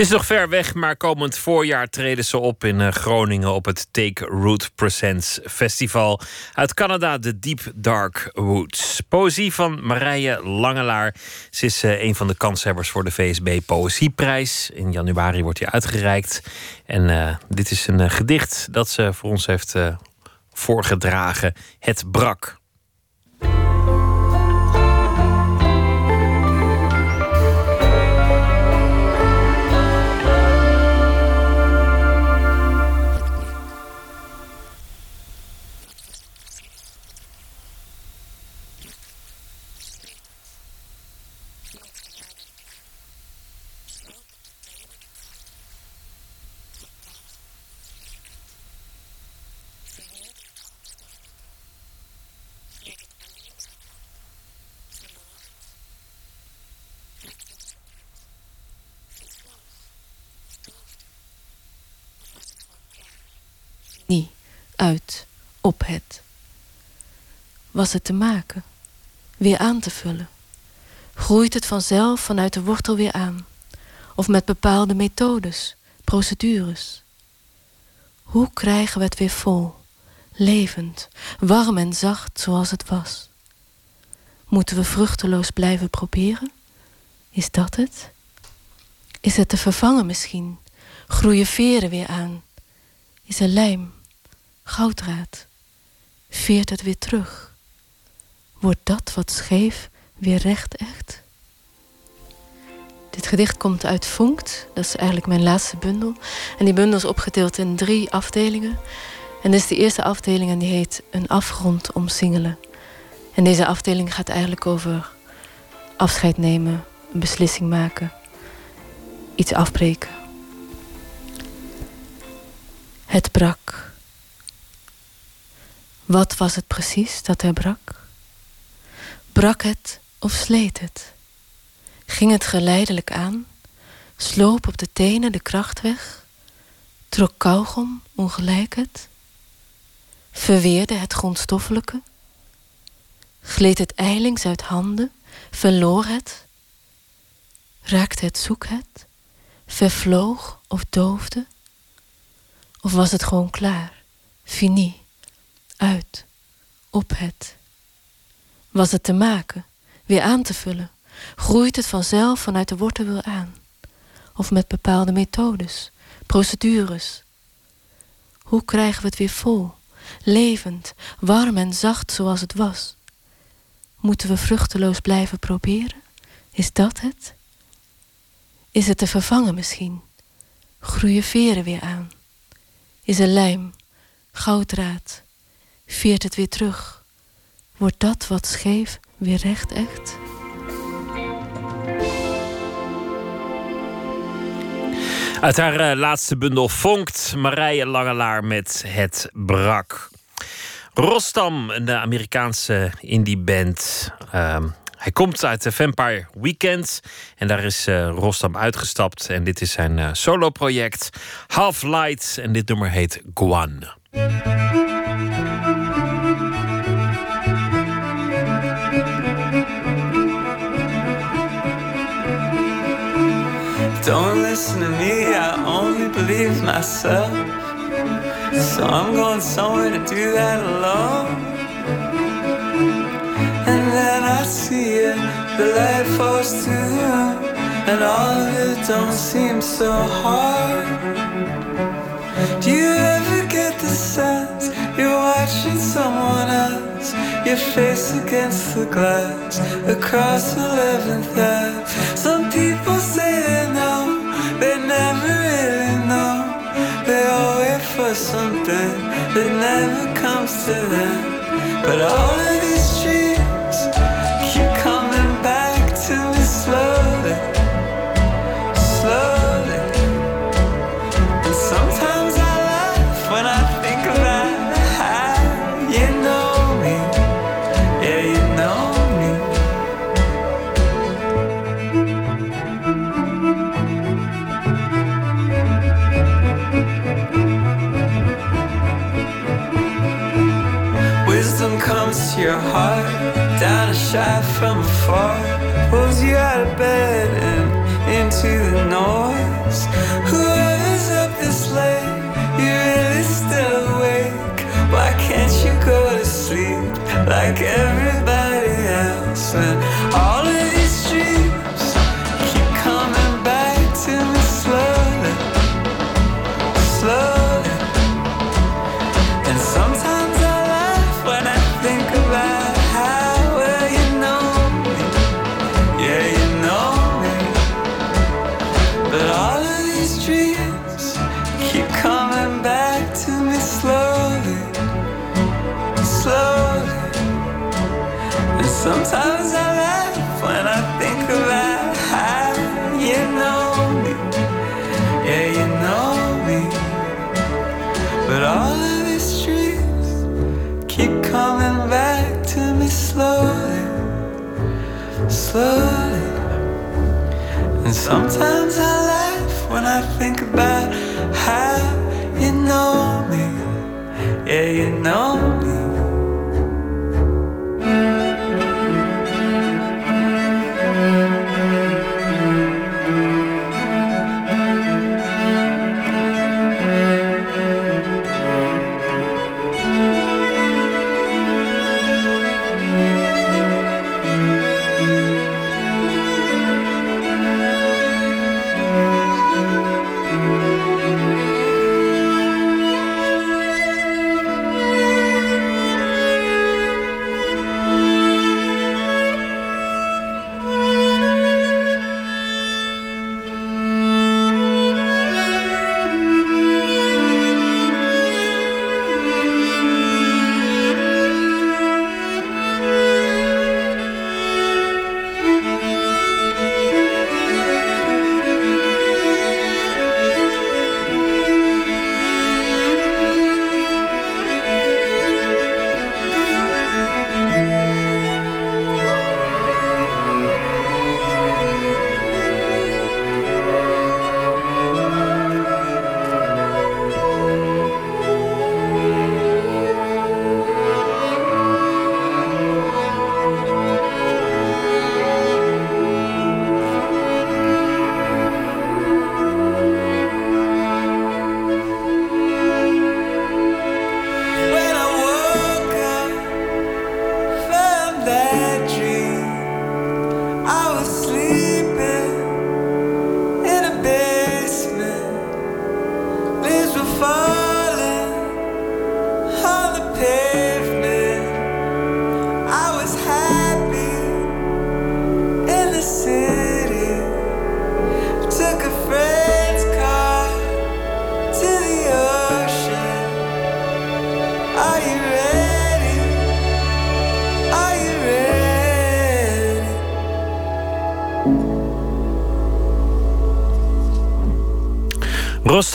Het is nog ver weg, maar komend voorjaar treden ze op in eh, Groningen op het Take Root Presents Festival. Uit Canada, de Deep Dark Woods. Poëzie van Marije Langelaar. Ze is eh, een van de kanshebbers voor de VSB Poëzieprijs. In januari wordt hij uitgereikt. En eh, dit is een gedicht dat ze voor ons heeft eh, voorgedragen. Het brak. Uit op het. Was het te maken? Weer aan te vullen? Groeit het vanzelf vanuit de wortel weer aan? Of met bepaalde methodes, procedures? Hoe krijgen we het weer vol? levend, warm en zacht zoals het was. Moeten we vruchteloos blijven proberen? Is dat het? Is het te vervangen misschien? Groeien veren weer aan? Is er lijm, gouddraad? Veert het weer terug? Wordt dat wat scheef weer recht echt? Dit gedicht komt uit Vonkt. Dat is eigenlijk mijn laatste bundel. En die bundel is opgedeeld in drie afdelingen. En dit is de eerste afdeling en die heet Een afgrond omsingelen. En deze afdeling gaat eigenlijk over afscheid nemen, een beslissing maken, iets afbreken. Het brak. Wat was het precies dat er brak? Brak het of sleet het? Ging het geleidelijk aan? Sloop op de tenen de kracht weg? Trok kauwgom ongelijk het? Verweerde het grondstoffelijke? Gleed het eilings uit handen? Verloor het? Raakte het zoek het? Vervloog of doofde? Of was het gewoon klaar? Fini? Uit? Op het? Was het te maken? Weer aan te vullen? Groeit het vanzelf vanuit de wortel weer aan? Of met bepaalde methodes, procedures? Hoe krijgen we het weer vol, levend, warm en zacht zoals het was? Moeten we vruchteloos blijven proberen? Is dat het? Is het te vervangen misschien? Groeien veren weer aan? Is er lijm, gouddraad? Veert het weer terug? Wordt dat wat scheef weer recht echt? Uit haar eh, laatste bundel Vonkt Marije Langelaar met Het Brak. Rostam, een Amerikaanse indieband. Ehm hij komt uit de Vampire Weekend. En daar is eh, Rostam uitgestapt. En dit is zijn eh, solo-project Half Light. En dit nummer heet Guan. Don't listen to me, I only believe myself. So I'm going somewhere to do that alone. And then I see it, the light falls to room, and all of it don't seem so hard. Do you ever get the sense you're watching someone else? Your face against the glass across 11th Ave. something that never comes to them. But all of these like everybody else? And all of these dreams keep coming back to me slowly, slowly. And sometimes I laugh when I think about how well you know me. Yeah, you know me. But all of these dreams keep coming back to me slowly, sometimes I laugh when I think about how you know me. Yeah, you know me. But all of these dreams keep coming back to me slowly, slowly. And sometimes I laugh when I think about how you know me. Yeah, you know me.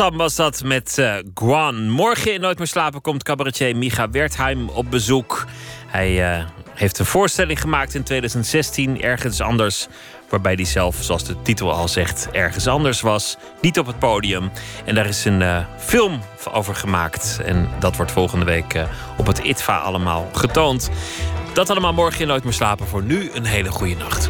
Rostam was dat met eh Guan. Morgen in Nooit meer slapen komt cabaretier Micha Wertheim op bezoek. Hij eh, heeft een voorstelling gemaakt in 2016, Ergens Anders. Waarbij hij zelf, zoals de titel al zegt, ergens anders was. Niet op het podium. En daar is een eh, film over gemaakt. En dat wordt volgende week op het ITVA allemaal getoond. Dat allemaal morgen in Nooit meer slapen. Voor nu een hele goede nacht.